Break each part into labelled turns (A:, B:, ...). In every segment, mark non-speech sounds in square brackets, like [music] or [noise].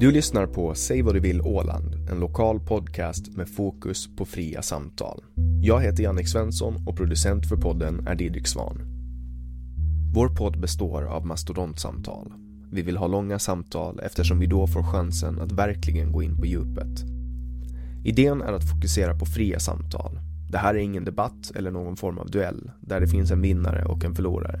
A: Du lyssnar på Säg vad du vill Åland, en lokal podcast med fokus på fria samtal. Jag heter Jannik Svensson och producent för podden är Didrik Svan. Vår podd består av mastodontsamtal. Vi vill ha långa samtal eftersom vi då får chansen att verkligen gå in på djupet. Idén är att fokusera på fria samtal. Det här är ingen debatt eller någon form av duell där det finns en vinnare och en förlorare.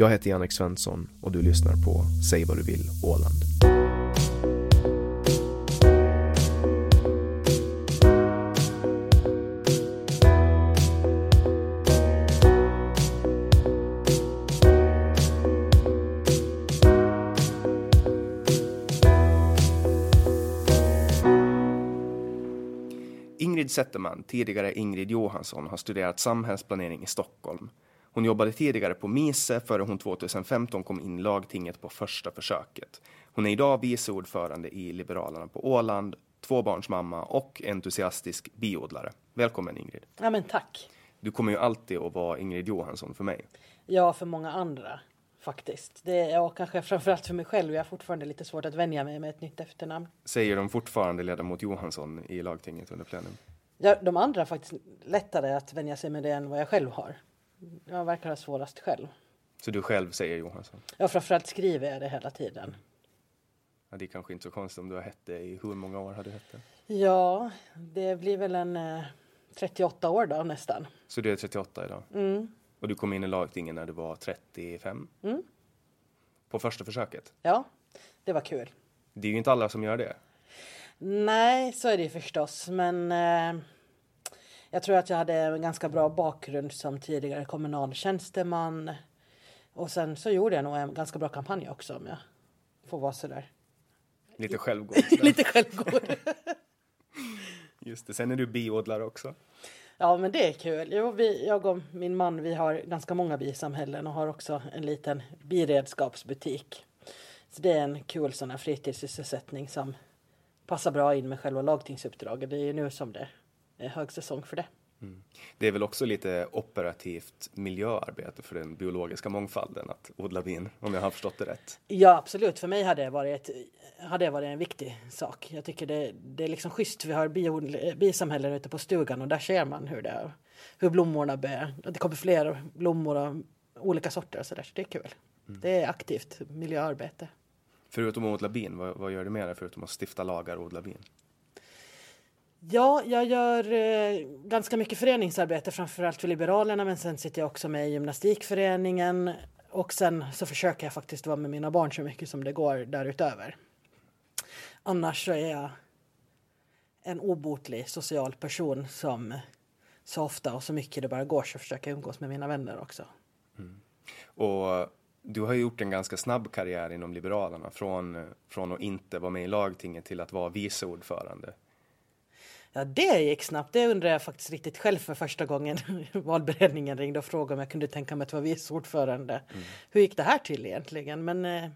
A: Jag heter Jannik Svensson och du lyssnar på Säg vad du vill Åland. Ingrid Zetterman, tidigare Ingrid Johansson, har studerat samhällsplanering i Stockholm. Hon jobbade tidigare på MISE före hon 2015 kom in i lagtinget på första försöket. Hon är idag vice ordförande i Liberalerna på Åland, tvåbarnsmamma och entusiastisk biodlare. Välkommen Ingrid.
B: Ja men tack.
A: Du kommer ju alltid att vara Ingrid Johansson för mig.
B: Ja, för många andra faktiskt. Det är jag kanske framförallt för mig själv. Jag har fortfarande lite svårt att vänja mig med ett nytt efternamn.
A: Säger de fortfarande ledamot Johansson i lagtinget under plenum?
B: Ja, de andra har faktiskt lättare att vänja sig med det än vad jag själv har. Jag verkar ha svårast själv.
A: Så du själv säger Johansson?
B: Ja, framförallt skriver jag det hela tiden.
A: Ja, det är kanske inte så konstigt om du har hett det i hur många år har du hett det?
B: Ja, det blir väl en eh, 38 år då nästan.
A: Så du är 38 idag?
B: Mm.
A: Och du kom in i lagtingen när du var 35?
B: Mm.
A: På första försöket?
B: Ja, det var kul.
A: Det är ju inte alla som gör det.
B: Nej, så är det ju förstås, men eh, jag tror att jag hade en ganska bra bakgrund som tidigare kommunal tjänsteman. Och sen så gjorde jag nog en ganska bra kampanj också om jag får vara sådär. [laughs]
A: Lite självgod.
B: Lite [laughs] självgod.
A: Just det. Sen är du biodlare också.
B: Ja, men det är kul. Jo, vi, jag och min man, vi har ganska många bisamhällen och har också en liten biredskapsbutik. Så det är en kul sån här fritidssysselsättning som passar bra in med själva lagtingsuppdraget. Det är ju nu som det högsäsong för det.
A: Det är väl också lite operativt miljöarbete för den biologiska mångfalden att odla bin, om jag har förstått det rätt.
B: Ja, absolut. För mig hade det varit, hade det varit en viktig sak. Jag tycker det, det är liksom schysst. Vi har bio, bisamhällen ute på stugan och där ser man hur, det, hur blommorna bär. Det kommer fler blommor av olika sorter och så där. Så det är kul. Det är aktivt miljöarbete.
A: Förutom att odla bin, vad, vad gör du mer förutom att stifta lagar och odla bin?
B: Ja, jag gör eh, ganska mycket föreningsarbete, framförallt för Liberalerna, men sen sitter jag också med i gymnastikföreningen och sen så försöker jag faktiskt vara med mina barn så mycket som det går därutöver. Annars så är jag en obotlig social person som så ofta och så mycket det bara går så försöker jag umgås med mina vänner också. Mm.
A: Och du har gjort en ganska snabb karriär inom Liberalerna från, från att inte vara med i lagtinget till att vara vice ordförande.
B: Ja, det gick snabbt. Det undrar jag faktiskt riktigt själv för första gången [laughs] valberedningen ringde och frågade om jag kunde tänka mig att vara vice ordförande. Mm. Hur gick det här till egentligen? Men eh,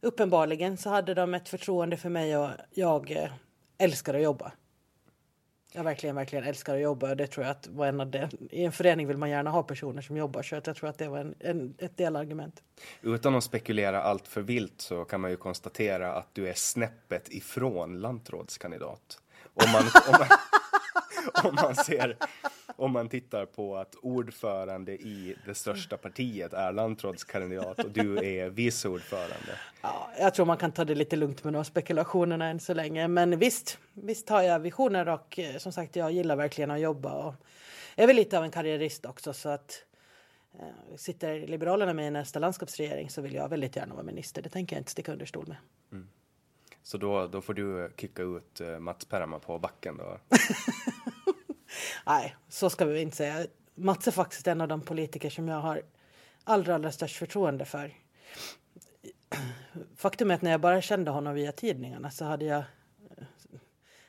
B: uppenbarligen så hade de ett förtroende för mig och jag eh, älskar att jobba. Jag verkligen, verkligen älskar att jobba. Det tror jag att var en av det. I en förening vill man gärna ha personer som jobbar så att jag tror att det var en, en, ett delargument.
A: Utan att spekulera allt för vilt så kan man ju konstatera att du är snäppet ifrån lantrådskandidat. Om man, om man, [laughs] om man ser om man tittar på att ordförande i det största partiet är lantrådskandidat och du är vice ordförande.
B: Ja, jag tror man kan ta det lite lugnt med de spekulationerna än så länge. Men visst, visst har jag visioner och eh, som sagt, jag gillar verkligen att jobba och är väl lite av en karriärist också så att eh, sitter Liberalerna med i nästa landskapsregering så vill jag väldigt gärna vara minister. Det tänker jag inte sticka under stol med. Mm.
A: Så då, då får du eh, kicka ut eh, Mats Perma på backen då? [laughs]
B: Nej, så ska vi inte säga. Mats är faktiskt en av de politiker som jag har allra, allra störst förtroende för. [clears throat] Faktum är att när jag bara kände honom via tidningarna så hade jag... Eh,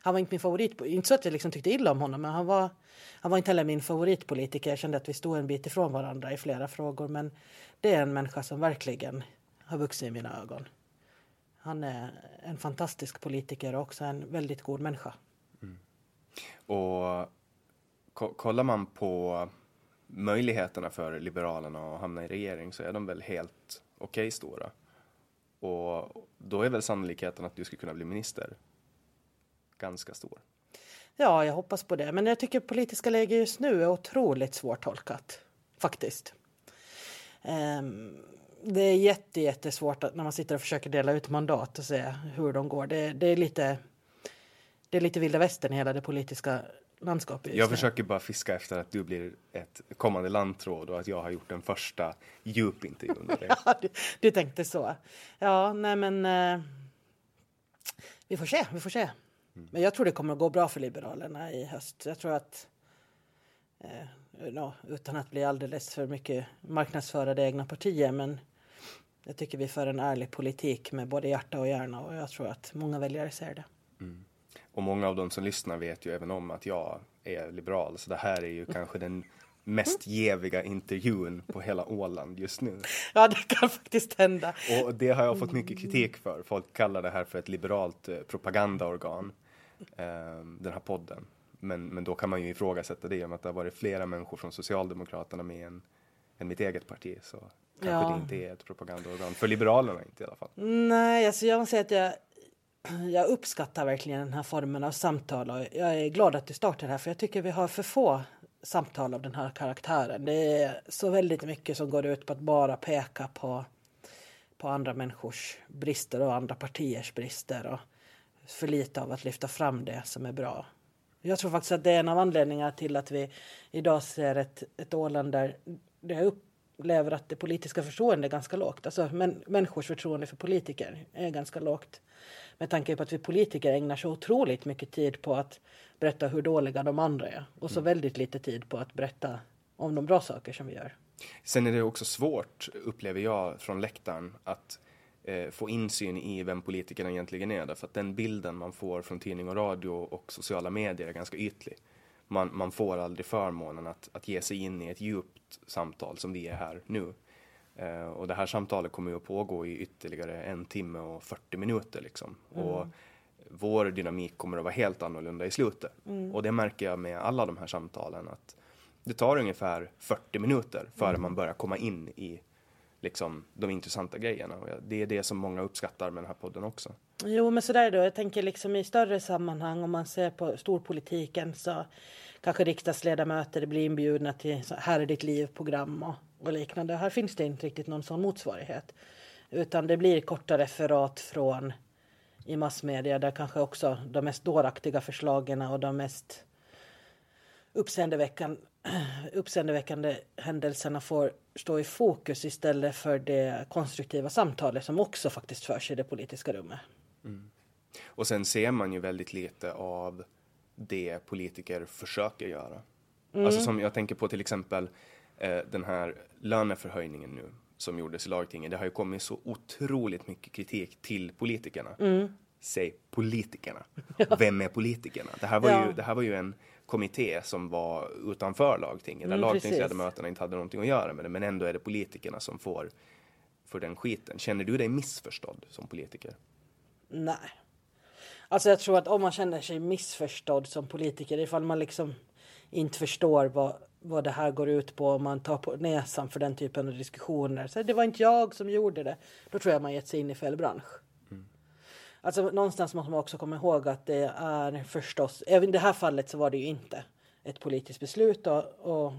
B: han var inte min favorit. Inte så att jag liksom tyckte illa om honom, men han var, han var inte heller min favoritpolitiker. Jag kände att vi stod en bit ifrån varandra i flera frågor. Men det är en människa som verkligen har vuxit i mina ögon. Han är en fantastisk politiker och också en väldigt god människa. Mm.
A: Och kollar man på möjligheterna för Liberalerna att hamna i regering så är de väl helt okej okay stora. Och då är väl sannolikheten att du skulle kunna bli minister ganska stor.
B: Ja, jag hoppas på det. Men jag tycker politiska läget just nu är otroligt svårtolkat. Faktiskt. Um, det är jätte, jättesvårt att, när man sitter och försöker dela ut mandat och se hur de går. Det, det är lite det är lite vilda västern hela det politiska landskapet.
A: Jag försöker bara fiska efter att du blir ett kommande landtråd och att jag har gjort den första djupintervjun [laughs]
B: ja, du, du, tänkte så. Ja, nej men eh, vi får se, vi får se. Mm. Men jag tror det kommer att gå bra för Liberalerna i höst. Jag tror att eh, no, utan att bli alldeles för mycket marknadsföra det egna partiet men jag tycker vi för en ärlig politik med både hjärta och hjärna och jag tror att många väljare ser det. Mm.
A: Och många av de som lyssnar vet ju även om att jag är liberal, så det här är ju kanske den mest geviga intervjun på hela Åland just nu. [laughs]
B: Ja, det kan faktiskt hända.
A: Och det har jag fått mycket kritik för. Folk kallar det här för ett liberalt eh, propagandaorgan, eh, den här podden. Men, men då kan man ju ifrågasätta det om att det har varit flera människor från Socialdemokraterna med än, än mitt eget parti. Så kanske ja. det inte är ett propagandaorgan. För Liberalerna inte i alla fall.
B: Nej, alltså jag måste säga att jag jag uppskattar verkligen den här formen av samtal och jag är glad att du startar här för jag tycker vi har för få samtal av den här karaktären. Det är så väldigt mycket som går ut på att bara peka på, på andra människors brister och andra partiers brister och för lite av att lyfta fram det som är bra. Jag tror faktiskt att det är en av anledningarna till att vi idag ser ett, ett Åland där det upplever att det politiska förtroendet är ganska lågt. Alltså men, människors förtroende för politiker är ganska lågt. Med tanke på att vi politiker ägnar så otroligt mycket tid på att berätta hur dåliga de andra är och så mm. väldigt lite tid på att berätta om de bra saker som vi gör.
A: Sen är det också svårt, upplever jag från läktaren, att eh, få insyn i vem politikerna egentligen är. Därför att den bilden man får från tidning och radio och sociala medier är ganska ytlig. Man, man får aldrig förmånen att, att ge sig in i ett djupt samtal som vi är här nu. Eh, och det här samtalet kommer ju att pågå i ytterligare en timme och 40 minuter liksom. Mm. Och vår dynamik kommer att vara helt annorlunda i slutet. Mm. Och det märker jag med alla de här samtalen att det tar ungefär 40 minuter före mm. man börjar komma in i liksom de intressanta grejerna. Och det är det som många uppskattar med den här podden också.
B: Jo, men sådär då. Jag tänker liksom i större sammanhang om man ser på storpolitiken så kanske riksdagsledamöter blir inbjudna till Här är ditt liv-program och och liknande. Här finns det inte riktigt någon sån motsvarighet. Utan det blir korta referat från i massmedia där kanske också de mest dåraktiga förslagen och de mest uppseendeväckande, [clears throat] uppseendeväckande händelserna får stå i fokus istället för det konstruktiva samtalet som också faktiskt förs i det politiska rummet.
A: Och sen ser man ju väldigt lite av det politiker försöker göra. Alltså som jag tänker på till exempel eh, den här löneförhöjningen nu som gjordes i lagtinget. Det har ju kommit så otroligt mycket kritik till politikerna. Säg politikerna. [laughs] Vem är politikerna? Det här var,
B: Ja.
A: ju, det här var ju en kommitté som var utanför lagtinget. Där
B: Mm,
A: lagtingsledamöterna inte hade någonting att göra med det. Men ändå är det politikerna som får för den skiten. Känner du dig missförstådd som politiker?
B: Nej. Alltså jag tror att om man känner sig missförstådd som politiker, ifall man liksom inte förstår vad, vad det här går ut på, om man tar på näsan för den typen av diskussioner. Så det var inte jag som gjorde det. Då tror jag man gett sig in i fel bransch. Alltså någonstans måste man också komma ihåg att det är förstås, även i det här fallet så var det ju inte ett politiskt beslut och, och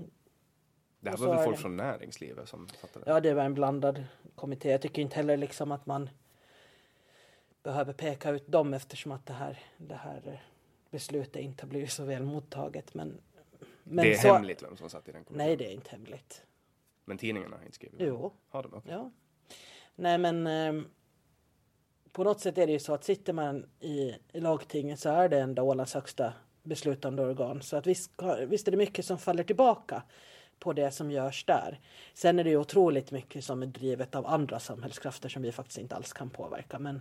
A: Det här var väl folk
B: det.
A: från näringslivet som fattade det?
B: Ja, det var en blandad kommitté. Jag tycker inte heller liksom att man behöver peka ut dem eftersom att det här, det här beslutet inte har blivit så väl mottaget. Men, men
A: det är
B: så,
A: hemligt vem som satt i den kommittén?
B: Nej, det är inte hemligt.
A: Men tidningarna har inte skrivit?
B: Jo.
A: Har de? Okej.
B: Ja. Nej, men ehm, på något sätt är det ju så att sitter man i, i lagtinget så är det ändå Ålands högsta beslutande organ. Så att visst, visst är det mycket som faller tillbaka på det som görs där. Sen är det ju otroligt mycket som är drivet av andra samhällskrafter som vi faktiskt inte alls kan påverka. Men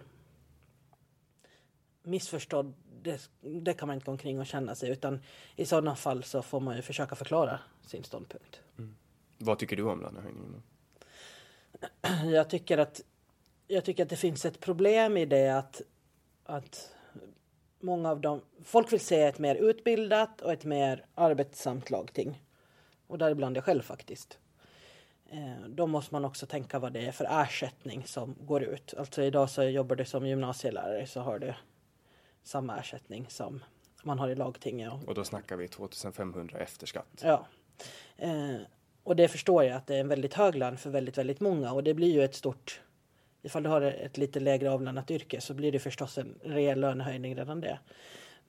B: missförstådd, det, det kan man inte gå omkring och känna sig. Utan i sådana fall så får man ju försöka förklara sin ståndpunkt.
A: Vad tycker du om lönehöjningen?
B: jag tycker att jag tycker att det finns ett problem i det att, att många av dem, folk vill se ett mer utbildat och ett mer arbetsamt lagting. Och däribland jag själv faktiskt. Eh, då måste man också tänka vad det är för ersättning som går ut. Alltså idag så jobbar du som gymnasielärare så har du samma ersättning som man har i lagtinget. Och
A: Och då snackar vi 2500 efter skatt.
B: Ja. Eh, och det förstår jag att det är en väldigt hög lön för väldigt, väldigt många och det blir ju ett stort Ifall du har ett lite lägre avlönat yrke så blir det förstås en rejäl lönehöjning redan det.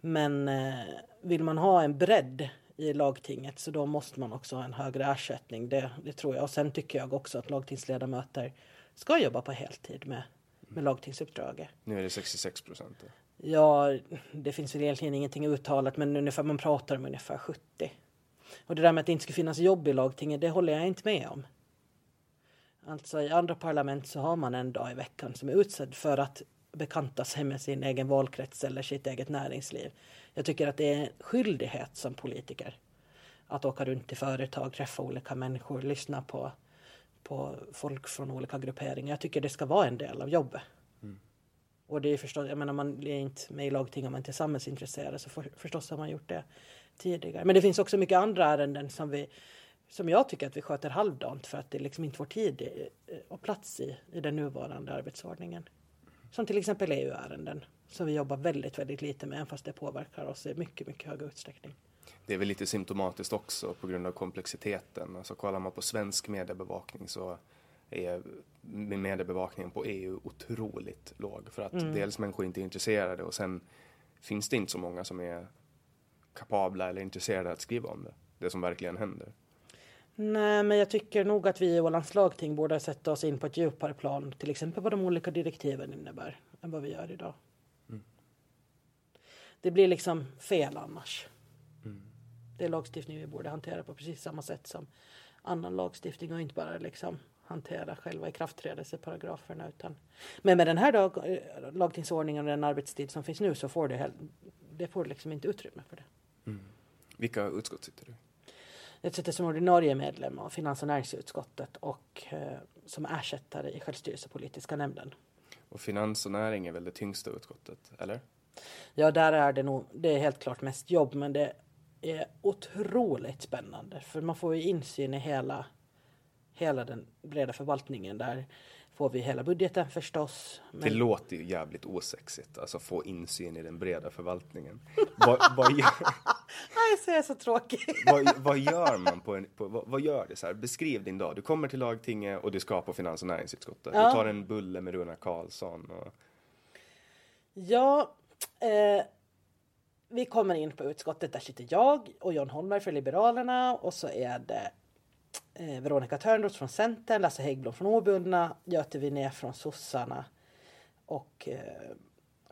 B: Men eh, vill man ha en bredd i lagtinget så då måste man också ha en högre ersättning. Det, det tror jag. Och sen tycker jag också att lagtingsledamöter ska jobba på heltid med, med lagtingsuppdraget.
A: Nu är det 66 procent.
B: Ja, det finns väl egentligen ingenting uttalat men ungefär, man pratar om ungefär 70. Och det där med att det inte ska finnas jobb i lagtinget, det håller jag inte med om. Alltså i andra parlament så har man en dag i veckan som är utsedd för att bekanta sig med sin egen valkrets eller sitt eget näringsliv. Jag tycker att det är en skyldighet som politiker att åka runt till företag, träffa olika människor, lyssna på, på folk från olika grupperingar. Jag tycker det ska vara en del av jobbet. Och det är förstås, jag menar man är inte med i lagting om man inte är samhällsintresserad så för, förstås har man gjort det tidigare. Men det finns också mycket andra ärenden som vi som jag tycker att vi sköter halvdant för att det liksom inte får tid i- och plats i, i den nuvarande arbetsordningen. Som till exempel EU-ärenden som vi jobbar väldigt, väldigt lite med fast det påverkar oss i mycket, mycket hög utsträckning.
A: Det är väl lite symptomatiskt också på grund av komplexiteten. Alltså kollar man på svensk mediebevakning så är mediebevakningen på EU otroligt låg. För att dels människor inte är intresserade och sen finns det inte så många som är kapabla eller intresserade att skriva om det. Det som verkligen händer.
B: Nej, men jag tycker nog att vi i Ålands lagting borde sätta oss in på ett djupare plan, till exempel vad de olika direktiven innebär, än vad vi gör idag. Det blir liksom fel annars. Det är lagstiftning vi borde hantera på precis samma sätt som annan lagstiftning och inte bara liksom hantera själva ikraftträdelseparagraferna. Utan... Men med den här dag, lagtingsordningen och den arbetstid som finns nu så får det, det får liksom inte utrymme för det.
A: Vilka utskott sitter du i?
B: Jag sitter som ordinarie medlem av finans och näringsutskottet och eh, som ersättare i självstyrelsepolitiska nämnden.
A: Och finans och näring är väl det tyngsta utskottet, eller?
B: Ja, där är det nog, det är helt klart mest jobb, men det är otroligt spännande för man får ju insyn i hela, hela den breda förvaltningen. Där får vi hela budgeten förstås.
A: Det
B: Men
A: låter ju jävligt osexigt, alltså få insyn i den breda förvaltningen. vad, vad, gör,
B: Nej, så är jag så tråkig.
A: vad, vad gör man på en, på, vad, vad gör det så här? Beskriv din dag. Du kommer till lagtinget och du ska på finans och näringsutskottet.
B: Ja.
A: Du tar en bulle med Runar Karlsson och
B: Ja, eh, vi kommer in på utskottet. Där sitter jag och John Holmberg för Liberalerna och så är det eh, Veronica Törnroth från Centern, Lasse Häggblom från Obundna, Göte Winné från Sossarna och eh,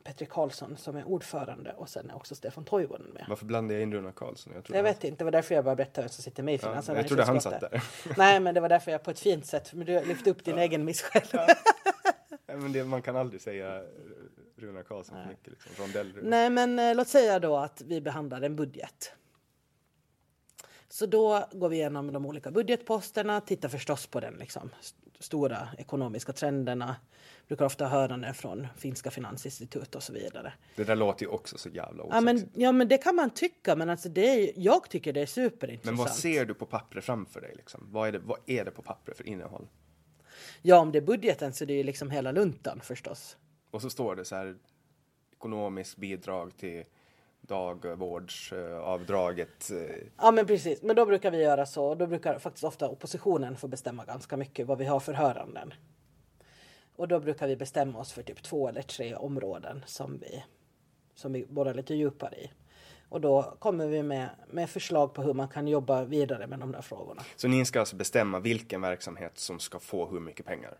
B: Petri Karlsson som är ordförande och sen är också Stefan Toivonen med.
A: Varför blandade jag in Runar Karlsson? Jag,
B: Jag vet inte, det var därför jag bara berättade vem som sitter med i
A: Ja,
B: finansen.
A: jag trodde han satt där. [laughs] [laughs]
B: Nej, men det var därför jag på ett fint sätt, men du lyfte upp din egen miss själv.
A: Nej, men det, man kan aldrig säga Runar Karlsson för mycket. Liksom. Rondell.
B: Nej, men eh, låt säga då att vi behandlar en budget. Så då går vi igenom de olika budgetposterna, tittar förstås på den liksom, stora ekonomiska trenderna. Brukar ofta höra det från finska finansinstitut och så vidare.
A: Det där låter ju också så jävla
B: Ja
A: osexigt.
B: men, ja, men det kan man tycka, men alltså det är, jag tycker det är superintressant.
A: Men vad ser du på pappret framför dig? Liksom? Vad, är det, vad är det på pappret för innehåll?
B: Ja, om det är budgeten så det är ju liksom hela luntan förstås.
A: Och så står det så här ekonomiskt bidrag till dagvårdsavdraget. eh,
B: Ja men precis, men då brukar vi göra så. Då brukar faktiskt ofta oppositionen få bestämma ganska mycket vad vi har för höranden. Och då brukar vi bestämma oss för typ två eller tre områden som vi, som vi borrar lite djupare i. Och då kommer vi med, med förslag på hur man kan jobba vidare med de där frågorna.
A: Så ni ska alltså bestämma vilken verksamhet som ska få hur mycket pengar?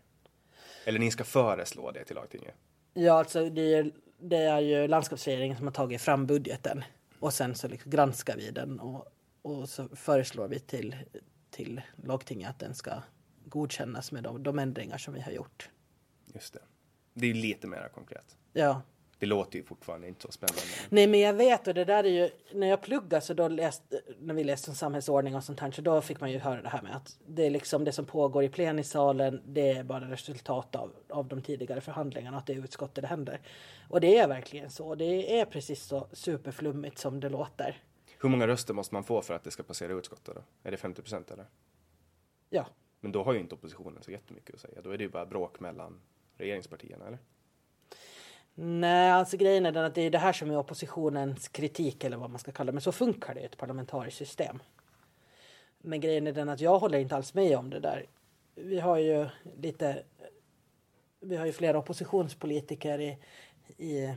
A: Eller ni ska föreslå det till lagtinget?
B: Ja, alltså det är, det är ju landskapsregeringen som har tagit fram budgeten och sen så liksom granskar vi den och, och så föreslår vi till, till lagtinget att den ska godkännas med de, de ändringar som vi har gjort.
A: Just det. Det är ju lite mer konkret.
B: Ja.
A: Det låter ju fortfarande inte så spännande.
B: Nej, men jag vet och det där är ju när jag pluggade så då läste när vi läste om samhällsordning och sånt här så då fick man ju höra det här med att det är liksom det som pågår i plenisalen. Det är bara resultat av, av de tidigare förhandlingarna att det är utskottet det händer. Och det är verkligen så. Det är precis så superflummigt som det låter.
A: Hur många röster måste man få för att det ska passera utskottet då? Är det 50 procent eller?
B: Ja,
A: Men då har ju inte oppositionen så jättemycket att säga. Då är det ju bara bråk mellan regeringspartierna, eller?
B: Nej, alltså grejen är den att det är det här som är oppositionens kritik eller vad man ska kalla det. Men så funkar det i ett parlamentariskt system. Men grejen är den att jag håller inte alls med om det där. Vi har ju lite... Vi har ju flera oppositionspolitiker i, i,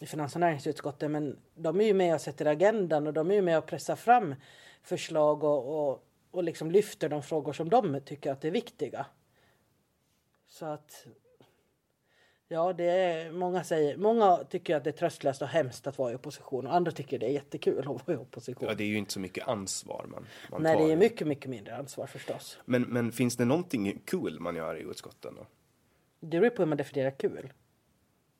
B: i finans och näringsutskottet men de är ju med och sätter agendan och de är ju med och pressar fram förslag och, och, och liksom lyfter de frågor som de tycker att är viktiga. Så att Ja, det är många säger. Många tycker att det är tröstlöst och hemskt att vara i opposition och andra tycker det är jättekul att vara i opposition.
A: Ja, det är ju inte så mycket ansvar man, man
B: Nej,
A: tar.
B: det är mycket, mycket mindre ansvar förstås.
A: Men, men finns det någonting kul man gör i utskotten då?
B: Det beror på hur man definierar kul.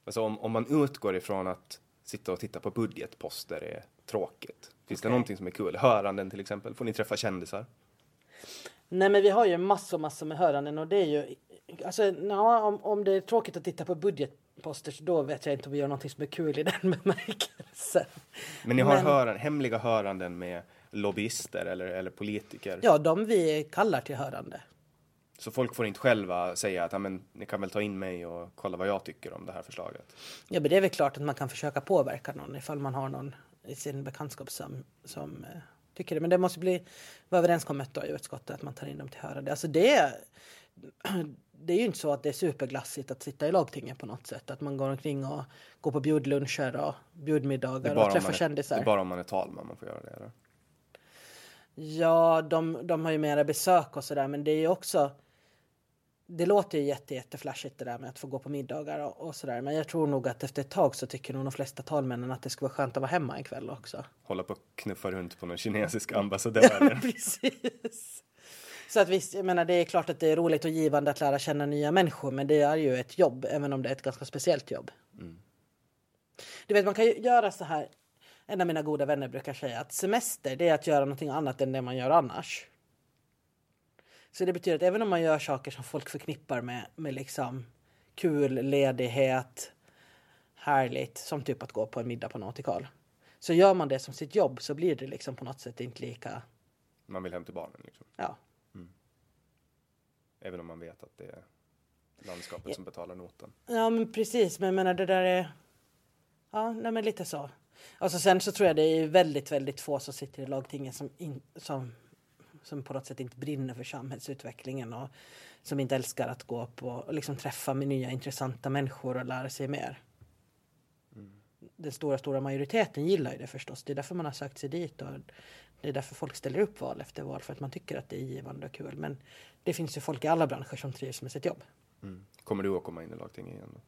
A: Alltså om, om man utgår ifrån att sitta och titta på budgetposter är tråkigt. Finns det någonting som är kul? Höranden till exempel? Får ni träffa kändisar?
B: Nej, men vi har ju massor, massor med höranden och det är ju alltså, ja, om, om det är tråkigt att titta på budgetposter så då vet jag inte om vi gör någonting som är kul i den [laughs] bemärkelsen.
A: Men ni har
B: Men-
A: Höran, hemliga höranden med lobbyister eller, eller politiker.
B: Ja, de vi kallar till hörande.
A: Så folk får inte själva säga att "Ja, men, ni kan väl ta in mig och kolla vad jag tycker om det här förslaget.
B: Ja, men det är väl klart att man kan försöka påverka någon ifall man har någon i sin bekantskap som, som eh, tycker det. Men det måste bli vara överenskommet då i utskottet att man tar in dem till hörande. Alltså det, [clears throat] det är ju inte så att det är superglassigt att sitta i lagtinget på något sätt. Att man går omkring och går på bjudluncher och bjudmiddagar och träffar
A: är,
B: kändisar.
A: det är bara om man är talman man får göra det. Eller?
B: Ja, de, de har ju mera besök och sådär, men det är ju också... Det låter ju jätte, jätteflashigt det där med att få gå på middagar och, och sådär. Men jag tror nog att efter ett tag så tycker nog de flesta talmännen att det skulle vara skönt att vara hemma en kväll också.
A: Hålla på och knuffa runt på någon kinesisk [laughs] ambassadör. [laughs]
B: Precis. Så att visst, jag menar det är klart att det är roligt och givande att lära känna nya människor, men det är ju ett jobb, även om det är ett ganska speciellt jobb. Du vet, man kan ju göra så här. En av mina goda vänner brukar säga att semester, det är att göra någonting annat än det man gör annars. Så det betyder att även om man gör saker som folk förknippar med, med liksom kul, ledighet, härligt, som typ att gå på en middag på Nautikal. Så gör man det som sitt jobb så blir det liksom på något sätt inte lika,
A: Man vill hem till barnen liksom.
B: ja,
A: Även om man vet att det är landskapet som betalar notan.
B: Ja men precis, men jag menar det där är... Ja, nej men lite så. Alltså sen så tror jag det är väldigt, väldigt få som sitter i lagtinget som, in, som, som på något sätt inte brinner för samhällsutvecklingen och som inte älskar att gå på och liksom träffa med nya intressanta människor och lära sig mer. den stora, stora majoriteten gillar ju det förstås. Det är därför man har sökt sig dit och det är därför folk ställer upp val efter val för att man tycker att det är givande och kul. Men det finns ju folk i alla branscher som trivs med sitt jobb.
A: Kommer du att komma in i lagtinget igen då?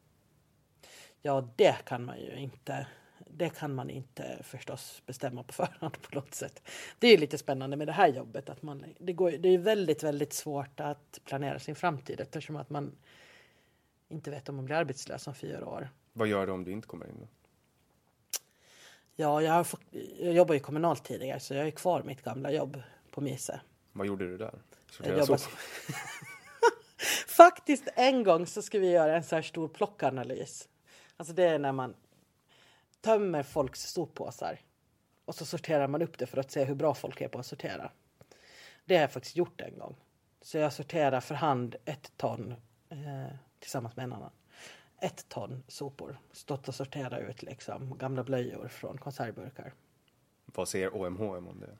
B: Ja, det kan man ju inte. Det kan man inte förstås bestämma på [laughs] förhand på något sätt. Det är lite spännande med det här jobbet att man, det, går, det är väldigt, väldigt svårt att planera sin framtid eftersom att man inte vet om man blir arbetslös om fyra år.
A: Vad gör du om du inte kommer in då?
B: Ja, jag, har jag jobbar ju kommunalt tidigare så jag är kvar mitt gamla jobb på Mise.
A: Vad gjorde du där?
B: Jag
A: Sortera
B: jobbar
A: sopor? [laughs]
B: Faktiskt en gång så ska vi göra en så här stor plockanalys. Alltså det är när man tömmer folks soppåsar och så sorterar man upp det för att se hur bra folk är på att sortera. Det har jag faktiskt gjort en gång. Så jag sorterar för hand ett ton eh, tillsammans med en annan. Ett ton sopor. Stått och sorterat ut liksom gamla blöjor från konservburkar.
A: Vad säger OMHM om det?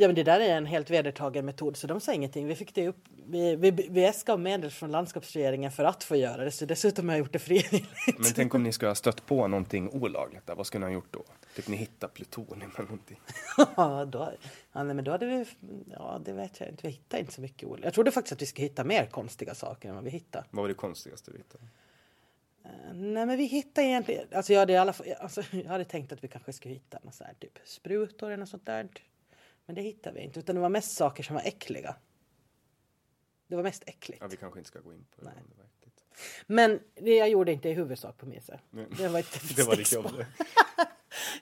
B: Ja men det där är en helt vedertagen metod så de sa ingenting. Vi fick det upp. Vi, vi, vi äskade medel från landskapsregeringen för att få göra det så dessutom har jag gjort det frivilligt.
A: Men tänk om ni skulle ha stött på någonting olagligt där, vad skulle ni ha gjort då? Typ ni hittar plutonium eller någonting. [laughs]
B: ja, då, ja, nej, men då hade vi, ja det vet jag inte, vi hittade inte så mycket olika. Jag trodde faktiskt att vi skulle hitta mer konstiga saker än vad vi hittade.
A: Vad var det konstigaste du hittade?
B: Nej men vi hittade egentligen, alltså jag hade, i alla fall, alltså, [laughs] jag hade tänkt att vi kanske skulle hitta något så här, typ sprutor eller något sånt där. Men det hittade vi inte utan det var mest saker som var äckliga. Det var mest äckligt.
A: Ja, vi kanske inte ska gå in på det. Det.
B: Men det jag gjorde inte i huvudsak på.
A: Nej.
B: Det var, ett [laughs]
A: Det var ditt jobb.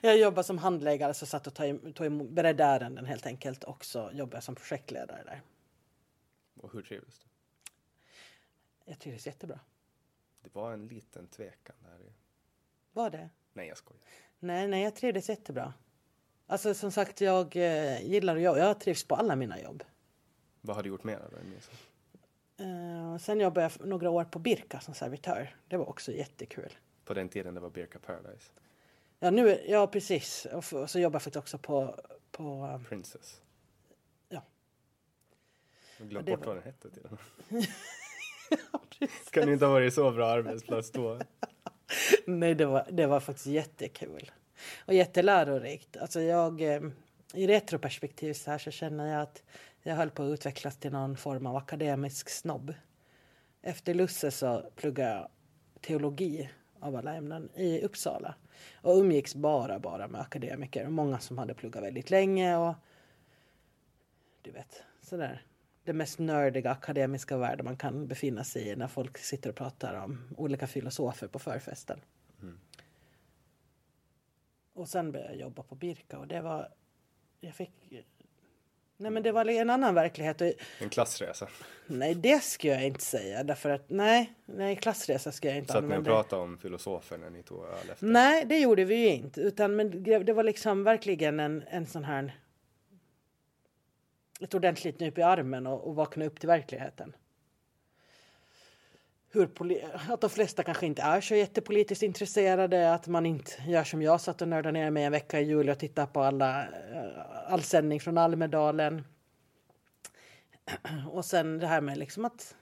B: Jag jobbade som handläggare så satt och tog emot, beredde ärenden helt enkelt. Och så jobbade jag som projektledare där.
A: Och hur trivdes du?
B: Jag trivdes jättebra.
A: Det var en liten tvekan där.
B: Var det?
A: Nej, jag skojar.
B: Nej, nej, jag trivdes jättebra. Alltså som sagt, jag eh, gillar att jobba. Jag trivs på alla mina jobb.
A: Vad har du gjort mer då?
B: Eh, sen jobbade jag några år på Birka som servitör. Det var också jättekul.
A: På den tiden det var Birka Paradise.
B: Ja, nu, ja precis. Och, och så jobbar jag faktiskt också på, på eh,
A: Princess.
B: ja.
A: Jag
B: det
A: bort
B: var-
A: vad den hette till och [laughs] [laughs] med. Kan inte ha varit så bra arbetsplats då.
B: Nej, det var, det var faktiskt jättekul. Och jättelärorikt. Alltså jag, eh, I retroperspektiv så här så känner jag att jag höll på att utvecklas till någon form av akademisk snobb. Efter Lusse så pluggade jag teologi av alla ämnen i Uppsala. Och umgicks bara, bara med akademiker. Och många som hade pluggat väldigt länge och du vet, sådär. Det mest nördiga akademiska världen man kan befinna sig i när folk sitter och pratar om olika filosofer på förfesten. Och sen började jag jobba på Birka och det var... Jag fick... Nej men det var en annan verklighet.
A: En klassresa.
B: nej det skulle jag inte säga därför att nej, nej klassresa ska jag inte
A: Satt ni och
B: använda.
A: pratade om filosofer när ni tog öl efter?
B: Nej, det gjorde vi ju inte. Utan, men det, det var liksom verkligen en, en sån här... Ett ordentligt nyp i armen och, och vakna upp till verkligheten. Hur poli- att de flesta kanske inte är så jättepolitiskt intresserade. Att man inte gör som jag, satt och nördade ner mig en vecka i juli och tittade på alla, eh, all sändning från Almedalen. [clears throat] Och sen det här med liksom att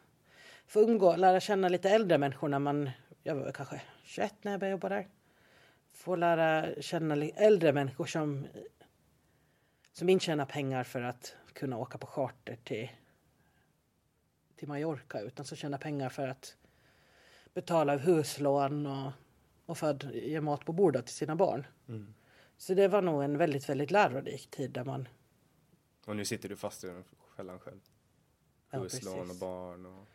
B: få umgå, lära känna lite äldre människor när man, jag var kanske 21 när jag började jobba där. Få lära känna äldre människor som, som inte tjänar pengar för att kunna åka på charter till, till Mallorca utan som tjänar pengar för att betala huslån och, och för att ge mat på bordet till sina barn. Så det var nog en väldigt, väldigt lärorik tid där man
A: Och nu sitter du fast i den fällan själv.
B: Ja,
A: Huslån och
B: precis.
A: barn och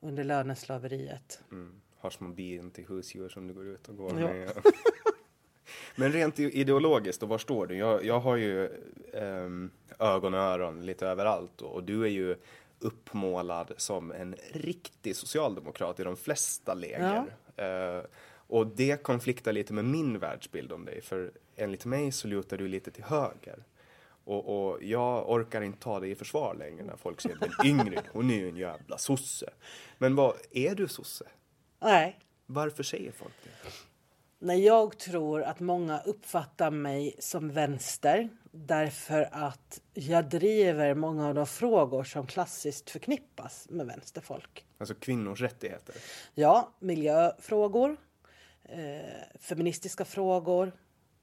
B: under löneslaveriet.
A: mm, har små bin till husdjur som du går ut och går
B: Ja.
A: med. [laughs] Men rent ideologiskt, då, var står du? Jag, jag har ju ehm, ögon och öron lite överallt och, och du är ju uppmålad som en riktig socialdemokrat i de flesta läger. Eh, och det konfliktar lite med min världsbild om dig, för enligt mig så lutar du lite till höger. Och, och jag orkar inte ta dig i försvar längre när folk säger men Ingrid, hon är ju en jävla sosse. Men vad, är du sosse?
B: Nej,
A: Varför säger folk det?
B: Nej, jag tror att många uppfattar mig som vänster därför att jag driver många av de frågor som klassiskt förknippas med vänsterfolk.
A: Alltså kvinnors rättigheter.
B: Ja, miljöfrågor, eh, feministiska frågor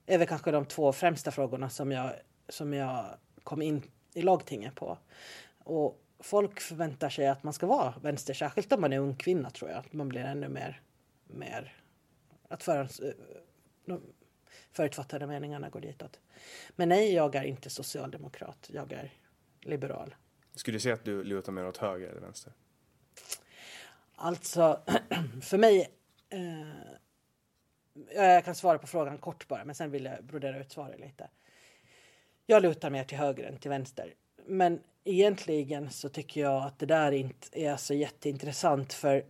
B: är väl kanske de två främsta frågorna som jag, som jag kom in i lagtinget på. Och folk förväntar sig att man ska vara vänster, särskilt om man är ung kvinna tror jag. Att man blir ännu mer, mer att förhands, eh, de förutfattade meningarna går ditåt. Men nej, jag är inte socialdemokrat. Jag är liberal.
A: Skulle du säga att du lutar mer åt höger eller vänster?
B: Alltså, [clears throat] för mig... Eh, jag kan svara på frågan kort bara, men sen vill jag brodera ut svaret lite. Jag lutar mer till höger än till vänster. Men egentligen så tycker jag att det där inte är så jätteintressant för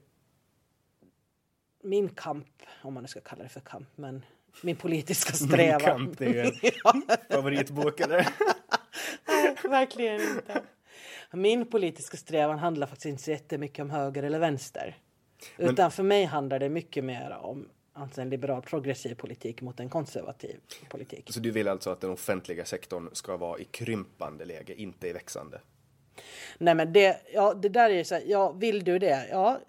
B: min kamp, om man nu ska kalla det för kamp, men min politiska [laughs] strävan.
A: Min kamp, det är ju en [laughs] favoritbok eller? [laughs]
B: Nej, verkligen inte. Min politiska strävan handlar faktiskt inte så jättemycket om höger eller vänster. Utan Men... för mig handlar det mycket mer om alltså en liberal progressiv politik mot en konservativ politik.
A: Så du vill alltså att den offentliga sektorn ska vara i krympande läge, inte i växande?
B: Nej men det, ja, det där är ju så här, ja vill du det? Ja,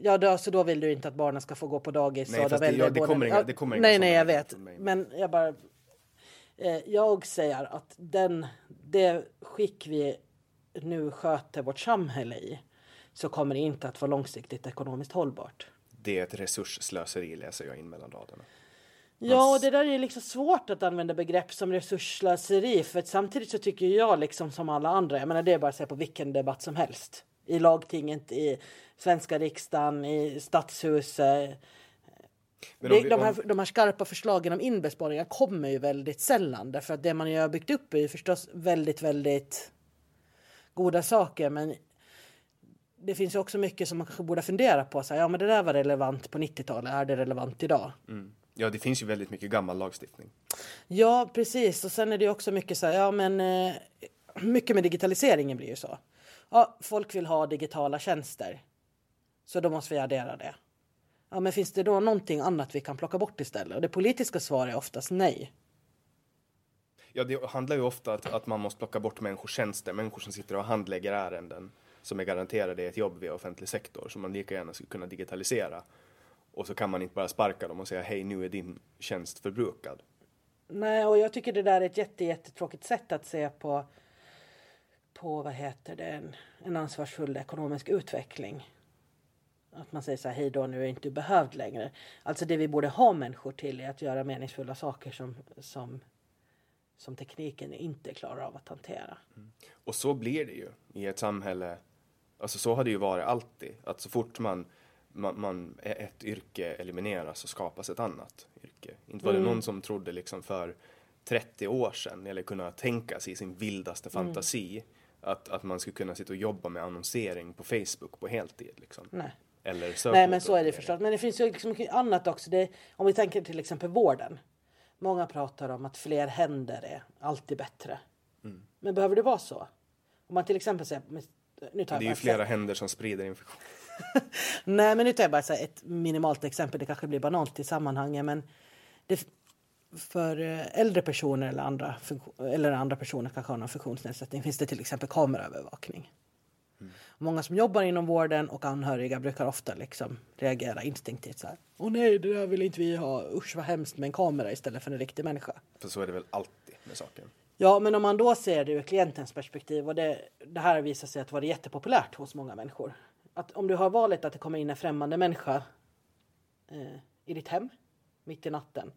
B: Ja, då, så då vill du inte att barnen ska få gå på dagis?
A: Nej, fast det, ja, det, kommer inga, det kommer inga
B: Nej, nej, jag vet. Men jag bara... Eh, jag säger att den, det skick vi nu sköter vårt samhälle i så kommer det inte att vara långsiktigt ekonomiskt hållbart.
A: Det är ett resursslöseri läser jag in mellan raderna.
B: Ja, och det där är liksom svårt att använda begrepp som resursslöseri för samtidigt så tycker jag liksom som alla andra, jag menar det är bara att säga på vilken debatt som helst. I lagtinget, i svenska riksdagen, i stadshuset. Det, de, här, de här skarpa förslagen om inbesparingar kommer ju väldigt sällan därför att det man ju har byggt upp är ju förstås väldigt, väldigt goda saker men det finns ju också mycket som man kanske borde fundera på. Så här, ja, men det där var relevant på 90-talet. Är det relevant idag?
A: Mm. Ja, det finns ju väldigt mycket gammal lagstiftning.
B: Ja, precis. Och sen är det också mycket så här, ja men eh, mycket med digitaliseringen blir ju så. Ja, folk vill ha digitala tjänster. Så då måste vi addera det. Ja, men finns det då någonting annat vi kan plocka bort istället? Och det politiska svaret är oftast nej.
A: Ja, det handlar ju ofta att, att man måste plocka bort människors tjänster, människor som sitter och handlägger ärenden som är garanterade ett jobb via offentlig sektor som man lika gärna skulle kunna digitalisera. Och så kan man inte bara sparka dem och säga hej nu är din tjänst förbrukad.
B: Nej, och jag tycker det där är ett jätte, jättetråkigt sätt att se på, på vad heter det, en, en ansvarsfull ekonomisk utveckling. Att man säger så här, hej då, nu är inte behövd längre. Alltså det vi borde ha människor till är att göra meningsfulla saker som, som som tekniken inte klarar av att hantera. Mm.
A: Och så blir det ju i ett samhälle. Alltså så har det ju varit alltid. Att så fort man, man, man ett yrke elimineras så skapas ett annat yrke. Inte var det mm. någon som trodde liksom för 30 år sedan eller kunna tänka sig i sin vildaste fantasi mm. Att, att man skulle kunna sitta och jobba med annonsering på Facebook på heltid. Liksom.
B: Nej.
A: Eller
B: Nej men så är det förstås. Men det finns ju liksom annat också. Det, om vi tänker till exempel vården. Många pratar om att fler händer är alltid bättre. Mm. Men behöver det vara så? Om man till exempel säger...
A: Nu tar det är ju flera händer som sprider infektion. [laughs]
B: Nej, men nu tar jag bara ett minimalt exempel. Det kanske blir banalt i sammanhanget, men det, för eh, äldre personer eller andra, eller andra personer kanske har någon funktionsnedsättning finns det till exempel kameraövervakning. Många som jobbar inom vården och anhöriga brukar ofta liksom reagera instinktivt så här. Åh nej, det där vill inte vi ha. Usch vad hemskt med en kamera istället för en riktig människa.
A: För så är det väl alltid med saken.
B: Ja, men om man då ser det ur klientens perspektiv och det, det här visar sig att vara jättepopulärt hos många människor. Att om du har valet att det kommer in en främmande människa eh, i ditt hem mitt i natten.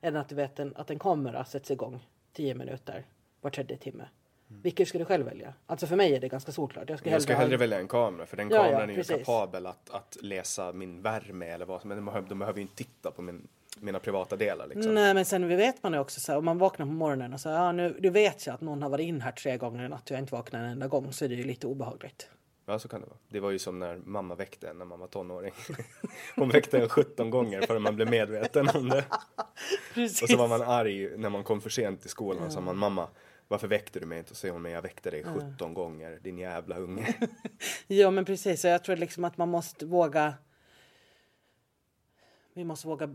B: Eller att du vet en, att en kamera sätts igång tio minuter var tredje timme. Mm. Vilket skulle du själv välja? Alltså för mig är det ganska solklart.
A: Jag, ska jag ska hellre, hellre välja en kamera för den ja, kameran ja, är ju kapabel att, att läsa min värme eller vad som helst. De, de behöver ju inte titta på min, mina privata delar. Liksom.
B: Nej men sen vet man ju också så här, om man vaknar på morgonen och så ja nu, du vet ju att någon har varit in här tre gånger i natt och jag inte vaknar en enda gång så är det ju lite obehagligt.
A: Ja så kan det vara. Det var ju som när mamma väckte en när man var tonåring. [laughs] Hon väckte en 17 gånger förrän man blev medveten om det. [laughs] Precis. Och så var man arg när man kom för sent till skolan och ja. sa man mamma varför väckte du mig inte? Och säger hon, men jag väckte dig 17 mm. gånger, din jävla unge. [laughs]
B: ja, men precis. Så jag tror liksom att man måste våga. Vi måste våga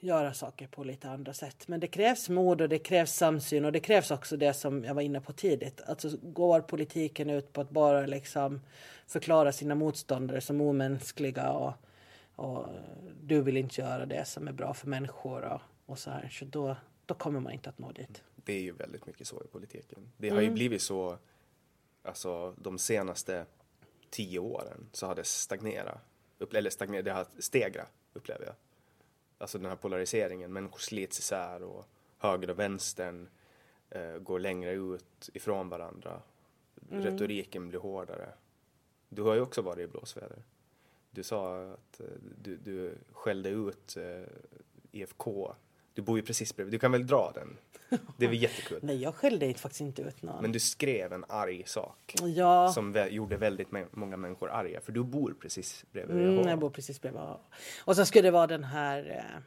B: göra saker på lite andra sätt. Men det krävs mod och det krävs samsyn och det krävs också det som jag var inne på tidigt. Alltså går politiken ut på att bara liksom förklara sina motståndare som omänskliga och och du vill inte göra det som är bra för människor och, och så här. Så då, då kommer man inte att nå dit.
A: Det är ju väldigt mycket så i politiken. Det har ju blivit så, alltså de senaste tio åren så har det stagnerat, eller stagnerat, det har stegrat upplever jag. Alltså den här polariseringen, människor slits isär och höger och vänstern eh, går längre ut ifrån varandra. Retoriken blir hårdare. Du har ju också varit i blåsväder. Du sa att eh, du, du skällde ut eh, IFK. Du bor ju precis bredvid. Du kan väl dra den? Det är väl [laughs] jättekul.
B: Nej, jag skällde faktiskt inte ut någon.
A: Men du skrev en arg sak
B: ja,
A: som vä- gjorde väldigt många människor arga. För du bor precis bredvid
B: mm,
A: VH.
B: jag bor precis bredvid. Och så skulle det vara den här eh,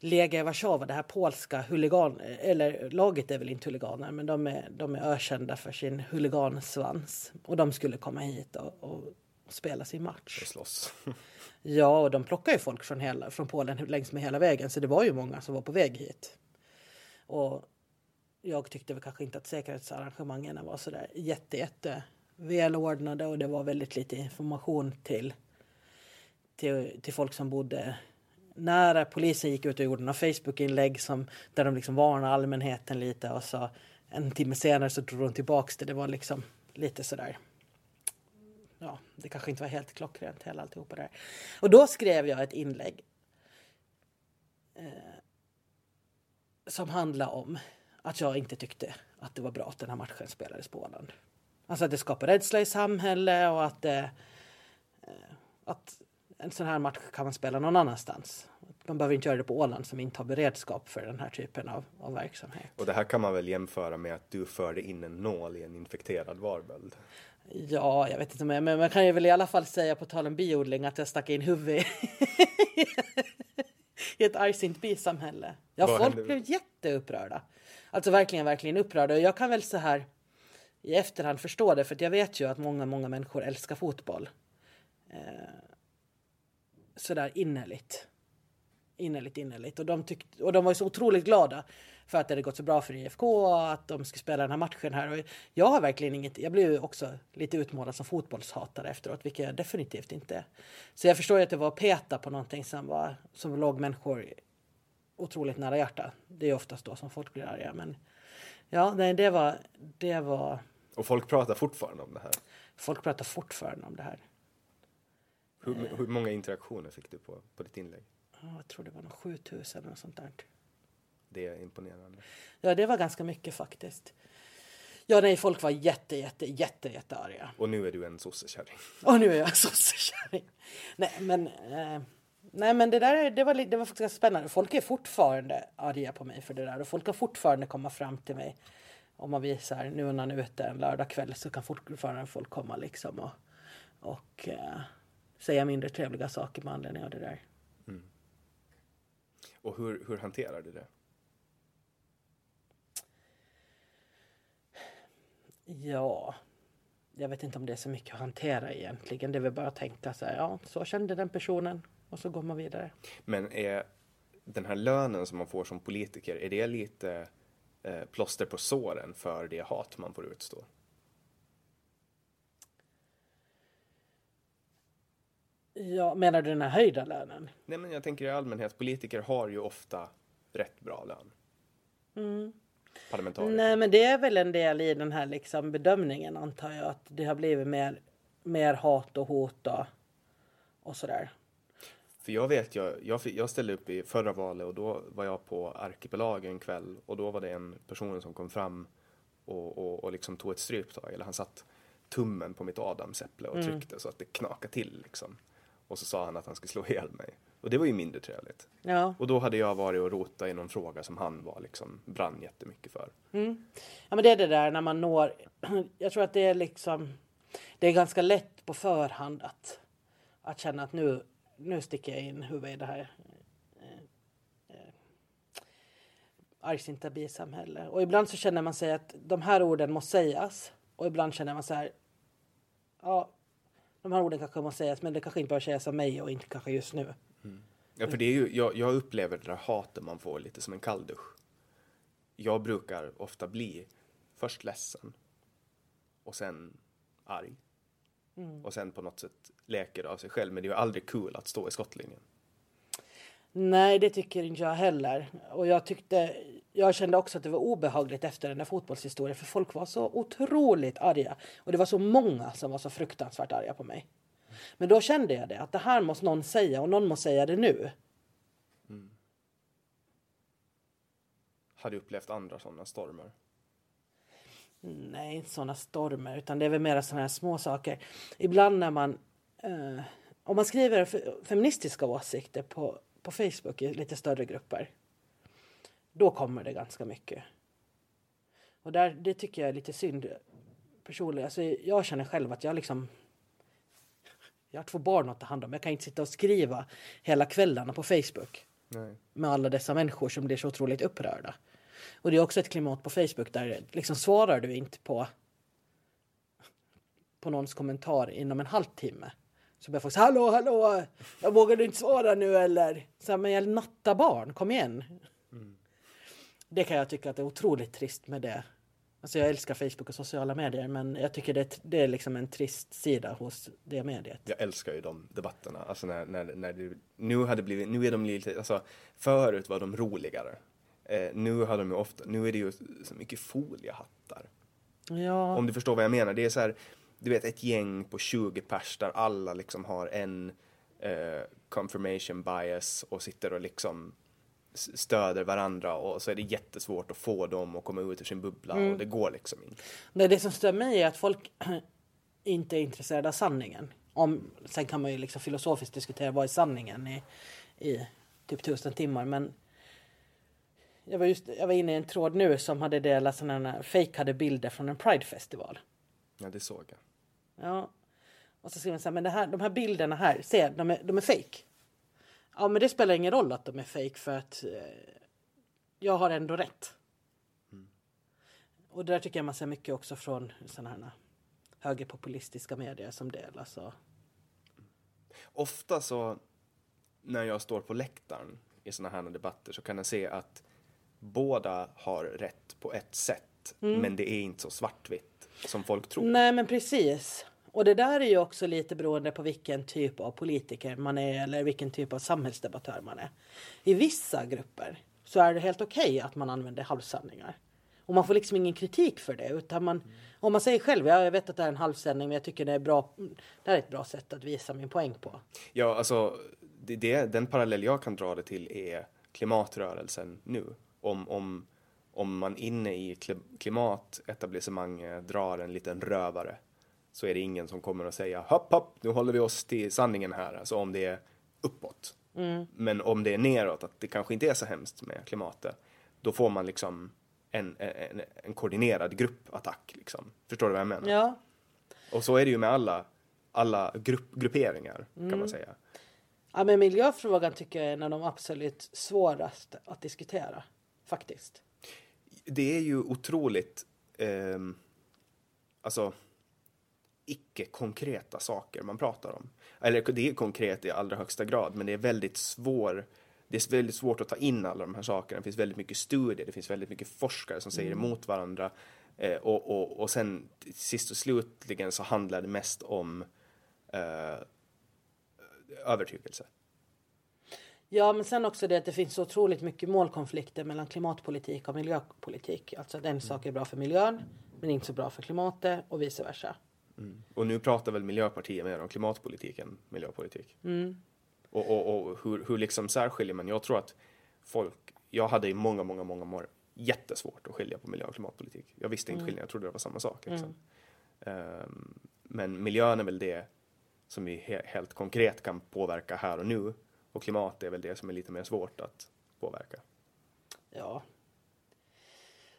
B: Lega i Warszawa, det här polska huligan, eller laget är väl inte huliganer, men de är, de är ökända för sin huligansvans. Och de skulle komma hit och, och, och spela sin match.
A: och slåss. [laughs]
B: Ja, och de plockar ju folk från, hela, från Polen längs med hela vägen, så det var ju många som var på väg hit. Och jag tyckte väl kanske inte att säkerhetsarrangemangen var så där jätte, jätte välordnade och det var väldigt lite information till, till, till folk som bodde nära. Polisen gick ut och gjorde några Facebook-inlägg som, där de liksom varnade allmänheten lite och så en timme senare så drog de tillbaks det. Det var liksom lite sådär det kanske inte var helt klockrent heller alltihopa där. Och då skrev jag ett inlägg eh, som handlade om att jag inte tyckte att det var bra att den här matchen spelades på Åland. Alltså att det skapar rädsla i samhället och att, eh, eh, att en sån här match kan man spela någon annanstans. Man behöver inte göra det på Åland som inte har beredskap för den här typen av, av verksamhet.
A: Och det här kan man väl jämföra med att du förde in en nål i en infekterad varböld.
B: Ja, jag vet inte, men men man kan ju väl i alla fall säga på tal om biodling att jag stack in huvudet i ett argsint bisamhälle. Ja,
A: Vad
B: folk
A: hände?
B: blev jätteupprörda. Alltså verkligen, verkligen upprörda. Och jag kan väl så här i efterhand förstå det, för jag vet ju att många, många människor älskar fotboll. Eh, sådär innerligt. Innerligt, innerligt. Och de, tyckte, och de var ju så otroligt glada för att det hade gått så bra för IFK och att de skulle spela den här matchen här. Och jag har verkligen inget, jag blev ju också lite utmålad som fotbollshatare efteråt, vilket jag definitivt inte är. Så jag förstår ju att det var peta på någonting som, var, som låg människor otroligt nära hjärta. Det är oftast då som folk blir arga. Men ja, nej, det var, det var,
A: Och folk pratar fortfarande om det här.
B: folk pratar fortfarande om det här.
A: Hur, hur många interaktioner fick du på, på ditt inlägg?
B: Ja, Jag tror det var nog 7000 eller sånt där.
A: Det är imponerande.
B: Ja, det var ganska mycket faktiskt. Ja, nej, folk var jätte, jätte, jätte, jätte arga.
A: Och nu är du en sossekärring.
B: Och nu är jag sossekärring. Nej, men, eh, nej, men det där det var, det var faktiskt spännande. Folk är fortfarande arga på mig för det där och folk kan fortfarande komma fram till mig. Om man visar nu när man är ute en lördagkväll så kan fortfarande folk komma liksom och, och eh, säga mindre trevliga saker med anledning av det där.
A: Och hur, hur hanterar du det?
B: Ja, jag vet inte om det är så mycket att hantera egentligen. Det är väl bara att tänka så här, ja, så kände den personen och så går man vidare.
A: Men är den här lönen som man får som politiker, är det lite eh, plåster på såren för det hat man får utstå?
B: Ja, menar du den här höjda lönen?
A: Nej, men jag tänker i allmänhet, politiker har ju ofta rätt bra lön. Parlamentariker.
B: Nej, men det är väl en del i den här liksom bedömningen antar jag att det har blivit mer, mer hat och hot och, och sådär.
A: För jag vet, jag, jag, jag ställde upp i förra valet och då var jag på Arkipelag en kväll och då var det en person som kom fram och, och, och liksom tog ett stryptag, eller han satt tummen på mitt adamsäpple och tryckte så att det knakade till liksom. Och så sa han att han skulle slå ihjäl mig. Och det var ju mindre trevligt.
B: Ja.
A: Och då hade jag varit och rotat i någon fråga som han var liksom, brann jättemycket för.
B: Ja men det är det där när man når, [clears throat] jag tror att det är liksom, det är ganska lätt på förhand att, att känna att nu, nu sticker jag in huvudet i det här eh, eh, argsinta bisamhälle. Och ibland så känner man sig att de här orden måste sägas. Och ibland känner man så här, ja, de här orden kanske måste sägas men det kanske inte bör sägas av mig och inte kanske just nu.
A: Ja, för det är ju, jag, jag upplever det där hatet man får lite som en kalldusch. Jag brukar ofta bli först ledsen och sen arg. och sen på något sätt leker av sig själv. Men det är ju aldrig kul att stå i skottlinjen.
B: Nej, det tycker inte jag heller. Och jag tyckte, jag kände också att det var obehagligt efter den där fotbollshistorien för folk var så otroligt arga. Och det var så många som var så fruktansvärt arga på mig. Men då kände jag det, att det här måste någon säga och någon måste säga det nu.
A: Har du upplevt andra sådana stormar?
B: Nej, inte sådana stormar, utan det är väl mer sådana här små saker. Ibland när man, eh, om man skriver fe- feministiska åsikter på, på Facebook i lite större grupper, då kommer det ganska mycket. Och där, det tycker jag är lite synd personligen. Alltså, jag känner själv att jag liksom, jag har två barn att ta hand om. Jag kan inte sitta och skriva hela kvällarna på Facebook
A: Nej.
B: med alla dessa människor som blir så otroligt upprörda. Och det är också ett klimat på Facebook där liksom svarar du inte på på någons kommentar inom en halvtimme så börjar folk säga hallå, hallå, jag vågar inte svara nu eller så här, men jag nattar barn, kom igen. Det kan jag tycka att det är otroligt trist med det. Alltså jag älskar Facebook och sociala medier men jag tycker det, det är liksom en trist sida hos det mediet.
A: Jag älskar ju de debatterna. Alltså när, när, när det, nu hade blivit, nu är de lite, alltså förut var de roligare. Eh, nu har de ju ofta, nu är det ju så mycket foliehattar.
B: Ja,
A: Om du förstår vad jag menar. Det är så här, du vet ett gäng på 20 pers där alla liksom har en eh, confirmation bias och sitter och liksom stöder varandra och så är det jättesvårt att få dem att komma ut ur sin bubbla och det går liksom inte.
B: Nej, det som stör mig är att folk [clears throat] inte är intresserade av sanningen. Om, sen kan man ju liksom filosofiskt diskutera vad är sanningen i, i typ tusen timmar. Men jag var, just, jag var inne i en tråd nu som hade delat sådana fejkade bilder från en Pride-festival.
A: Ja, det såg jag.
B: Ja. Och så skriver man så här, men det här, de här bilderna här, se, de är, de är fake. Ja, men det spelar ingen roll att de är fake för att eh, jag har ändå rätt. Och det där tycker jag man ser mycket också från sådana här högerpopulistiska medier som delas. Och,
A: Ofta så när jag står på läktaren i såna här debatter så kan jag se att båda har rätt på ett sätt. Men det är inte så svartvitt som folk tror.
B: Nej, men precis. Och det där är ju också lite beroende på vilken typ av politiker man är eller vilken typ av samhällsdebattör man är. I vissa grupper så är det helt okej att man använder halvsanningar. Och man får liksom ingen kritik för det. Utan man, om man säger själv, ja, jag vet att det är en halvsändning men jag tycker det är bra. Det här är ett bra sätt att visa min poäng på.
A: Ja, alltså det, det, den parallell jag kan dra det till är klimatrörelsen nu. Om, om, om man inne i klimatetablissemanget drar en liten rövare så är det ingen som kommer att säga hopp, hopp, nu håller vi oss till sanningen här. Alltså om det är uppåt. Men om det är neråt, att det kanske inte är så hemskt med klimatet, då får man liksom en, en, en koordinerad gruppattack. Liksom. Förstår du vad jag menar?
B: Ja,
A: Och så är det ju med alla, alla grupp, grupperingar, kan man säga.
B: ja men miljöfrågan tycker jag är en av de absolut svåraste att diskutera. Faktiskt.
A: det är ju otroligt, ehm, alltså icke-konkreta saker man pratar om. Eller det är konkret i allra högsta grad, men det är väldigt svår det är väldigt svårt att ta in alla de här sakerna. Det finns väldigt mycket studier, det finns väldigt mycket forskare som säger emot varandra. Eh, och, och, och sen sist och slutligen så handlar det mest om eh, övertygelse.
B: Ja, men sen också det att det finns så otroligt mycket målkonflikter mellan klimatpolitik och miljöpolitik. Alltså att en sak är bra för miljön, men inte så bra för klimatet och vice versa.
A: Och nu pratar väl Miljöpartiet mer om klimatpolitik än miljöpolitik. Och, och, och hur, hur liksom särskiljer man? Jag tror att folk, jag hade i många, många, många år jättesvårt att skilja på miljö och klimatpolitik. Jag visste inte skillnaden, jag trodde det var samma sak. Liksom. Ehm, men miljön är väl det som vi he, helt konkret kan påverka här och nu. Och klimat är väl det som är lite mer svårt att påverka.
B: Ja.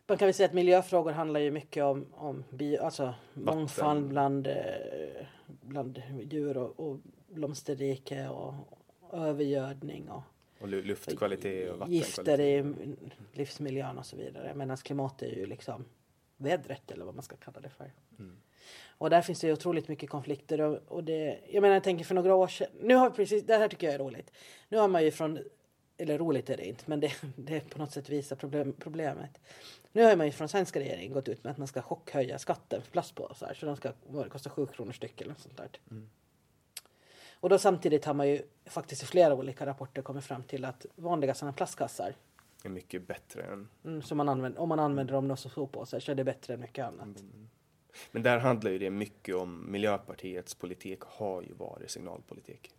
B: Man kan väl säga att miljöfrågor handlar ju mycket om, om bio, alltså mångfald bland, eh, bland djur och, och blomsterrike och, och övergödning och
A: Och lu- luftkvalitet och
B: gifter
A: vattenkvalitet.
B: i livsmiljön och så vidare. Medan klimat är ju liksom vädret eller vad man ska kalla det för.
A: Mm.
B: Och där finns det ju otroligt mycket konflikter och, och det, jag menar jag tänker för några år sedan, nu har vi precis, det här tycker jag är roligt. Nu har man ju från eller roligt är det inte, men det, [laughs] det på något sätt visar problem, problemet. Nu har man ju från svenska regeringen gått ut med att man ska chockhöja skatten för plastpåsar. Så de ska kostar 7 kronor styck eller något sånt där. Mm. Och då samtidigt har man ju faktiskt i flera olika rapporter kommit fram till att vanliga sådana plastkassar
A: är mycket bättre än...
B: Mm, så man använder, om man använder dem som soppåsar så är det bättre än mycket annat. Mm.
A: Men där handlar ju det mycket om Miljöpartiets politik har ju varit signalpolitik.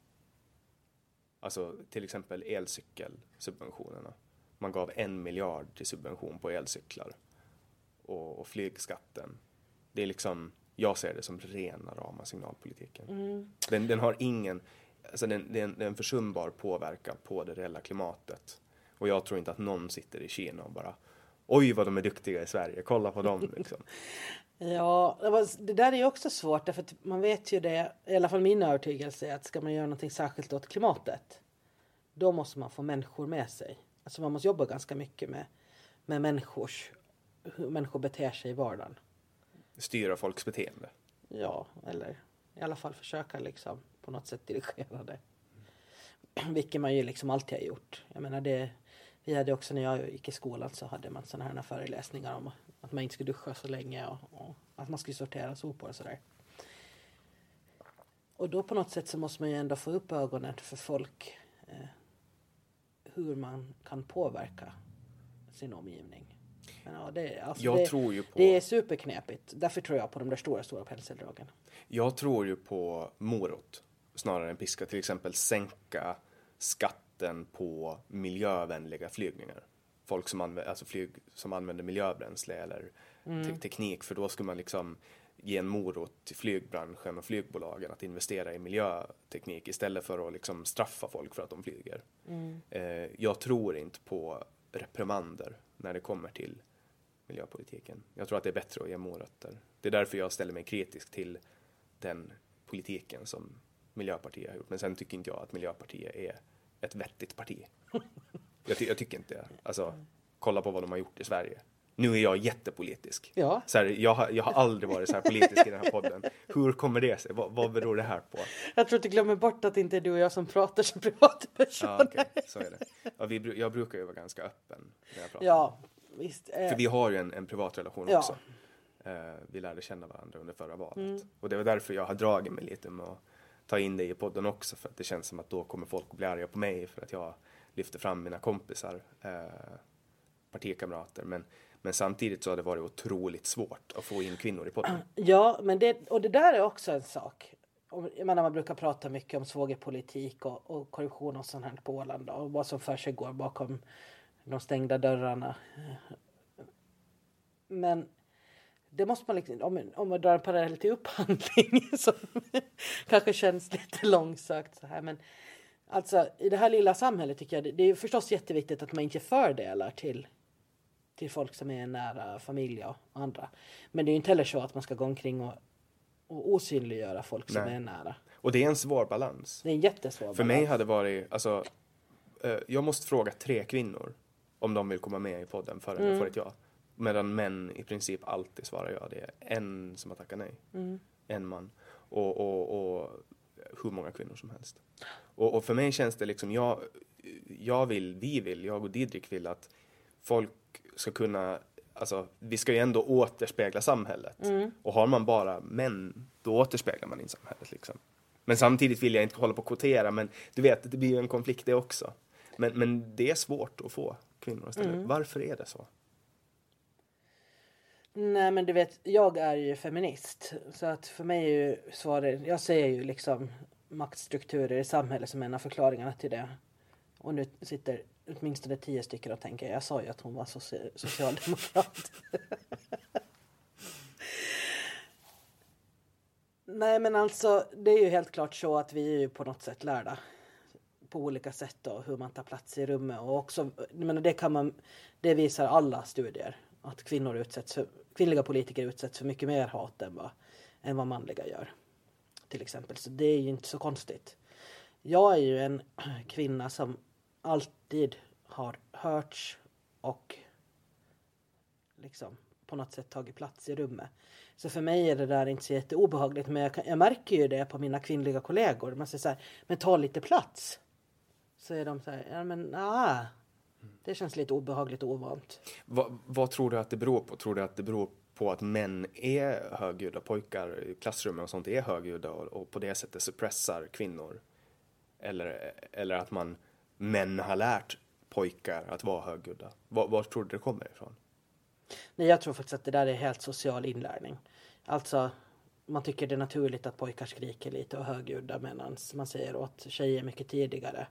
A: Alltså till exempel elcykelsubventionerna. Man gav en miljard till subvention på elcyklar. Och, och flygskatten. Det är liksom, jag ser det som rena rama signalpolitiken. Mm. Den, den, har ingen, alltså den, den, den försumbar påverkan på det reella klimatet. Och jag tror inte att någon sitter i Kina och bara oj vad de är duktiga i Sverige, kolla på dem liksom. [laughs]
B: Ja, det, där är ju också svårt därför att man vet ju det, i alla fall min övertygelse är att ska man göra någonting särskilt åt klimatet då måste man få människor med sig. Alltså man måste jobba ganska mycket med, med människors, hur människor beter sig i vardagen.
A: Styra folks beteende?
B: Ja, eller i alla fall försöka liksom på något sätt dirigera det. [clears throat] Vilket man ju liksom alltid har gjort. Jag menar det, vi hade också när jag gick i skolan så hade man sådana här föreläsningar om att man inte skulle duscha så länge och, och att man skulle sortera sopor och sådär. Och då på något sätt så måste man ju ändå få upp ögonen för folk eh, hur man kan påverka sin omgivning. Men ja, det, alltså
A: jag
B: det,
A: tror ju på...
B: det är superknepigt. Därför tror jag på de där stora, stora penseldragen.
A: Jag tror ju på morot snarare än piska. Till exempel sänka skatten på miljövänliga flygningar. Folk som, använder, alltså flyg som använder miljöbränsle eller mm. te teknik. För då skulle man liksom ge en morot till flygbranschen och flygbolagen att investera i miljöteknik istället för att liksom straffa folk för att de flyger. Mm. Eh, jag tror inte på reprimander när det kommer till miljöpolitiken. Jag tror att det är bättre att ge morötter. Det är därför jag ställer mig kritisk till den politiken som Miljöpartiet har gjort. Men sen tycker inte jag att Miljöpartiet är ett vettigt parti. Jag, ty jag tycker inte det. Alltså, kolla på vad de har gjort i Sverige. Nu är jag jättepolitisk.
B: Ja.
A: Så här, jag, har, jag har aldrig varit så här politisk i den här podden. Hur kommer det sig? Vad, vad beror det här på?
B: Jag tror att du glömmer bort att det inte är du och jag som pratar som privatpersoner.
A: Ja, okay. så är det. Ja, vi, jag brukar ju vara ganska öppen när jag pratar.
B: Ja, visst.
A: Eh. För vi har ju en, en privat relation ja. också. Eh, vi lärde känna varandra under förra valet. Mm. Och det var därför jag har dragit mig lite med att ta in dig i podden också. För att det känns som att då kommer folk att bli arga på mig för att jag lyfter fram mina kompisar, eh, partikamrater. Men men samtidigt så har det varit otroligt svårt att få in kvinnor i podden. [clears throat]
B: Ja, men det, och det där är också en sak. Jag menar, man brukar prata mycket om svågerpolitik och, och korruption och sånt här på Åland och vad som för sig går bakom de stängda dörrarna. Men det måste man liksom, om, om man drar en parallell till upphandling [laughs] som kanske känns lite långsökt så här men alltså i det här lilla samhället tycker jag det, det är förstås jätteviktigt att man inte fördelar till till folk som är nära familj och andra. Men det är ju inte heller så att man ska gå omkring och, och osynliggöra folk som Nej. är nära.
A: Och det är en svår balans.
B: Det är en jättesvår balans.
A: För mig hade varit, alltså, eh, jag måste fråga tre kvinnor om de vill komma med i podden förrän mm. jag får ett ja. Medan män i princip alltid svarar ja. Det är en som har tackat nej. Mm. En man. Och, och, och hur många kvinnor som helst. Och, och, för mig känns det liksom, jag, jag vill, vi vill, jag och Didrik vill att folk ska kunna Alltså, vi ska ju ändå återspegla samhället. Mm. Och har man bara män, då återspeglar man inte samhället. Liksom. Men samtidigt vill jag inte hålla på och kvotera, men du vet, det blir ju en konflikt det också. Men, men det är svårt att få kvinnor att ställa mm. upp. Varför är det så?
B: Nej men du vet, jag är ju feminist. Så att för mig är ju svaret, jag ser ju liksom maktstrukturer i samhället som en av förklaringarna till det. Och nu sitter åtminstone tio stycken och tänker jag sa ju att hon var soci socialdemokrat. [laughs] Nej men alltså det är ju helt klart så att vi är ju på något sätt lärda på olika sätt då, hur man tar plats i rummet och också, men det kan man, det visar alla studier att kvinnor utsätts för, kvinnliga politiker utsätts för mycket mer hat än vad, än vad manliga gör. Till exempel, så det är ju inte så konstigt. Jag är ju en [clears throat] kvinna som alltid har hörts och liksom på något sätt tagit plats i rummet. Så för mig är det där inte så jätteobehagligt men jag, kan, jag märker ju det på mina kvinnliga kollegor. Man säger så här, men ta lite plats. så är de så här, ja men ah, det känns lite obehagligt och ovant.
A: Vad, vad tror du att det beror på? Tror du att det beror på att män är högljudda, pojkar i klassrummen och sånt är högljudda och, och på det sättet suppressar kvinnor? Eller, eller att man, män har lärt pojkar att vara högljudda? Var, var tror du det kommer ifrån?
B: Nej, jag tror faktiskt att det där är helt social inlärning. Alltså, man tycker det är naturligt att pojkar skriker lite och högljudda medan man säger åt tjejer mycket tidigare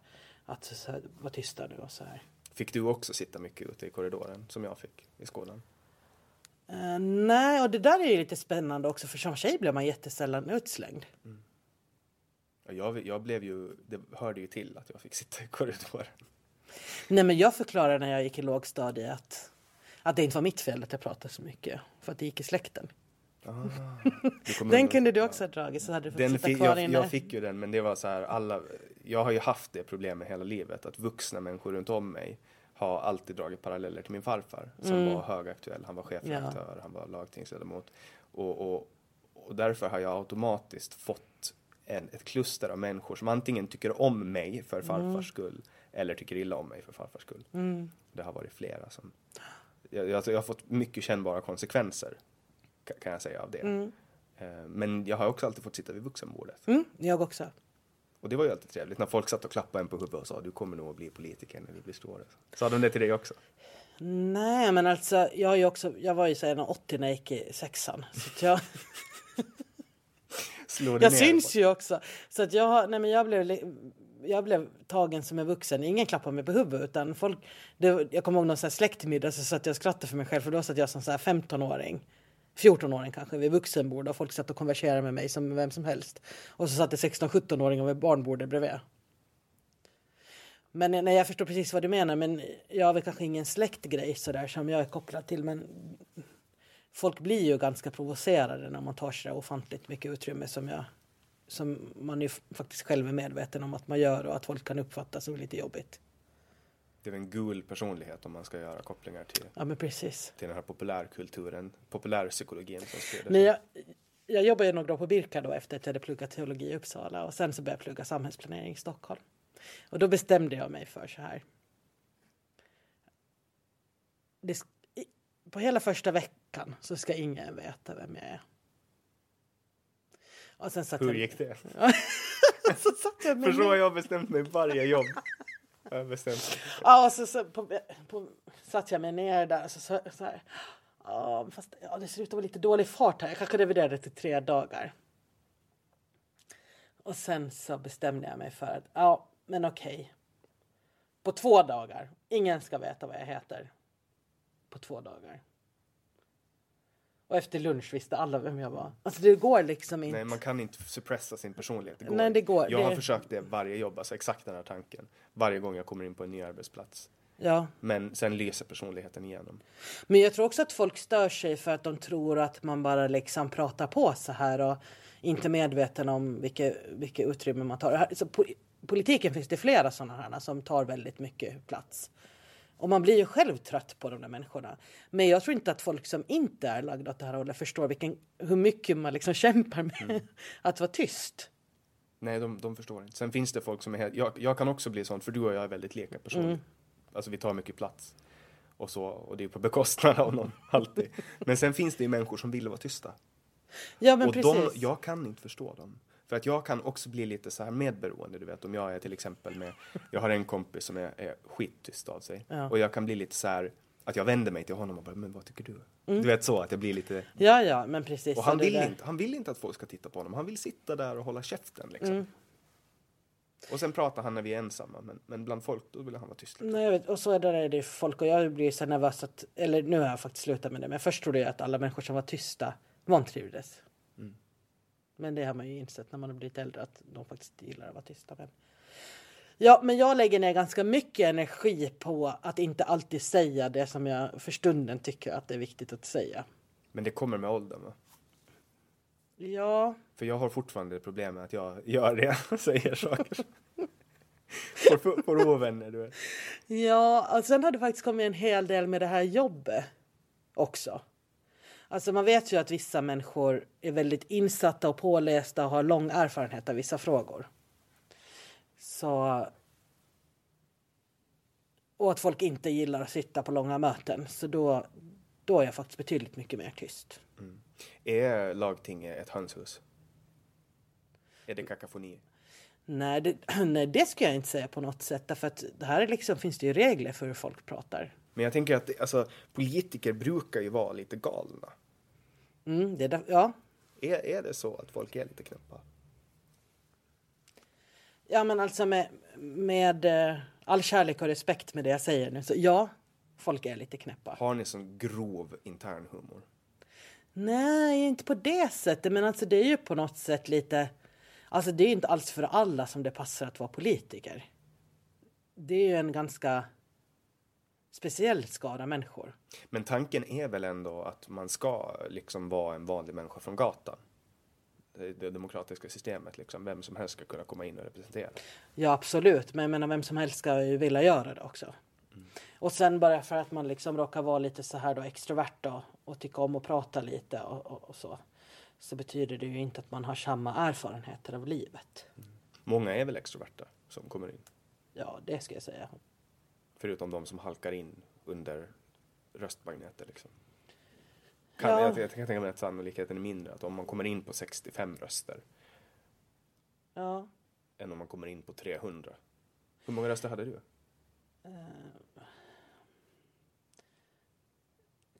B: att vara tysta nu och så här.
A: Fick du också sitta mycket ute i korridoren som jag fick i skolan?
B: Uh, nej, och det där är ju lite spännande också för som tjej blir man jättesällan utslängd.
A: Mm. Jag, jag blev ju, det hörde ju till att jag fick sitta i korridoren.
B: Nej, men jag förklarade när jag gick i lågstadiet att, att det inte var mitt fel att jag pratade så mycket för att det gick i släkten. Ah, [laughs] den kunde du också ha dragit så hade du fått
A: den
B: sitta kvar
A: jag,
B: inne.
A: jag fick ju den men det var så här alla, jag har ju haft det problemet hela livet att vuxna människor runt om mig har alltid dragit paralleller till min farfar som
B: Mm.
A: var högaktuell. Han var chefredaktör, han var lagtingsledamot. Och, och, och därför har jag automatiskt fått en, ett kluster av människor som antingen tycker om mig för farfars
B: Mm.
A: skull eller tycker illa om mig för farfars skull. Det har varit flera som... Jag, jag, jag har fått mycket kännbara konsekvenser ka- kan jag säga av det. Eh, Men jag har också alltid fått sitta vid vuxenbordet.
B: Mm, jag också.
A: Och det var ju alltid trevligt när folk satt och klappade en på huvudet och sa du kommer nog att bli politiker när du blir stor. Sa de det till dig också?
B: Nej, men alltså jag, är också, jag var ju så här 80 när jag gick i sexan. Så att jag, [laughs] jag syns ju också. Så att jag, nej, men jag, blev, jag blev tagen som en vuxen. Ingen klappade mig på huvudet. Utan folk, det, jag kommer ihåg någon så här släktmiddag så satt jag och skrattade för mig själv. För då satt jag som så här 15-åring. 14-åring kanske vid vuxenbord och folk satt och konverserade med mig som vem som helst. Och så satt det 16-17-åringar vid barnbordet bredvid. Men nej, jag förstår precis vad du menar. Men jag har väl kanske ingen släktgrej sådär som jag är kopplad till. Men folk blir ju ganska provocerade när man tar sig ofantligt mycket utrymme som jag som man ju faktiskt själv är medveten om att man gör och att folk kan uppfatta som lite jobbigt.
A: Det är en gul personlighet om man ska göra kopplingar till,
B: Ja men precis.
A: till den här populärkulturen, populärpsykologin som sprider
B: Men jag, jag jobbade ju några år på Birka då efter att jag hade pluggat teologi i Uppsala och sen så började jag plugga samhällsplanering i Stockholm. Och då bestämde jag mig för så här. Det, på hela första veckan så ska ingen veta vem jag är. Och sen satt
A: Hur
B: jag,
A: gick det? [laughs]
B: så satt jag med
A: För så har jag bestämt mig varje jobb. [laughs] Jag bestämt mig.
B: Ja, och så, så på, på, satt jag mig ner där och så, så, så här. Ja, fast ja, det ser ut att vara lite dålig fart här. Jag kanske reviderade till tre dagar. Och sen så bestämde jag mig för att ja, men okej. På två dagar. Ingen ska veta vad jag heter. På två dagar. Och efter lunch visste alla vem jag var. Alltså det går liksom inte.
A: Nej, man kan inte suppressa sin personlighet. Det går.
B: Nej, det går.
A: Jag har
B: Det-
A: försökt det varje jobb, alltså exakt den här tanken. Varje gång jag kommer in på en ny arbetsplats.
B: Ja.
A: Men sen lyser personligheten igenom.
B: Men jag tror också att folk stör sig för att de tror att man bara liksom pratar på så här och inte är medveten om vilket, vilket utrymme man tar. Så po politiken finns det flera sådana här som tar väldigt mycket plats. Och man blir ju själv trött på de där människorna. Men jag tror inte att folk som inte är lagda åt det här hållet förstår vilken, hur mycket man liksom [laughs] kämpar med att vara tyst.
A: Nej, de, de förstår inte. Sen finns det folk som är helt, jag, jag kan också bli sån, för du och jag är väldigt lika personer.
B: Mm.
A: Alltså vi tar mycket plats. Och så, och det är på bekostnad av någon, [laughs] alltid. Men sen finns det ju människor som vill vara tysta.
B: Ja men
A: och
B: precis.
A: de, jag kan inte förstå dem. För att jag kan också bli lite så här medberoende, du vet. Om jag är till exempel med, jag har en kompis som är, är skittyst av sig.
B: Ja.
A: Och jag kan bli lite så här, att jag vänder mig till honom och bara, men vad tycker du? Du vet så, att jag blir lite,
B: Ja ja men precis.
A: och han vill,
B: där-
A: inte, han vill inte att folk ska titta på honom. Han vill sitta där och hålla käften liksom.
B: Mm.
A: Och sen pratar han när vi är ensamma, men, men bland folk då vill han vara tyst. Liksom.
B: Nej, jag vet, och så är det, där det är folk och jag blir så nervös att, eller nu har jag faktiskt slutat med det, men först trodde jag att alla människor som var tysta vantrivdes. Men det har man ju insett när man har blivit äldre att de faktiskt gillar att vara tysta. Men... Ja, men jag lägger ner ganska mycket energi på att inte alltid säga det som jag för stunden tycker att det är viktigt att säga.
A: Men det kommer med åldern va?
B: Ja,
A: För jag har fortfarande problem med att jag gör det, [laughs] säger saker. får, får ovänner, du vet.
B: Ja, och sen har det faktiskt kommit en hel del med det här jobbet också. Alltså man vet ju att vissa människor är väldigt insatta och pålästa och har lång erfarenhet av vissa frågor. Så Och att folk inte gillar att sitta på långa möten. Så då, då är jag faktiskt betydligt mycket mer tyst.
A: Är lagtinget ett hönshus? Är det kakafoni?
B: Nej det, [clears throat] nej, det ska jag inte säga på något sätt. Därför att det här är liksom, finns det ju regler för hur folk pratar.
A: Men jag tänker att alltså, politiker brukar ju vara lite galna.
B: Mm, det är där, ja.
A: Är, är det så att folk är lite knäppa?
B: ja, men alltså med, med eh, all kärlek och respekt med det jag säger nu. Så ja, folk är lite knäppa.
A: Har ni sån grov intern humor?
B: Nej, inte på det sättet. Men alltså det är ju på något sätt lite... Alltså det är inte alls för alla som det passar att vara politiker. Det är ju en ganska speciell skara människor.
A: Men tanken är väl ändå att man ska liksom vara en vanlig människa från gatan? Det, det demokratiska systemet, liksom. vem som helst ska kunna komma in och representera.
B: Ja, absolut. Men jag menar, vem som helst ska ju vilja göra det också. Och sen bara för att man liksom råkar vara lite så här då extrovert då, och tycka om att prata lite och, och, och så. Så betyder det ju inte att man har samma erfarenheter av livet.
A: Många är väl extroverta som kommer in?
B: Ja, det ska jag säga.
A: Förutom de som halkar in under röstmagneter liksom. Kan,
B: Ja.
A: jag, jag kan tänka mig att sannolikheten är mindre att om man kommer in på 65 röster
B: Ja.
A: än om man kommer in på 300. Hur många röster hade du?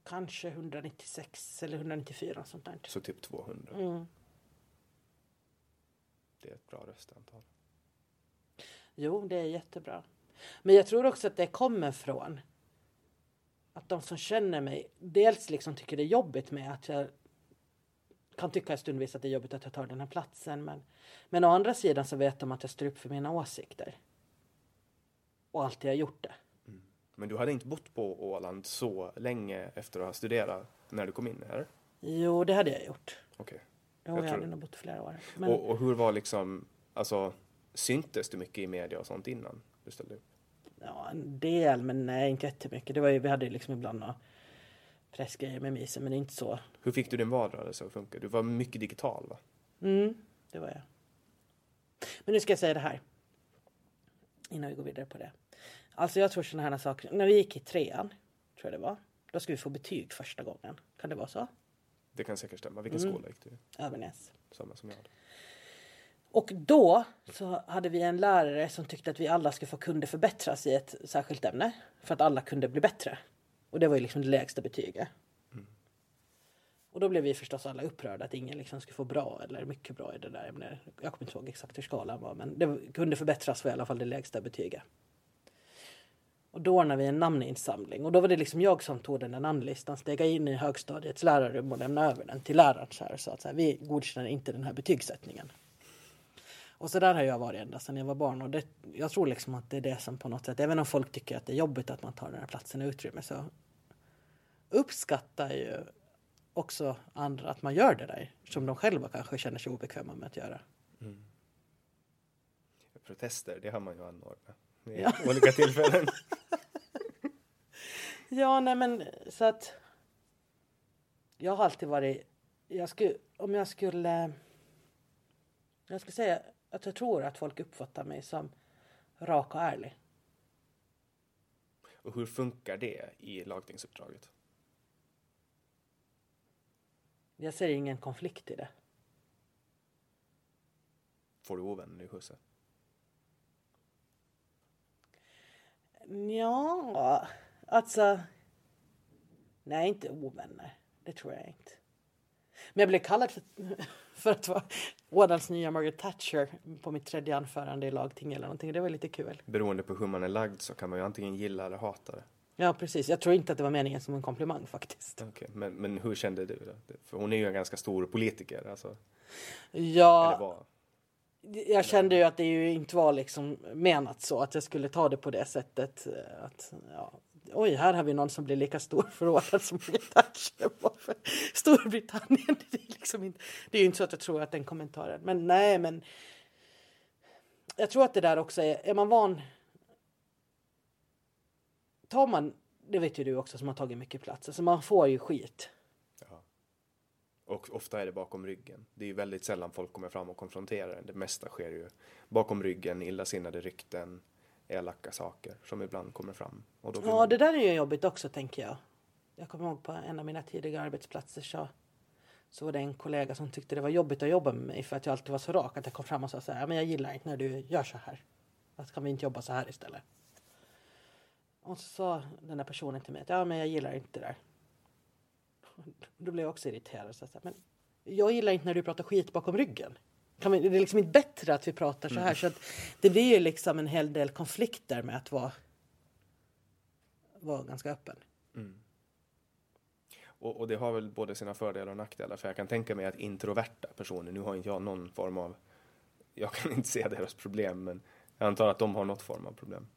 B: Kanske 196 eller 194 sånt där.
A: Så typ 200.
B: Mm.
A: Det är ett bra röstantal.
B: Jo, det är jättebra. Men jag tror också att det kommer från att de som känner mig dels liksom tycker det är jobbigt med att jag kan tycka stundvis att det är jobbigt att jag tar den här platsen. Men, men å andra sidan så vet de att jag står upp för mina åsikter. Och alltid har gjort det.
A: Men du hade inte bott på Åland så länge efter att ha studerat när du kom in här?
B: Jo, det hade jag gjort.
A: Okej.
B: Jo,
A: Jag
B: jag, hade nog bott flera år. Men,
A: Och, och hur var liksom, alltså syntes du mycket i media och sånt innan du ställde upp?
B: Ja, en del, men nej, inte jättemycket. Det var ju, vi hade liksom ibland några pressgrejer med Misen, men inte så.
A: Hur fick du din valrörelse att funka? Du var mycket digital va?
B: Mm, det var jag. Men nu ska jag säga det här. Innan vi går vidare på det. Alltså jag tror sådana här saker. När vi gick i trean, tror jag det var. Då skulle vi få betyg första gången. Kan det vara så?
A: Det kan säkert stämma. Vilken
B: Mm.
A: skola gick du i?
B: Övernäs.
A: Samma som jag hade.
B: Och då så hade vi en lärare som tyckte att vi alla skulle få kunde förbättras i ett särskilt ämne. För att alla kunde bli bättre. Och det var ju liksom det lägsta betyget. Och då blev vi förstås alla upprörda att ingen liksom skulle få bra eller mycket bra i det där ämnet. Jag kommer inte ihåg exakt hur skalan var men det kunde förbättras för i alla fall det lägsta betyget. Och då ordnade vi en namninsamling och då var det liksom jag som tog den där namnlistan, steg in i högstadiets lärarrum och lämnade över den till läraren så här och sa att så här, vi godkänner inte den här betygssättningen. Och så där har jag varit ända sedan jag var barn och det, jag tror liksom att det är det som på något sätt, även om folk tycker att det är jobbigt att man tar den här platsen och utrymme så uppskattar ju också andra att man gör det där som de själva kanske känner sig obekväma med att göra.
A: Protester, det har man ju anordnat. Vid [laughs] olika tillfällen. [laughs]
B: Ja, nej men så att jag har alltid varit, jag skulle, om jag skulle, jag skulle säga att jag tror att folk uppfattar mig som rak och ärlig.
A: Och hur funkar det i lagtingsuppdraget?
B: Jag ser ingen konflikt i det.
A: Får du ovänner i huset?
B: Ja, alltså. Nej, inte ovänner. Det tror jag inte. Men jag blev kallad för, [laughs] för att vara Ådals nya Margaret Thatcher på mitt tredje anförande i lagting eller någonting. Det var lite kul.
A: Beroende på hur man är lagd så kan man ju antingen gilla eller hata det.
B: Ja, precis. Jag tror inte att det var meningen som en komplimang faktiskt.
A: Okej, Men, men hur kände du då? För hon är ju en ganska stor politiker. Alltså,
B: Ja, jag kände ju att det ju inte var liksom menat så att jag skulle ta det på det sättet. eh, Att, ja, oj, här har vi någon som blir lika stor som Margaret Thatcher var för Storbritannien. [laughs] Det är, liksom inte, det är ju inte så att jag tror att den kommentaren, men nej, men jag tror att det där också är, är man van tar man, det vet ju du också som har tagit mycket plats, alltså man får ju skit.
A: Och ofta är det bakom ryggen. Det är ju väldigt sällan folk kommer fram och konfronterar en. Det mesta sker ju bakom ryggen, illasinnade rykten, elaka saker som ibland kommer fram. Och då
B: Ja,
A: man-
B: det där är ju jobbigt också tänker jag. Jag kommer ihåg på en av mina tidiga arbetsplatser så, så var det en kollega som tyckte det var jobbigt att jobba med mig för att jag alltid var så rak att jag kom fram och sa så här, "Ja, men jag gillar inte när du gör så här. Att kan vi inte jobba så här istället? Och så sa den där personen till mig att ja, men jag gillar inte det där. [laughs] Då blev jag också irriterad. Så här, men jag gillar inte när du pratar skit bakom ryggen. Kan vi, det är liksom inte bättre att vi pratar så här. Så att det blir ju liksom en hel del konflikter med att vara, vara ganska öppen.
A: Och, och det har väl både sina fördelar och nackdelar. För jag kan tänka mig att introverta personer, nu har inte jag någon form av, jag kan [laughs] inte se deras problem, men jag antar att de har något form av problem.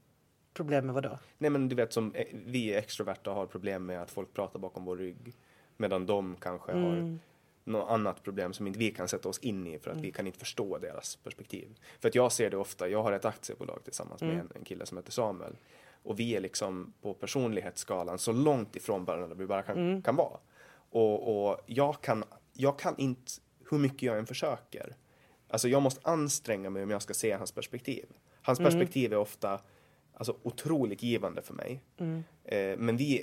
B: Problem med vad då?
A: Nej men du vet som eh, vi extroverta har problem med att folk pratar bakom vår rygg. Medan de kanske har något annat problem som inte vi kan sätta oss in i för att vi kan inte förstå deras perspektiv. För att jag ser det ofta, jag har ett aktiebolag tillsammans med en, en kille som heter Samuel. Och vi är liksom på personlighetsskalan så långt ifrån varandra vi bara kan, kan vara. Och, och jag, kan, jag kan inte, hur mycket jag än försöker, alltså jag måste anstränga mig om jag ska se hans perspektiv. Hans perspektiv är ofta alltså, otroligt givande för mig. Eh, men vi,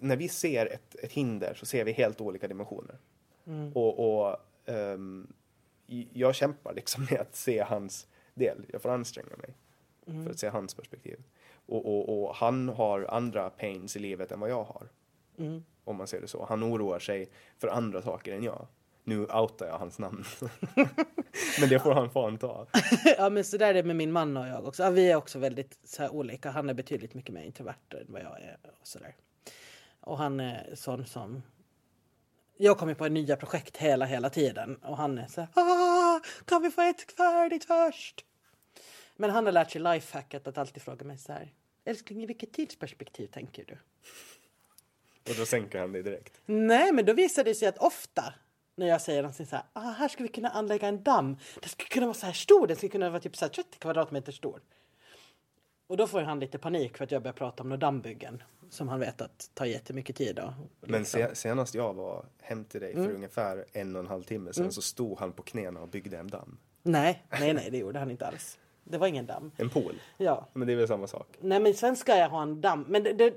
A: när vi ser ett, ett hinder så ser vi helt olika dimensioner. Och, och ehm, i- jag kämpar liksom med att se hans del. Jag får anstränga mig för att se hans perspektiv. Och, och, och han har andra pains i livet än vad jag har. Om man ser det så. Han oroar sig för andra saker än jag. Nu outar jag hans namn. [laughs] Men det får han fan ta. [laughs]
B: ja men så där är det med min man och jag också. Ja, vi är också väldigt så olika. Han är betydligt mycket mer introvert än vad jag är. Och, så där. och han är sån som... Jag kommer på nya projekt hela, hela tiden. Och han är så här... Ah, kan vi få ett färdigt först? Men han har lärt sig lifehacket att alltid fråga mig så här. Älskling, i vilket tidsperspektiv tänker du?
A: Och då sänker han det direkt.
B: Nej, men då visar det sig att ofta när jag säger någonting så här, ah, här ska vi kunna anlägga en damm. Den skulle kunna vara så här stor, den skulle kunna vara typ så här 30 kvadratmeter stor. Och då får han lite panik för att jag börjar prata om några dammbyggen som han vet att tar jättemycket tid. Och,
A: Men
B: liksom.
A: se, senast jag var hem till dig för ungefär en och en halv timme sedan så stod han på knäna och byggde en damm.
B: Nej, nej, nej, det gjorde han inte alls. Det var ingen damm.
A: En pool.
B: Ja.
A: Men det är väl samma sak.
B: Nej, men sen ska jag ha en damm. Men det, det,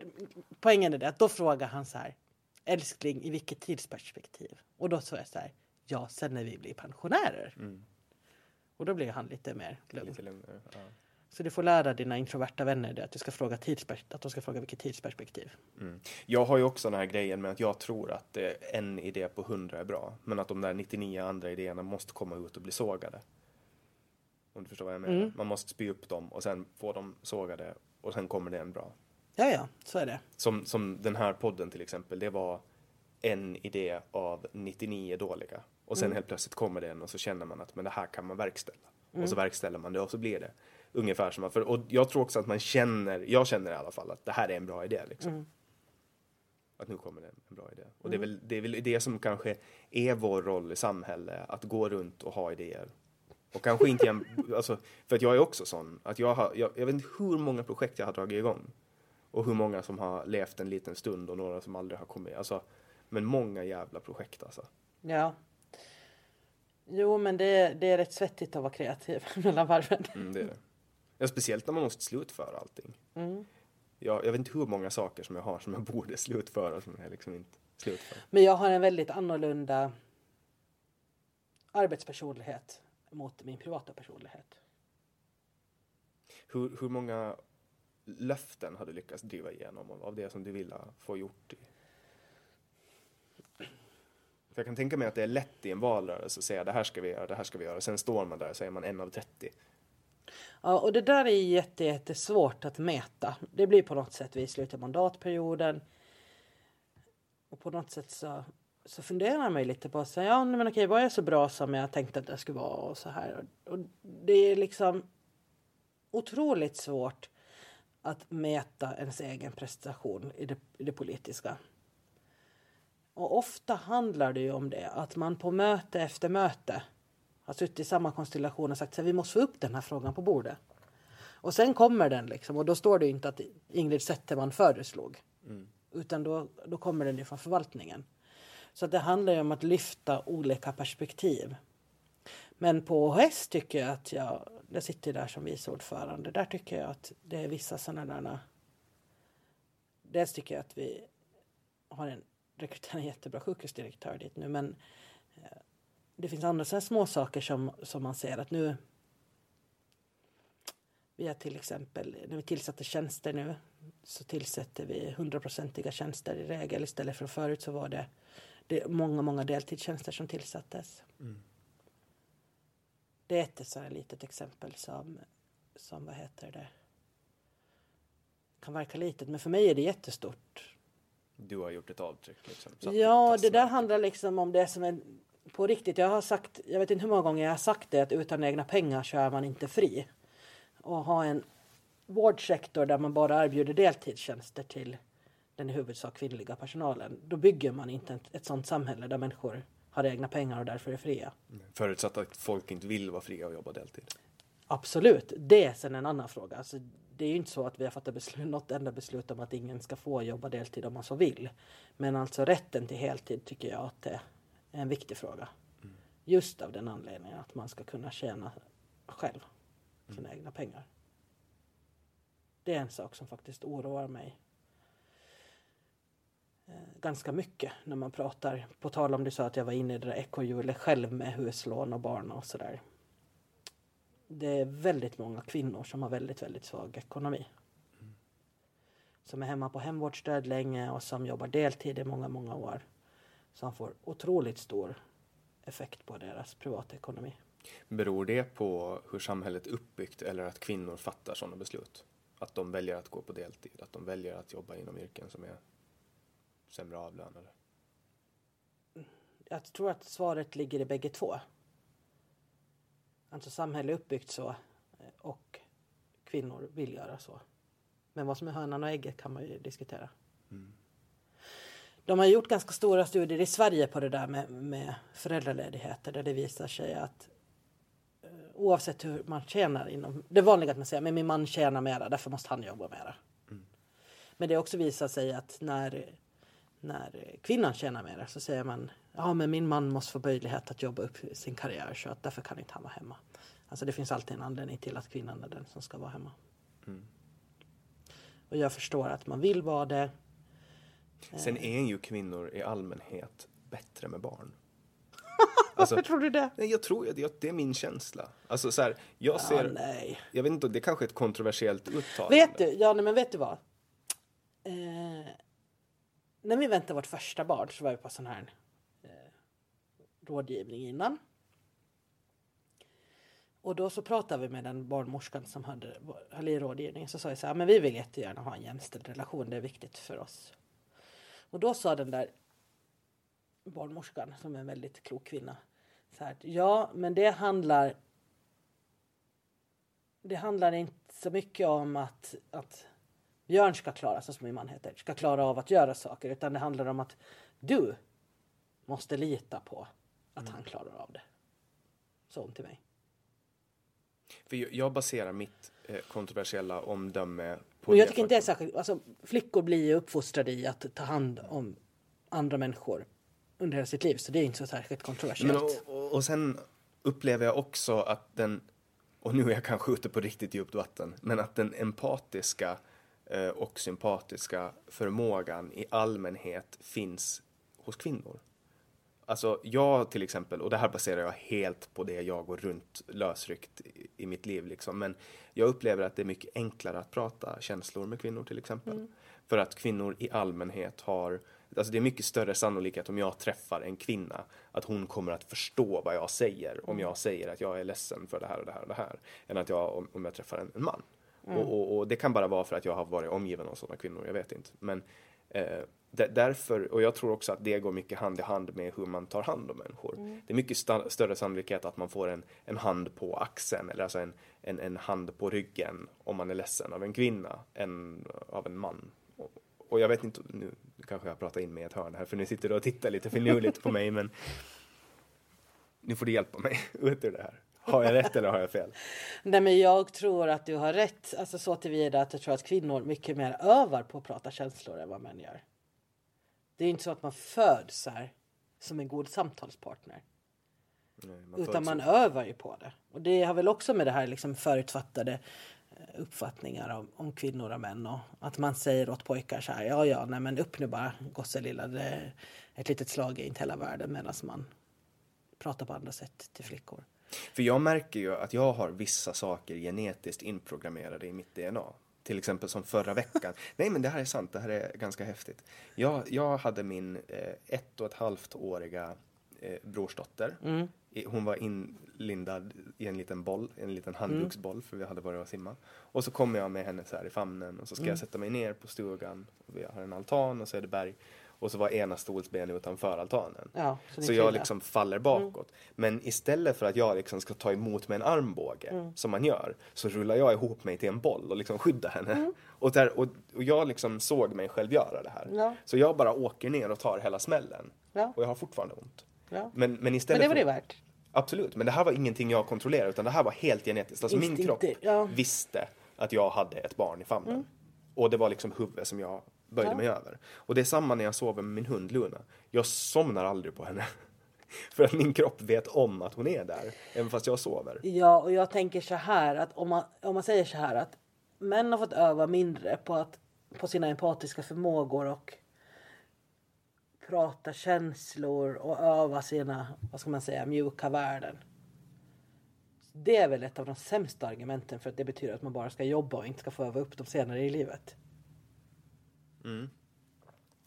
B: poängen är det att då frågar han så här, älskling, i vilket tidsperspektiv? Och då sa jag så här, ja, sen när vi blir pensionärer. Och då blir han lite mer lugn.
A: Lite lugnare. Ja.
B: Så du får lära dina introverta vänner det, att, du ska fråga att de ska fråga vilket tidsperspektiv.
A: Jag har ju också den här grejen med att jag tror att eh, en idé på hundra är bra. Men att de där 99 andra idéerna måste komma ut och bli sågade. Om du förstår vad jag menar. Man måste spy upp dem och sen få dem sågade och sen kommer det en bra.
B: Ja, ja, så är det.
A: Som, som den här podden till exempel, det var en idé av 99 dåliga. Och sen helt plötsligt kommer det en och så känner man att men det här kan man verkställa. Och så verkställer man det och så blir det ungefär som att, för, och jag tror också att man känner, jag känner i alla fall att det här är en bra idé liksom. Att nu kommer det en bra idé. Och det, är väl, det är väl det som kanske är vår roll i samhället, att gå runt och ha idéer. Och kanske inte, jäm- [laughs] alltså, för att jag är också sån, att jag har, jag, jag vet inte hur många projekt jag har dragit igång. Och hur många som har levt en liten stund och några som aldrig har kommit. Alltså, men många jävla projekt alltså.
B: Ja. Jo, men det, det är rätt svettigt att vara kreativ [laughs] mellan varven.
A: Mm, det är det. Ja, speciellt när man måste slutföra allting. Jag, jag vet inte hur många saker som jag har som jag borde slutföra som jag liksom inte slutför.
B: Men jag har en väldigt annorlunda arbetspersonlighet mot min privata personlighet.
A: Hur, hur många löften har du lyckats driva igenom av, det som du vill få gjort? I? För jag kan tänka mig att det är lätt i en valrörelse att säga det här ska vi göra, det här ska vi göra. Sen står man där och säger man en av 30.
B: Ja, och det där är jätte, jättesvårt att mäta. Det blir på något sätt vid slutet av mandatperioden. Och på något sätt så, så funderar man ju lite på så, ja, men okej, var jag så bra som jag tänkte att jag skulle vara och så här. Och det är liksom otroligt svårt att mäta ens egen prestation i det, i det politiska. Och ofta handlar det ju om det, att man på möte efter möte har suttit i samma konstellation och sagt att vi måste få upp den här frågan på bordet. Och sen kommer den liksom och då står det inte att Ingrid Zetterman föreslog. Utan då, då kommer den ju från förvaltningen. Så att det handlar om att lyfta olika perspektiv. Men på OHS tycker jag att jag jag sitter där som vice ordförande. Där tycker jag att det är vissa sådana där... Dels tycker jag att vi har en rekryterat en jättebra sjukhusdirektör dit nu men eh, det finns andra sådana små saker som, som man ser att nu vi har till exempel, när vi tillsätter tjänster nu så tillsätter vi hundraprocentiga tjänster i regel istället för förut så var det, det många, många deltidstjänster som tillsattes. Mm. Det är ett sådant litet exempel som, som, vad heter det, kan verka litet men för mig är det jättestort.
A: Du har gjort ett avtryck liksom?
B: Ja, det där handlar liksom om det som är på riktigt. Jag har sagt, jag vet inte hur många gånger jag har sagt det att utan egna pengar så är man inte fri och ha en vårdsektor där man bara erbjuder deltidstjänster till den i huvudsak kvinnliga personalen. Då bygger man inte ett, ett sådant samhälle där människor har egna pengar och därför är fria.
A: Förutsatt att folk inte vill vara fria och jobba deltid.
B: Absolut, det är sen en annan fråga. Alltså, det är ju inte så att vi har fattat beslut, något enda beslut om att ingen ska få jobba deltid om man så vill. Men alltså rätten till heltid tycker jag att det en viktig fråga. Mm. Just av den anledningen att man ska kunna tjäna själv sina egna pengar. Det är en sak som faktiskt oroar mig eh, ganska mycket när man pratar. På tal om du sa att jag var inne i det där ekorrhjulet själv med huslån och barn och sådär. Det är väldigt många kvinnor som har väldigt, väldigt svag ekonomi. Mm. Som är hemma på hemvårdsstöd länge och som jobbar deltid i många, många år. Som får otroligt stor effekt på deras privatekonomi.
A: Beror det på hur samhället är uppbyggt eller att kvinnor fattar sådana beslut? Att de väljer att gå på deltid, att de väljer att jobba inom yrken som är sämre avlönade?
B: Jag tror att svaret ligger i bägge två. Alltså samhället är uppbyggt så och kvinnor vill göra så. Men vad som är hönan och ägget kan man ju diskutera. Mm. De har gjort ganska stora studier i Sverige på det där med, med föräldraledigheter där det visar sig att oavsett hur man tjänar inom... Det är vanligt att man säger men min man tjänar mera, därför måste han jobba mera. Mm. Men det har också visat sig att när, när kvinnan tjänar mera så säger man ja men min man måste få möjlighet att jobba upp sin karriär så att därför kan inte han vara hemma. Alltså det finns alltid en anledning till att kvinnan är den som ska vara hemma. Mm. Och jag förstår att man vill vara det.
A: Sen är ju kvinnor i allmänhet bättre med barn. [laughs]
B: Alltså, tror du det?
A: Nej, jag tror det, det är min känsla. Alltså så här, jag ser... Ja, nej. Jag vet inte, det är kanske är ett kontroversiellt uttalande.
B: Vet du, ja nej, men vet du vad? Eh, när vi väntade vårt första barn så var vi på sån här eh, rådgivning innan. Och då så pratade vi med den barnmorskan som hade, hade i rådgivningen. Så sa jag så här, men vi vill jättegärna ha en jämställd relation, det är viktigt för oss. Och då sa den där barnmorskan som är en väldigt klok kvinna. Så här, ja, men det handlar. Det handlar inte så mycket om att, att Björn ska klara, så som min man heter, ska klara av att göra saker, utan det handlar om att du måste lita på att mm. han klarar av det. Så hon till mig.
A: För jag baserar mitt eh, kontroversiella omdöme på...
B: Men jag tycker inte det är särskilt... Alltså, flickor blir ju uppfostrade i att ta hand om andra människor under hela sitt liv, så det är inte så särskilt kontroversiellt. Men
A: och, och, sen upplever jag också att den, och nu är jag kanske ute på riktigt djupt vatten, men att den empatiska eh, och sympatiska förmågan i allmänhet finns hos kvinnor. Alltså jag till exempel, och det här baserar jag helt på det jag går runt lösryckt i, i mitt liv liksom, men jag upplever att det är mycket enklare att prata känslor med kvinnor till exempel. Mm. För att kvinnor i allmänhet har Alltså det är mycket större sannolikhet om jag träffar en kvinna att hon kommer att förstå vad jag säger om jag säger att jag är ledsen för det här och det här och det här. Än att jag, om, om jag träffar en, en man. Mm. Och, och, och, det kan bara vara för att jag har varit omgiven av sådana kvinnor, jag vet inte. Men eh, därför, och jag tror också att det går mycket hand i hand med hur man tar hand om människor. Mm. Det är mycket st större sannolikhet att man får en, en hand på axeln eller alltså en, en, en hand på ryggen om man är ledsen av en kvinna än av en man och jag vet inte, nu kanske jag pratar in mig i ett hörn här för nu sitter du och tittar lite finurligt på mig men nu får du hjälpa mig [laughs] ut ur det här. Har jag rätt eller har jag fel?
B: Nej men jag tror att du har rätt, alltså så tillvida att jag tror att kvinnor mycket mer övar på att prata känslor än vad män gör. Det är inte så att man föds här som en god samtalspartner.
A: Nej, man
B: Utan man övar ju på det. Och det har väl också med det här liksom förutfattade eh, uppfattningar om, om kvinnor och män. Och att man säger åt pojkar så här, ja ja, nej men upp nu bara gosselilla. Det är ett litet slag är inte hela världen. Medan man pratar på andra sätt till flickor.
A: För jag märker ju att jag har vissa saker genetiskt inprogrammerade i mitt DNA. Till exempel som förra veckan. Nej men det här är sant, det här är ganska häftigt. Jag, jag hade min eh, ett och ett halvt åriga eh, brorsdotter. I, hon var inlindad i en liten boll, en liten handduksboll för vi hade varit och simma. Och så kommer jag med henne så här i famnen och så ska jag sätta mig ner på stugan. Vi har en altan och så är det berg. Och så var ena stolsbenet utanför altanen.
B: Ja, så
A: så jag liksom faller bakåt. Men istället för att jag liksom ska ta emot med en armbåge som man gör så rullar jag ihop mig till en boll och liksom skyddar henne. Och, där, och, och jag liksom såg mig själv göra det här.
B: Ja.
A: Så jag bara åker ner och tar hela smällen.
B: Ja.
A: Och jag har fortfarande ont. Men, men
B: Men
A: istället
B: det var det
A: för,
B: värt.
A: Absolut, men det här var ingenting jag kontrollerade utan det här var helt genetiskt. Alltså min kropp.
B: Mm.
A: visste att jag hade ett barn i famnen. Och det var liksom huvudet som jag böjde mig över. Och det är samma när jag sover med min hund Luna. Jag somnar aldrig på henne. [laughs] För att min kropp vet om att hon är där, även fast jag sover.
B: Ja, och jag tänker så här att om man, om man säger så här att män har fått öva mindre på, att, på sina empatiska förmågor och prata känslor och öva sina, vad ska man säga, mjuka värden. Det är väl ett av de sämsta argumenten för att det betyder att man bara ska jobba och inte ska få öva upp dem senare i livet.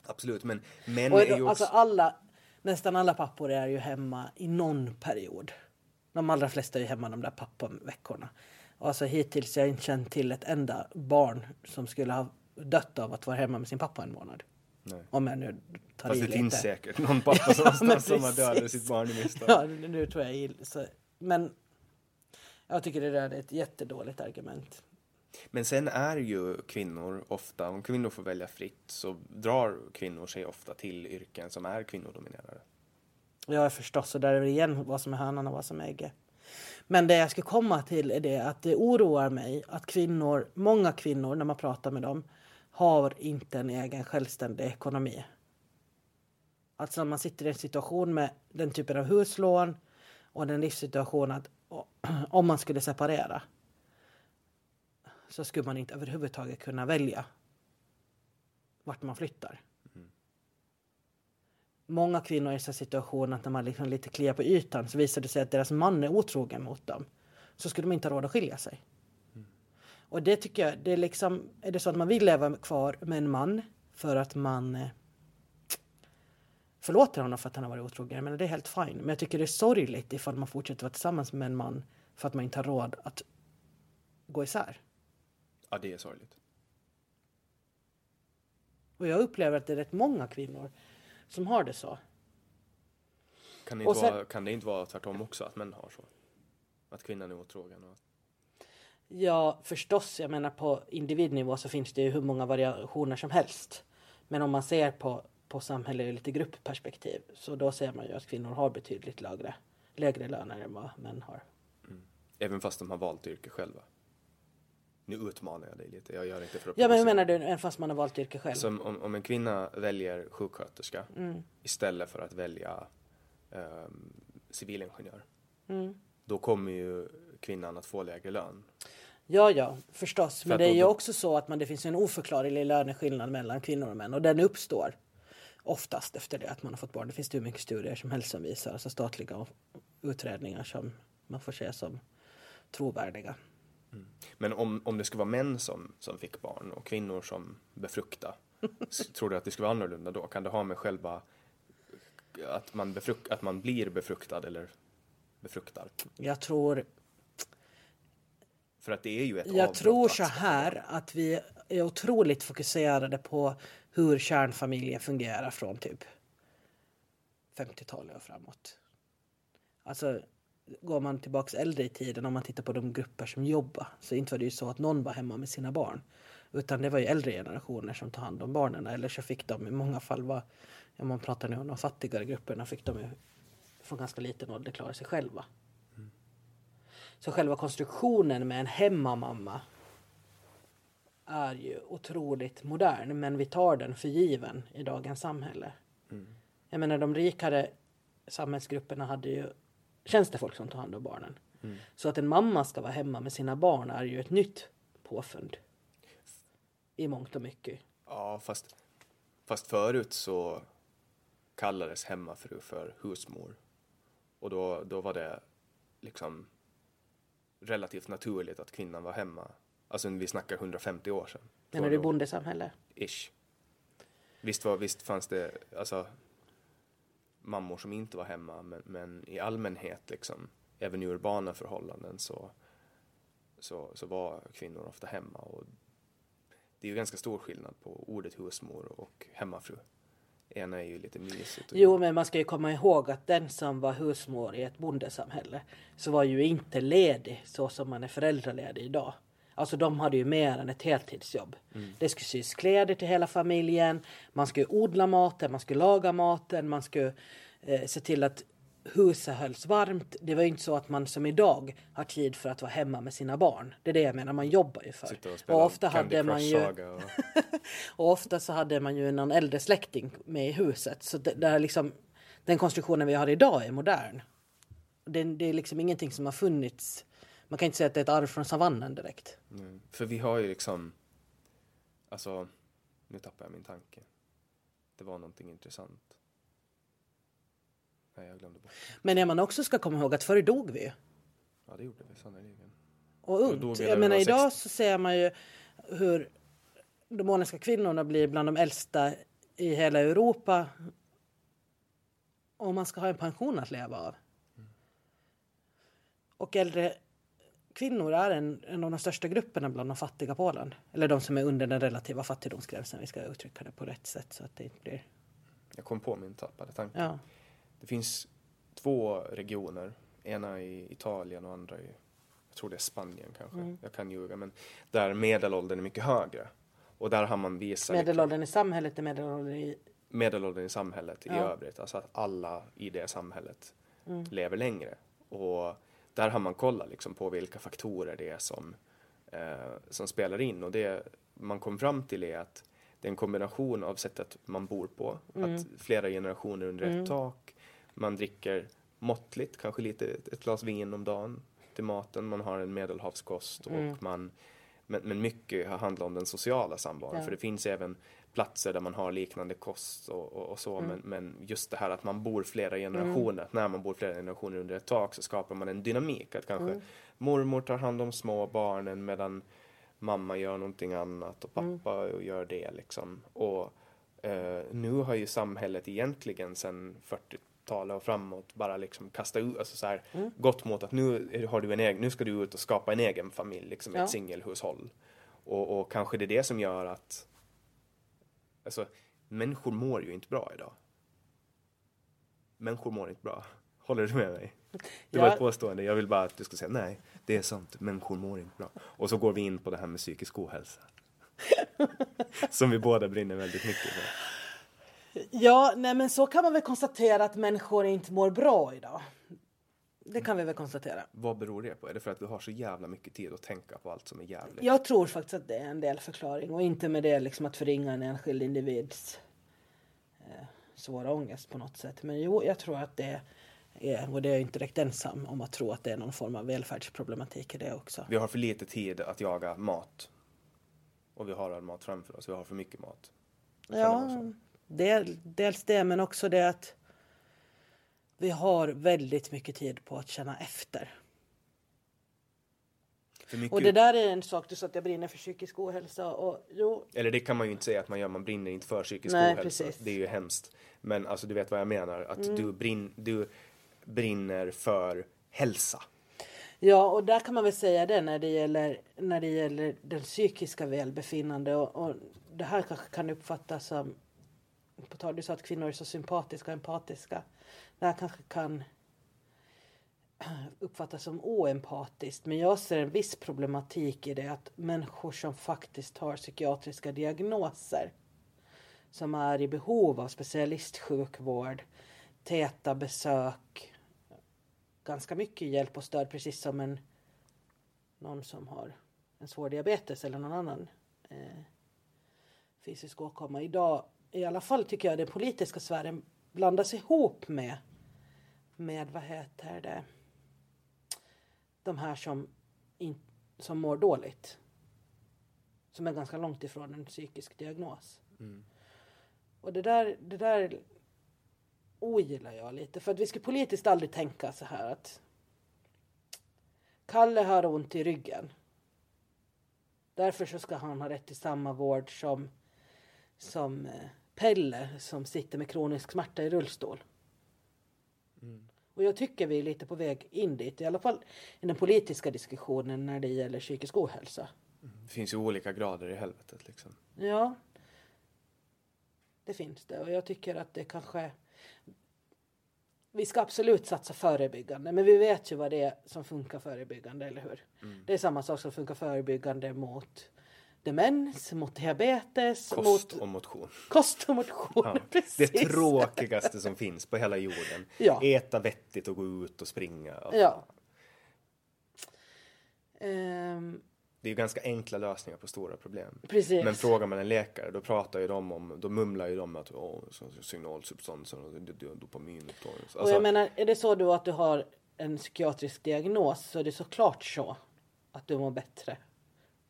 A: Absolut, men män
B: Och
A: är ju
B: alltså
A: också...
B: alla, nästan alla pappor är ju hemma i någon period. De allra flesta är ju hemma de där pappaveckorna. Alltså hittills har jag inte känt till ett enda barn som skulle ha dött av att vara hemma med sin pappa en månad.
A: Nej.
B: Om jag nu tar
A: Fast
B: i
A: det
B: lite.
A: finns säkert någon [laughs] pappa som,
B: Ja, men
A: som har dödat sitt barn i misstag.
B: Ja, nu tror jag så, Men jag tycker det där är ett jättedåligt argument.
A: Men sen är ju kvinnor ofta, om kvinnor får välja fritt så drar kvinnor sig ofta till yrken som är kvinnodominerade.
B: Ja, förstås, och där är det igen vad som är hönan och vad som är ägget. Men det jag ska komma till är det att det oroar mig att kvinnor, många kvinnor när man pratar med dem, har inte en egen självständig ekonomi. Alltså man sitter i en situation med den typen av huslån och den livssituation att om man skulle separera så skulle man inte överhuvudtaget kunna välja vart man flyttar. Många kvinnor är i en situation att när man liksom lite kliar på ytan så visar det sig att deras man är otrogen mot dem. Så skulle de inte ha råd att skilja sig. Och det tycker jag, det är liksom, är det så att man vill leva kvar med en man för att man eh, förlåter honom för att han har varit otrogen, men det är helt fine. Men jag tycker det är sorgligt ifall man fortsätter vara tillsammans med en man för att man inte har råd att gå isär.
A: Ja, det är sorgligt.
B: Och jag upplever att det är rätt många kvinnor som har det så.
A: Kan det, inte
B: sen-
A: vara, kan det inte vara tvärtom också, att män har så? Att kvinnan är otrogen? Och...
B: Ja, förstås. Jag menar på individnivå så finns det ju hur många variationer som helst. Men om man ser på, på samhälle i lite gruppperspektiv så då ser man ju att kvinnor har betydligt lägre, lägre löner än vad män har.
A: Även fast de har valt yrke själva. Nu utmanar jag dig lite, jag gör inte för att
B: Ja, men hur menar du, även fast man har valt yrke själv?
A: Som om, om en kvinna väljer sjuksköterska
B: Mm.
A: istället för att välja ehm, civilingenjör.
B: Mm.
A: Då kommer ju kvinnan att få lägre lön.
B: Ja, ja, förstås.
A: För
B: Men det är ju
A: då-
B: också så att man, det finns en oförklarlig löneskillnad mellan kvinnor och män och den uppstår oftast efter det att man har fått barn. Det finns hur mycket studier som helst som visar, alltså statliga utredningar som man får se som trovärdiga.
A: Men om, om det skulle vara män som, som fick barn och kvinnor som befrukta, [laughs] tror du att det skulle vara annorlunda då? Kan det ha med själva att man, befruk, att man blir befruktad eller befruktar?
B: Jag tror
A: För att det är ju ett
B: Jag tror så här att vi är otroligt fokuserade på hur kärnfamiljen fungerar från typ 50-talet och framåt. Alltså går man tillbaks äldre i tiden om man tittar på de grupper som jobbar så inte var det ju så att någon var hemma med sina barn. Utan det var ju äldre generationer som tog hand om barnen eller så fick de i många fall vara, om man pratar nu om de fattigare grupperna, fick de ju från ganska liten ålder klara sig själva. Så själva konstruktionen med en hemmamamma är ju otroligt modern men vi tar den för given i dagens samhälle. Jag menar de rikare samhällsgrupperna hade ju tjänstefolk som tar hand om barnen. Så att en mamma ska vara hemma med sina barn är ju ett nytt påfund. I mångt och mycket.
A: Ja, fast, fast förut så kallades hemmafru för husmor. Och då, då var det liksom relativt naturligt att kvinnan var hemma. Alltså vi snackar 150 år sedan. Då-
B: du
A: då-
B: bondesamhälle?
A: Ish. Visst, var, visst fanns det alltså, mammor som inte var hemma, men, men i allmänhet, liksom, även i urbana förhållanden, så, så, så var kvinnor ofta hemma. Och det är ju ganska stor skillnad på ordet husmor och hemmafru. Ena är ju lite mysigt.
B: Jo, men man ska ju komma ihåg att den som var husmor i ett bondesamhälle så var ju inte ledig så som man är föräldraledig idag. Alltså de hade ju mer än ett heltidsjobb. Det skulle sys kläder till hela familjen. Man skulle odla maten, man skulle laga maten, man skulle eh, se till att huset hölls varmt. Det var ju inte så att man som idag har tid för att vara hemma med sina barn. Det är det jag menar, man jobbar ju för.
A: Och
B: Och ofta hade man ju...
A: Och, [laughs]
B: Och ofta så hade man ju någon äldre släkting med i huset. Så det, det liksom, den konstruktionen vi har idag är modern. Det, det är liksom ingenting som har funnits. Man kan inte säga att det är ett arv från savannen direkt.
A: Mm. För vi har ju liksom, alltså, nu tappar jag min tanke. Det var någonting intressant. Nej, jag glömde bort.
B: Men det man också ska komma ihåg att förr dog vi.
A: Ja, det gjorde vi sannerligen.
B: Och ungt. Jag menar idag
A: 60.
B: så ser man ju hur de måniska kvinnorna blir bland de äldsta i hela Europa. Och man ska ha en pension att leva av. Och äldre kvinnor är en, en av de största grupperna bland de fattiga Polen. Eller de som är under den relativa fattigdomsgränsen. Vi ska uttrycka det på rätt sätt så att det inte blir...
A: Jag kom på min tappade tanke.
B: Ja.
A: Det finns två regioner. Ena i Italien och andra i, jag tror det är Spanien kanske.
B: Mm.
A: Jag kan ljuga. Men där medelåldern är mycket högre. Och där har man visat
B: Medelåldern i samhället är medelåldern i...
A: medelåldern i samhället i
B: Ja.
A: övrigt. Alltså att alla i det samhället lever längre. Och där har man kollat liksom på vilka faktorer det är som, eh, som spelar in. Och det man kom fram till är att det är en kombination av sättet man bor på. Att flera generationer under ett tak. Man dricker måttligt, kanske lite ett glas vin om dagen till maten. Man har en medelhavskost och man men, men mycket handlar om den sociala samvaron.
B: Ja.
A: För det finns även platser där man har liknande kost och, och, och så. Men, men just det här att man bor flera generationer. Att när man bor flera generationer under ett tak så skapar man en dynamik. Att kanske mormor tar hand om små barnen medan mamma gör någonting annat och pappa gör det liksom. Och eh, nu har ju samhället egentligen sedan 40-talet och framåt bara liksom kastat ut, alltså så här, gått mot att nu har du en egen, nu ska du ut och skapa en egen familj, liksom
B: Ja.
A: ett singelhushåll. Och, och kanske det är det som gör att Alltså, människor mår ju inte bra idag. Människor mår inte bra. Håller du med mig? Det var ett påstående. Jag vill bara att du ska säga nej, det är sant. Människor mår inte bra. Och så går vi in på det här med psykisk ohälsa. [laughs] Som vi båda brinner väldigt mycket för.
B: Ja, nej men så kan man väl konstatera att människor inte mår bra idag. Det kan vi väl konstatera.
A: Vad beror det på? Är det för att vi har så jävla mycket tid att tänka på allt som är jävligt?
B: Jag tror faktiskt att det är en del förklaring och inte med det liksom att förringa en enskild individs eh, svåra ångest på något sätt. Men jo, jag tror att det är, och det är jag inte direkt ensam om att tro att det är någon form av välfärdsproblematik i det också.
A: Vi har för lite tid att jaga mat. Och vi har all mat framför oss. Vi har för mycket mat.
B: Ja, del, dels det men också det att vi har väldigt mycket tid på att känna efter.
A: Mycket,
B: Och det där är en sak, du sa att jag brinner för psykisk ohälsa och jo,
A: Eller det kan man ju inte säga att man gör, man brinner inte för psykisk
B: Nej,
A: ohälsa.
B: precis. Mm.
A: Det är ju hemskt. Men alltså du vet vad jag menar, att du, brin, du brinner för hälsa.
B: Ja, och där kan man väl säga det när det gäller, när det gäller den psykiska välbefinnande. Och, och det här kanske kan uppfattas som, på tal, du sa att kvinnor är så sympatiska och empatiska. Det här kanske kan [clears throat] uppfattas som oempatiskt. Men jag ser en viss problematik i det att människor som faktiskt har psykiatriska diagnoser som är i behov av specialistsjukvård, täta besök, ganska mycket hjälp och stöd precis som en någon som har en svår diabetes eller någon annan eh, fysisk åkomma. Idag, i alla fall tycker jag den politiska sfären blandas ihop med med vad heter det de här som, in, som mår dåligt. Som är ganska långt ifrån en psykisk diagnos. Och det där, det där ogillar jag lite. För att vi ska politiskt aldrig tänka så här att Kalle har ont i ryggen. Därför så ska han ha rätt till samma vård som, som eh, Pelle som sitter med kronisk smärta i rullstol. Och jag tycker vi är lite på väg in dit, i alla fall i den politiska diskussionen när det gäller psykisk ohälsa.
A: Det finns ju olika grader i helvetet liksom.
B: Ja, det finns det. Och jag tycker att det kanske... Vi ska absolut satsa förebyggande, men vi vet ju vad det är som funkar förebyggande, eller hur? Det är samma sak som funkar förebyggande mot demens, mot diabetes,
A: Kost
B: mot
A: och motion.
B: kost och motion.
A: Ja.
B: Precis.
A: Det tråkigaste som finns på hela jorden.
B: Ja.
A: Äta vettigt och gå ut och springa.
B: Ja. Ehm,
A: Det är ju ganska enkla lösningar på stora problem.
B: Precis.
A: Men frågar man en läkare då pratar ju de om, då mumlar ju de att åh, signalsubstanser och dopaminupptagning.
B: och
A: Alltså,
B: jag menar, är det så då att du har en psykiatrisk diagnos så är det såklart så att du mår bättre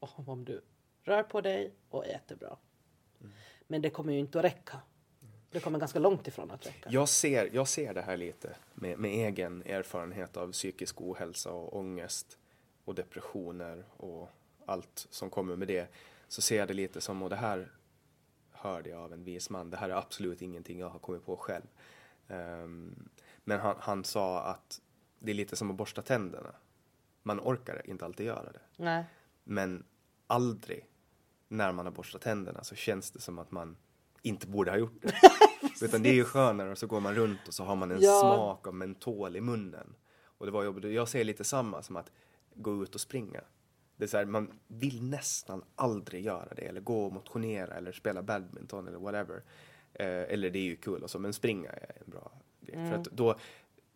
B: om du rör på dig och äter bra. Men det kommer ju inte att räcka. Det kommer ganska långt ifrån att räcka.
A: jag, ser, jag ser det här lite med, med egen erfarenhet av psykisk ohälsa och ångest och depressioner och allt som kommer med det. Så ser jag det lite som, och det här hörde jag av en vis man, det här är absolut ingenting jag har kommit på själv. Ehm, men han, han sa att det är lite som att borsta tänderna. Man orkar inte alltid göra det.
B: Nej.
A: Men aldrig när man har borstat tänderna så känns det som att man inte borde ha gjort det. [laughs] Utan det är ju skönare och så går man runt och så har man en
B: Ja.
A: smak av mentol i munnen. Och det var jobbigt. Jag ser lite samma som att gå ut och springa. Det är så här, man vill nästan aldrig göra det. Eller gå och motionera eller spela badminton eller whatever. Eh, eller det är ju kul och så, men springa är en bra grej. För att då,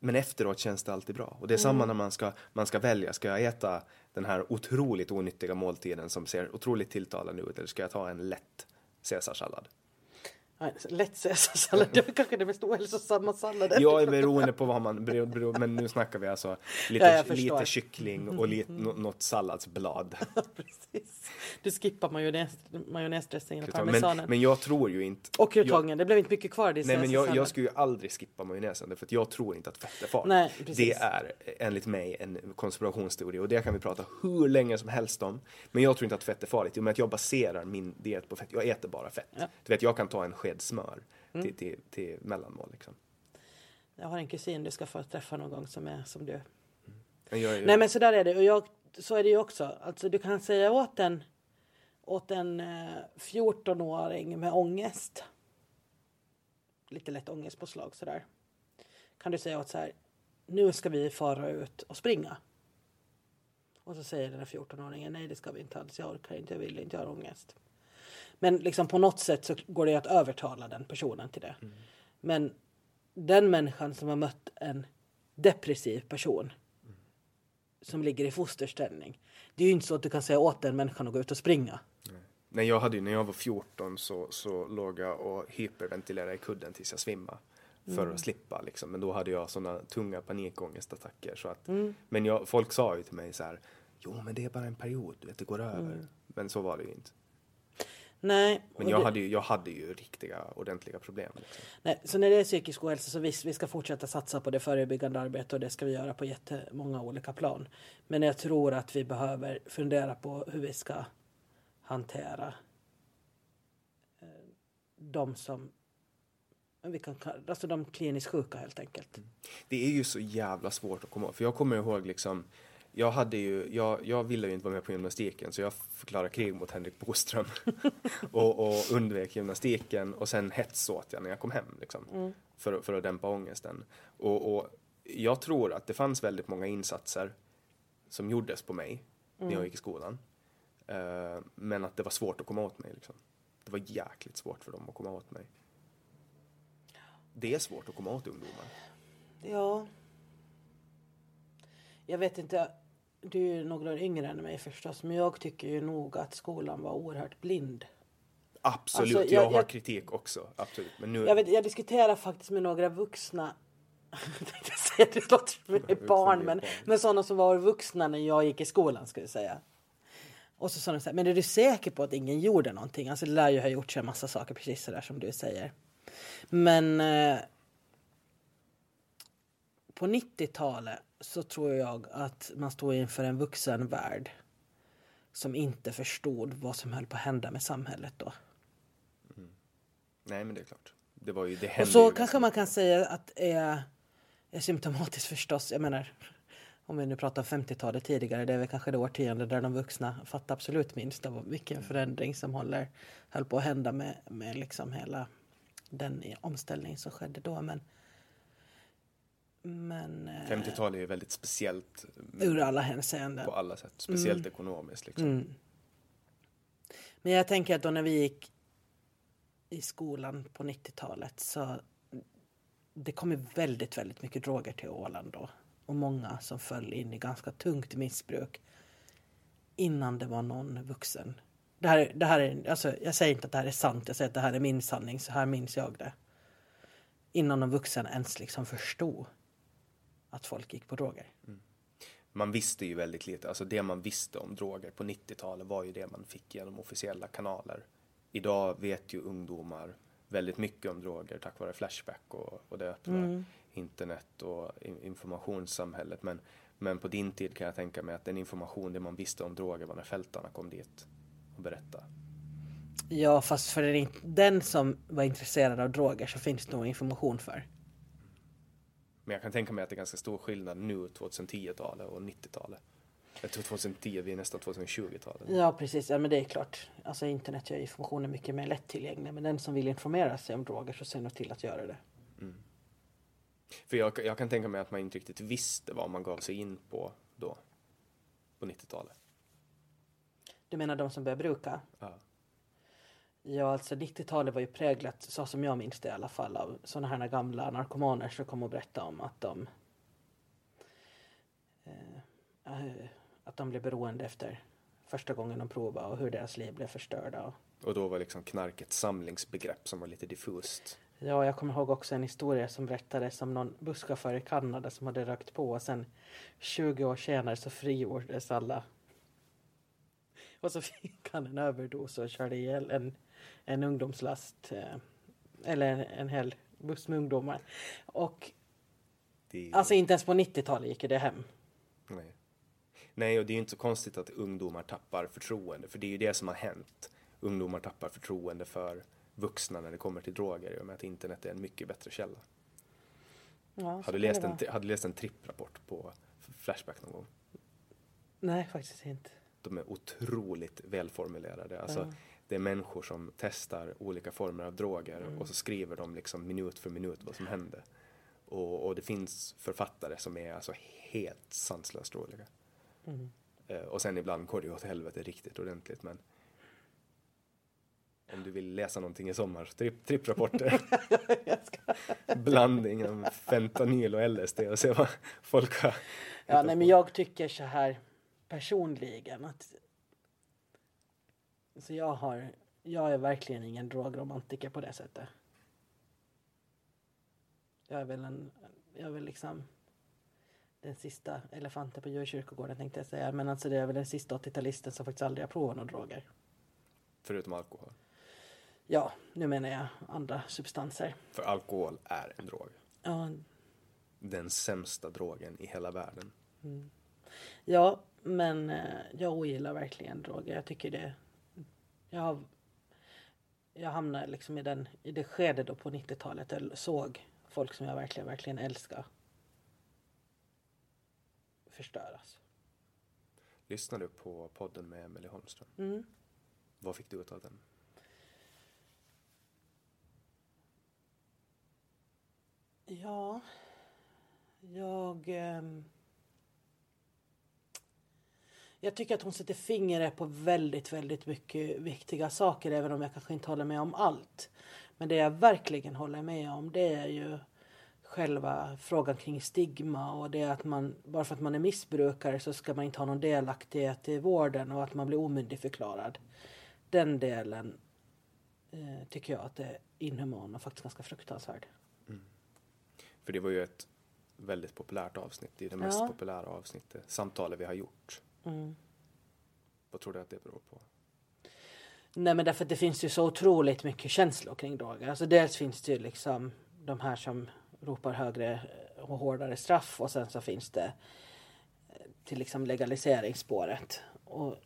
A: men efteråt känns det alltid bra. Och det är samma när man ska, man ska välja. Ska jag äta den här otroligt onyttiga måltiden som ser otroligt tilltalande ut eller ska jag ta en lätt caesarsallad?
B: Lätt caesarsallad, det är kanske det mest ohälsosamma salladen.
A: Jag är beroende på vad man, bero- bero- men nu snackar vi alltså lite,
B: Ja,
A: lite kyckling och lite, nå- något salladsblad. [laughs]
B: Precis. Du skippar majonnäs, majonnäsdressingen och
A: Men,
B: parmesanen.
A: men jag tror ju inte...
B: och krutongen, det blev inte mycket kvar
A: Nej men jag, jag skulle ju aldrig skippa majonnäsen för att jag tror inte att fett är farligt.
B: Nej, precis.
A: det är enligt mig en konspirationsteori och det kan vi prata hur länge som helst om. Men jag tror inte att fett är farligt i och med att jag baserar min diet på fett. Jag äter bara fett. Du vet jag kan ta en sked smör
B: Mm.
A: till, till, till mellanmål liksom.
B: Jag har en kusin du ska få träffa någon gång som är som du.
A: Men jag är,
B: Nej men så där är det. Och jag, så är det ju också. Alltså du kan säga åt en, åt en eh, 14-åring med ångest. Lite lätt ångestpåslag sådär. Kan du säga åt så här. Nu ska vi fara ut och springa. Och så säger den här 14-åringen nej det ska vi inte alls. Jag orkar inte, jag vill inte, jag har ångest. Men liksom på något sätt så går det att övertala den personen till det. Men den människan som har mött en depressiv person som ligger i fosterställning. Det är ju inte så att du kan säga åt den människan att gå ut och springa.
A: Nej, jag hade ju, när jag var 14 så, så låg jag och hyperventilerade i kudden tills jag svimmade. För
B: Mm.
A: att slippa liksom. Men då hade jag sådana tunga panikångestattacker. Så att,
B: Mm.
A: Men jag, folk sa ju till mig så här. Jo men det är bara en period, vet, det går över.
B: Mm.
A: Men så var det ju inte.
B: Nej.
A: Men jag
B: det,
A: hade, ju, jag hade ju riktiga, ordentliga problem. Liksom.
B: nej. Så när det är psykisk ohälsa så visst, vi ska fortsätta satsa på det förebyggande arbetet och det ska vi göra på jättemånga olika plan. Men jag tror att vi behöver fundera på hur vi ska hantera eh, de som vi kan, alltså de kliniskt sjuka helt enkelt.
A: Det är ju så jävla svårt att komma ihåg. För jag kommer ihåg liksom, jag hade ju, jag, jag ville ju inte vara med på gymnastiken så jag förklarade krig mot Henrik Boström. [laughs] och, och undvek gymnastiken och sen hetsåt jag när jag kom hem liksom. För, för att dämpa ångesten. Och, och jag tror att det fanns väldigt många insatser som gjordes på mig när jag gick i skolan. Eh, men att det var svårt att komma åt mig liksom. Det var jäkligt svårt för dem att komma åt mig. Det är svårt att komma åt ungdomar.
B: Ja. Jag vet inte. Du är några år yngre än mig förstås. Men jag tycker ju nog att skolan var oerhört blind.
A: Absolut,
B: Alltså,
A: jag,
B: jag-
A: har
B: jag-
A: kritik också. Absolut. Men nu,
B: Jag, vet, jag diskuterar faktiskt med några vuxna [laughs] Jag det låter som ett barn, men, men sådana som var vuxna när jag gick i skolan skulle jag säga. Och så sa de så här, men är du säker på att ingen gjorde någonting? Alltså det lär ju ha gjorts en massa saker precis så där som du säger. Men eh, på 90-talet så tror jag att man stod inför en vuxen värld som inte förstod vad som höll på att hända med samhället då.
A: Nej men det är klart. Det var ju, det
B: Och
A: hände
B: så
A: ju
B: kanske man kan säga att det är, är symptomatiskt förstås. Jag menar, om vi nu pratar om 50-talet tidigare, det är väl kanske det årtionde där de vuxna fattar absolut minst av vilken förändring som håller, höll på att hända med, med liksom hela den omställning som skedde då. Men, men eh,
A: 50-talet är ju väldigt speciellt
B: ur alla hänseenden.
A: på alla sätt. Speciellt ekonomiskt liksom.
B: Mm. Men jag tänker att då när vi gick i skolan på 90-talet så det kom ju väldigt, väldigt mycket droger till Åland då. Och många som föll in i ganska tungt missbruk innan det var någon vuxen. Det här, det här är, alltså, jag säger inte att det här är sant, jag säger att det här är min sanning, så här minns jag det. Innan någon vuxen ens liksom förstod att folk gick på droger.
A: Man visste ju väldigt lite. Alltså det man visste om droger på 90-talet var ju det man fick genom officiella kanaler. Idag vet ju ungdomar väldigt mycket om droger tack vare Flashback och, och det öppna internet och in- informationssamhället. Men, men på din tid kan jag tänka mig att den information, det man visste om droger var när fältarna kom dit och berättade.
B: Ja, fast för den, den som var intresserad av droger så finns det nog information för.
A: Men jag kan tänka mig att det är ganska stor skillnad nu, 2010-talet och 90-talet. Jag tror 2010, vi är nästan 2020-talet.
B: Ja, precis. Ja, men det är klart. Alltså internet gör informationen mycket mer lättillgänglig. Men den som vill informera sig om droger så ser nog till att göra det.
A: För jag, jag kan tänka mig att man inte riktigt visste vad man gav sig in på då, på 90-talet.
B: Du menar de som börjar bruka?
A: Ja.
B: Ja, alltså 90-talet var ju präglat, så som jag minns det i alla fall, av sådana här gamla narkomaner som kom och berättade om att de eh, eh, att de blev beroende efter första gången de provade och hur deras liv blev förstörda. Och,
A: Och då var liksom knark ett samlingsbegrepp som var lite diffust.
B: Ja, jag kommer ihåg också en historia som berättades om någon busschaufför i Kanada som hade rökt på och sen 20 år senare så frigjordes alla. Och så fick han en överdos och körde ihjäl en, en ungdomslast. Eh, eller en, en hel buss med ungdomar. Och
A: Det,
B: alltså inte ens på 90-talet gick det hem.
A: nej. nej, och det är ju inte så konstigt att ungdomar tappar förtroende, för det är ju det som har hänt. Ungdomar tappar förtroende för vuxna när det kommer till droger, i och med att internet är en mycket bättre källa.
B: Ja,
A: Har du läst en, har du läst en tripprapport på Flashback någon gång?
B: Nej, faktiskt inte.
A: De är otroligt välformulerade. Alltså, Det är människor som testar olika former av droger och så skriver de liksom minut för minut vad som hände. Och, och det finns författare som är alltså helt sanslöst roliga. Eh, och sen ibland går det åt helvete riktigt ordentligt men om du vill läsa någonting i sommar, tripp, tripprapporter. [laughs] Blandning av fentanyl och LSD och se vad folk har
B: Ja, nej, men jag tycker så här personligen att så jag har, jag är verkligen ingen drogromantiker på det sättet. Jag är väl en, jag är väl liksom den sista elefanten på djurkyrkogården tänkte jag säga. Men alltså det är väl den sista 80-talisten som faktiskt aldrig har provat några droger.
A: förutom alkohol.
B: Ja, nu menar jag andra substanser.
A: För alkohol är en drog.
B: Ja,
A: Den sämsta drogen i hela världen.
B: Ja, men eh, jag ogillar verkligen droger. Jag tycker det... Jag, jag hamnade liksom i, den, i det skede då på 90-talet jag såg folk som jag verkligen, verkligen älskar förstöras.
A: Lyssnar du på podden med Emelie Holmström?
B: Mm.
A: Vad fick du ut av den?
B: Ja, jag... ehm, jag tycker att hon sätter fingret på väldigt, väldigt mycket viktiga saker även om jag kanske inte håller med om allt. Men det jag verkligen håller med om det är ju själva frågan kring stigma och det att man bara för att man är missbrukare så ska man inte ha någon delaktighet i vården och att man blir omyndigförklarad. Den delen eh, tycker jag att det är inhuman och faktiskt ganska fruktansvärd.
A: För det var ju ett väldigt populärt avsnitt. Det är det mest
B: Ja.
A: populära avsnittet, samtalet vi har gjort.
B: Mm.
A: Vad tror du att det beror på?
B: Nej men därför att det finns ju så otroligt mycket känslor kring droger. Alltså dels finns det ju liksom de här som ropar högre och hårdare straff och sen så finns det eh, till liksom legaliseringsspåret. Och,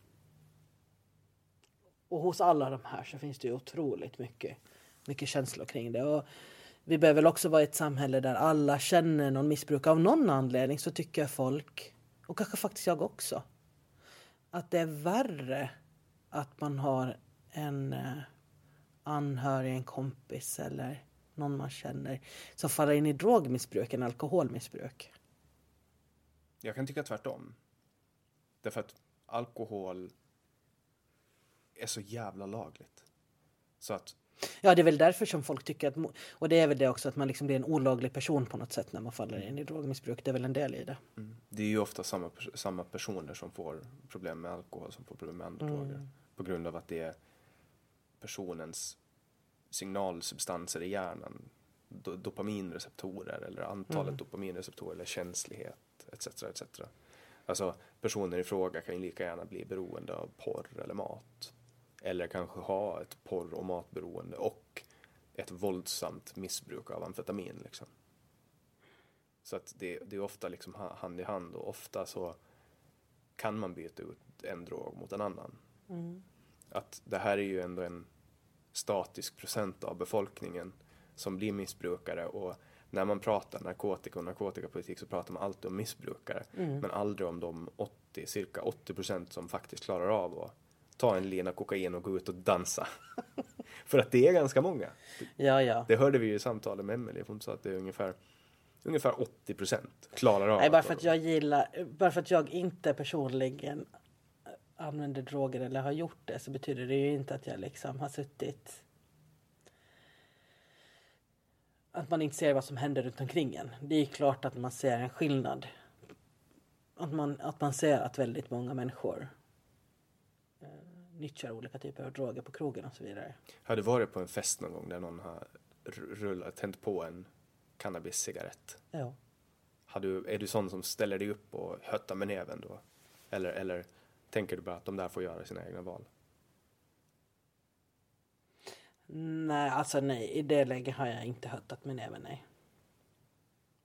B: och hos alla de här så finns det ju otroligt mycket, mycket känslor kring det. Och vi behöver väl också vara i ett samhälle där alla känner någon missbruk av någon anledning så tycker jag folk, och kanske faktiskt jag också, att det är värre att man har en eh, anhörig, en kompis eller någon man känner som faller in i drogmissbruk än alkoholmissbruk.
A: Jag kan tycka tvärtom. Därför att alkohol är så jävla lagligt. Så att
B: Ja, det är väl därför som folk tycker att... Och det är väl det också att man liksom blir en olaglig person på något sätt när man faller in i drogmissbruk. Det är väl en del i det.
A: det är ju ofta samma, samma personer som får problem med alkohol som får problem med andra droger. På grund av att det är personens signalsubstanser i hjärnan. Do, dopaminreceptorer eller antalet dopaminreceptorer eller känslighet etc. etc. Alltså personer i fråga kan ju lika gärna bli beroende av porr eller mat. Eller kanske ha ett porr och matberoende och ett våldsamt missbruk av amfetamin liksom. Så att det, det är ofta liksom ha- hand i hand och ofta så kan man byta ut en drog mot en annan. Att det här är ju ändå en statisk procent av befolkningen som blir missbrukare och när man pratar narkotika och narkotikapolitik så pratar man alltid om missbrukare men aldrig om de 80, cirka 80 procent som faktiskt klarar av att ta en lina kokain och gå ut och dansa. [laughs] För att det är ganska många.
B: Ja, ja.
A: Det hörde vi ju i samtalet med Emelie, hon sa att det är ungefär, ungefär 80 procent klarar av
B: Nej, bara för att jag gillar... Bara för att jag inte personligen använder droger eller har gjort det så betyder det ju inte att jag liksom har suttit... Att man inte ser vad som händer runt omkring en. Det är klart att man ser en skillnad. Att man, att man ser att väldigt många människor nyttjar olika typer av droger på krogen och så vidare.
A: Har du varit på en fest någon gång där någon har rullat, tänt på en cannabis-cigarett?
B: Ja.
A: Har du, är du sån som ställer dig upp och höttar med näven då? Eller, eller tänker du bara att de där får göra sina egna val?
B: Nej, alltså nej. I det läget har jag inte höttat med näven, nej.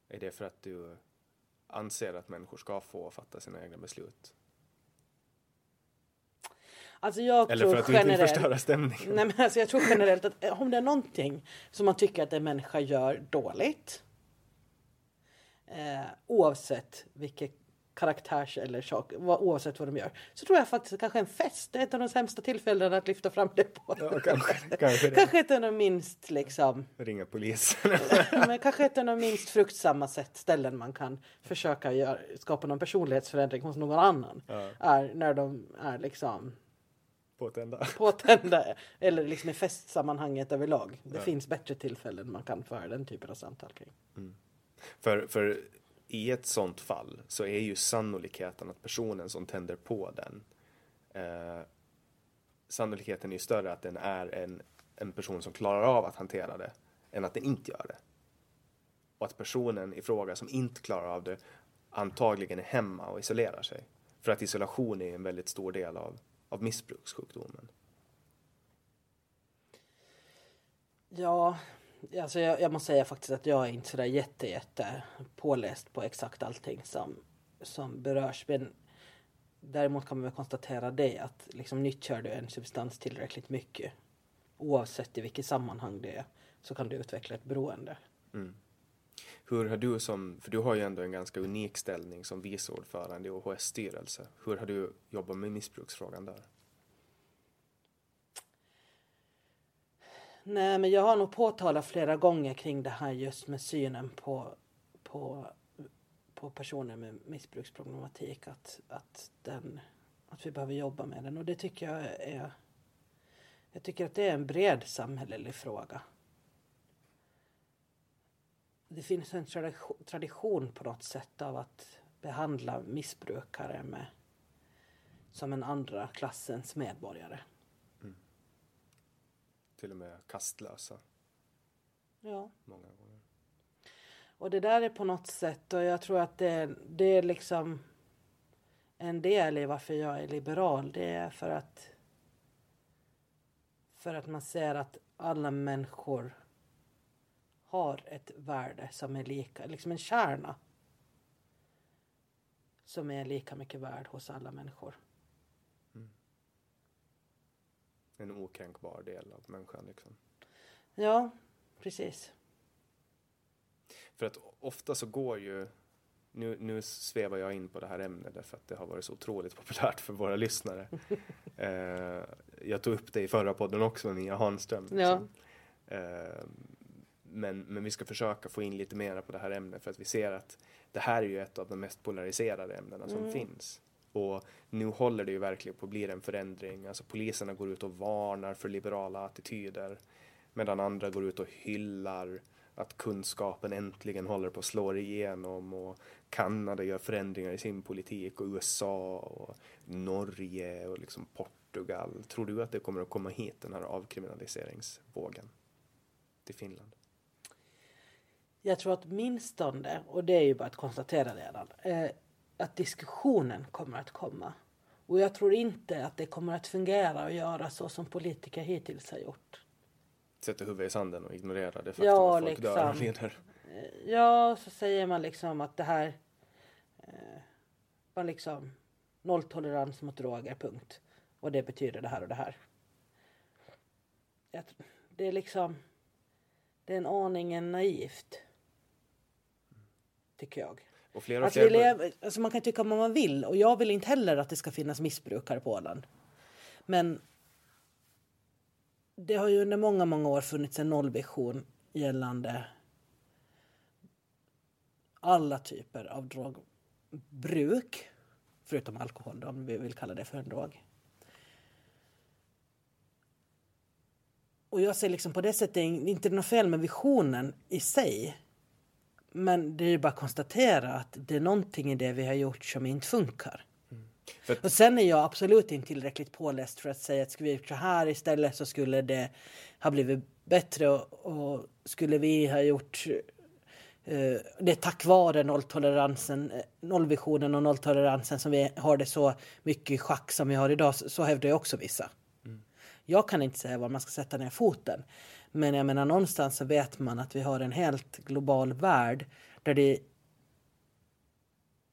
A: Är det för att du anser att människor ska få fatta sina egna beslut?
B: Alltså jag
A: Eller
B: tror
A: för att du inte vill
B: generellt...
A: förstöra stämningen?
B: Nej, men alltså jag tror generellt att eh, om det är någonting som man tycker att en människa gör dåligt eh, oavsett vilken karaktärs eller sak, oavsett vad de gör så tror jag faktiskt kanske en fest är ett av de sämsta tillfällena att lyfta fram det på.
A: Ja, kanske, kanske.
B: Kanske ett av de minst liksom,
A: Ringa polisen. [laughs]
B: men kanske ett av de minst fruktsamma sätt, ställen man kan försöka göra, skapa någon personlighetsförändring hos någon annan. Är när de är liksom
A: Påtända.
B: påtända eller liksom i festsammanhanget överlag. Det finns bättre tillfällen man kan föra den typen av samtal kring.
A: För, för i ett sånt fall så är ju sannolikheten att personen som tänder på den eh, sannolikheten är ju större att den är en, en person som klarar av att hantera det än att den inte gör det. Och att personen i fråga som inte klarar av det antagligen är hemma och isolerar sig. För att isolation är en väldigt stor del av, av missbrukssjukdomen.
B: Ja, alltså jag, jag måste säga faktiskt att jag är inte sådär jätte, jätte påläst på exakt allting som, som berörs. Men däremot kan man väl konstatera det att liksom nyttjar du en substans tillräckligt mycket oavsett i vilket sammanhang det är så kan du utveckla ett beroende.
A: Hur har du som, för du har ju ändå en ganska unik ställning som vice ordförande i OHS styrelse. Hur har du jobbat med missbruksfrågan där?
B: Nej, men jag har nog påtalat flera gånger kring det här just med synen på, på, på personer med missbruksproblematik. Att, att, den, att vi behöver jobba med den. Och det tycker jag är... Jag tycker att det är en bred samhällelig fråga. Det finns en tradition, på något sätt av att behandla missbrukare med, som en andra klassens medborgare.
A: Till och med kastlösa
B: Ja.
A: många gånger.
B: Och det där är på något sätt, och jag tror att det, det är liksom en del i varför jag är liberal. Det är för att för att man ser att alla människor har ett värde som är lika, liksom en kärna som är lika mycket värd hos alla människor.
A: En okränkbar del av människan liksom.
B: Ja, precis.
A: För att ofta så går ju, nu, nu svävar jag in på det här ämnet därför att det har varit så otroligt populärt för våra lyssnare. [laughs] eh, jag tog upp det i förra podden också, Nia Hanström.
B: Ja.
A: Liksom. Eh, men, men vi ska försöka få in lite mer på det här ämnet för att vi ser att det här är ju ett av de mest polariserade ämnena som finns. Och nu håller det ju verkligen på att bli en förändring. Alltså poliserna går ut och varnar för liberala attityder medan andra går ut och hyllar att kunskapen äntligen håller på att slå igenom och Kanada gör förändringar i sin politik och USA och Norge och liksom Portugal. Tror du att det kommer att komma hit den här avkriminaliseringsvågen till Finland?
B: Jag tror åtminstone, och det är ju bara att konstatera redan, eh, att diskussionen kommer att komma. Och jag tror inte att det kommer att fungera och göra så som politiker hittills har gjort.
A: Sätter huvudet i sanden och ignorerar det faktum
B: Ja,
A: att folk dör och
B: liksom.
A: lider.
B: Ja, så säger man liksom att det här eh, var liksom nolltolerans mot droger, punkt. Och det betyder det här och det här. Det är liksom, det är en aningen naivt. Tycker jag.
A: Och fler och fler
B: lever, alltså man kan tycka vad man vill och jag vill inte heller att det ska finnas missbrukare på Åland. Men det har ju under många, många år funnits en nollvision gällande alla typer av drogbruk. Förutom alkohol då, om vi vill kalla det för en drog. Och jag ser liksom på det sättet inte något fel med visionen i sig. Men det är ju bara att konstatera att det är någonting i det vi har gjort som inte funkar.
A: Att-
B: Och sen är jag absolut inte tillräckligt påläst för att säga att skulle vi gjort så här istället så skulle det ha blivit bättre och, och skulle vi ha gjort eh, det är tack vare nolltoleransen, eh, nollvisionen och nolltoleransen som vi har det så mycket i schack som vi har idag, så, så hävdar ju också vissa. Jag kan inte säga var man ska sätta ner foten. Men jag menar någonstans så vet man att vi har en helt global värld där det,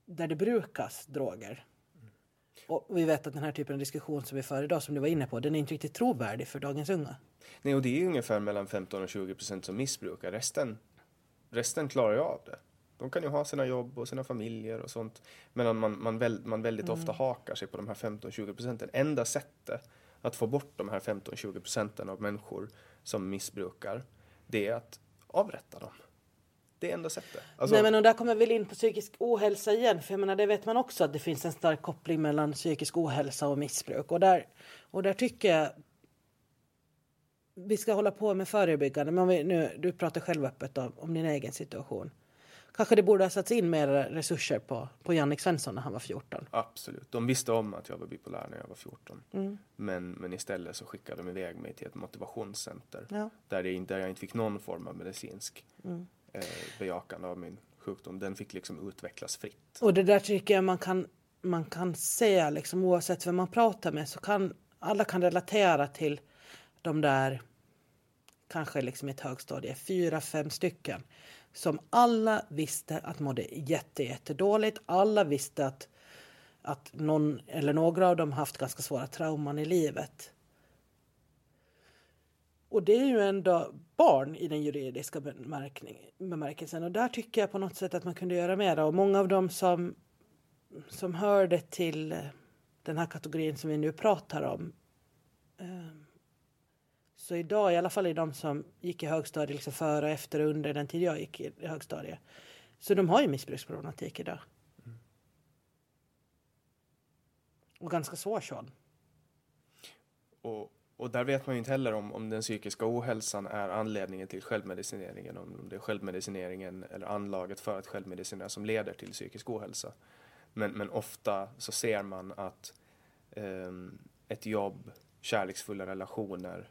B: där det brukas droger. Och vi vet att den här typen av diskussion som vi för idag, som du var inne på, den är inte riktigt trovärdig för dagens unga.
A: Nej, och det är ungefär mellan 15 och 20 procent som missbrukar. Resten, resten klarar ju av det. De kan ju ha sina jobb och sina familjer och sånt. Medan man, man, väl, man väldigt ofta hakar sig på de här 15-20 procenten. Enda sättet att få bort de här 15-20 procenten av människor som missbrukar, det är att avrätta dem. Det är enda sättet. Alltså,
B: Nej men och där kommer vi in på psykisk ohälsa igen. För jag menar det vet man också att det finns en stark koppling mellan psykisk ohälsa och missbruk. Och där, och där tycker jag vi ska hålla på med förebyggande. Men om vi nu, du pratar själv öppet om, om din egen situation. Kanske det borde ha satts in mer resurser på, på Jannik Svensson när han var 14.
A: Absolut. De visste om att jag var bipolär när jag var 14.
B: Mm.
A: Men, men istället så skickade de iväg mig till ett motivationscenter.
B: Ja.
A: Där, det, där jag inte fick någon form av medicinsk
B: Mm.
A: eh, bejakande av min sjukdom. Den fick liksom utvecklas fritt.
B: Och det där tycker jag man kan, man kan se, liksom, oavsett vem man pratar med, så kan alla kan relatera till de där, kanske liksom i ett högstadie, fyra, fem stycken, som alla visste att mådde jätte, jättedåligt. Alla visste att, att någon eller några av dem haft ganska svåra trauman i livet. Och det är ju ändå barn i den juridiska bemärkelsen. Och där tycker jag på något sätt att man kunde göra mer. Och många av dem som, som hörde till den här kategorin som vi nu pratar om. eh, så idag, i alla fall i de som gick i högstadiet, liksom före, efter och under den tid jag gick i högstadiet. Så de har ju missbruksproblematik idag. Och ganska svår sådan.
A: Och, och där vet man ju inte heller om, om den psykiska ohälsan är anledningen till självmedicineringen. Om det är självmedicineringen eller anlaget för att självmedicinera som leder till psykisk ohälsa. Men, men ofta så ser man att ehm, ett jobb, kärleksfulla relationer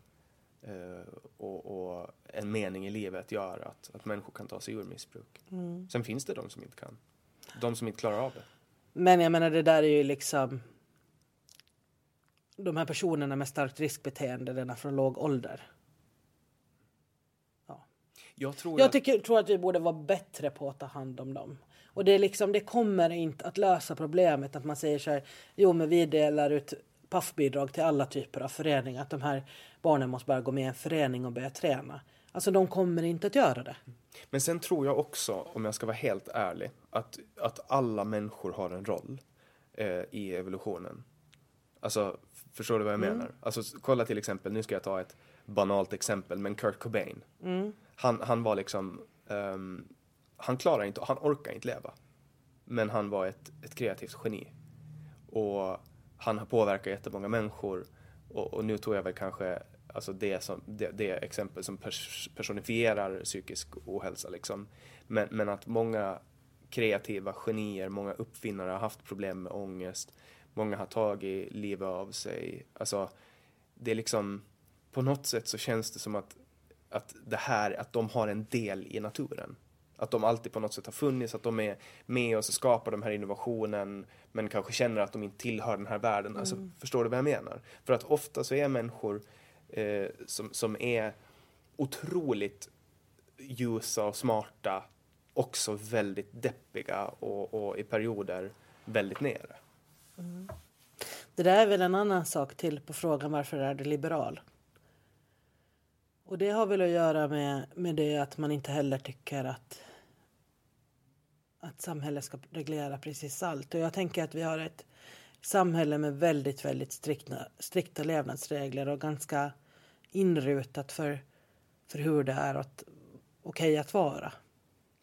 A: och, och, en mening i livet gör att, att människor kan ta sig ur missbruk. Mm. Sen finns det de som inte kan. De som inte klarar av det.
B: Men jag menar det där är ju liksom de här personerna med starkt riskbeteende, denna från låg ålder. Ja.
A: Jag, tror,
B: jag
A: att...
B: tycker, tror att vi borde vara bättre på att ta hand om dem. Och det, är liksom, det kommer inte att lösa problemet att man säger så här, jo men vi delar ut paffbidrag till alla typer av föreningar. Att de här barnen måste bara gå med i en förening och börja träna. Alltså de kommer inte att göra det.
A: Men sen tror jag också, om jag ska vara helt ärlig, att, att alla människor har en roll eh, i evolutionen. Alltså, förstår du vad jag mm. menar? Alltså, kolla till exempel, nu ska jag ta ett banalt exempel, men Kurt Cobain. Mm. Han, han var liksom, um, han klarar inte, han orkar inte leva. Men han var ett, ett kreativt geni. Och han har påverkat jättemånga människor. Och, och nu tog jag väl kanske alltså det, som, det, det exempel som personifierar psykisk ohälsa. Liksom. Men, men att många kreativa genier, många uppfinnare har haft problem med ångest. Många har tagit livet av sig. Alltså, det är liksom, på något sätt så känns det som att, att det här, att de har en del i naturen. Att de alltid på något sätt har funnits, att de är med oss och skapar den här innovationen men kanske känner att de inte tillhör den här världen. Alltså, mm. Alltså, förstår du vad jag menar? För att ofta så är människor eh, som, som är otroligt ljusa och smarta också väldigt deppiga och, och i perioder väldigt nere. Mm.
B: Det där är väl en annan sak till på frågan varför är du liberal? Och det har väl att göra med, med det att man inte heller tycker att att samhället ska reglera precis allt. Och jag tänker att vi har ett samhälle med väldigt, väldigt strikta, strikta levnadsregler och ganska inrutat för, för hur det är okej okay att vara.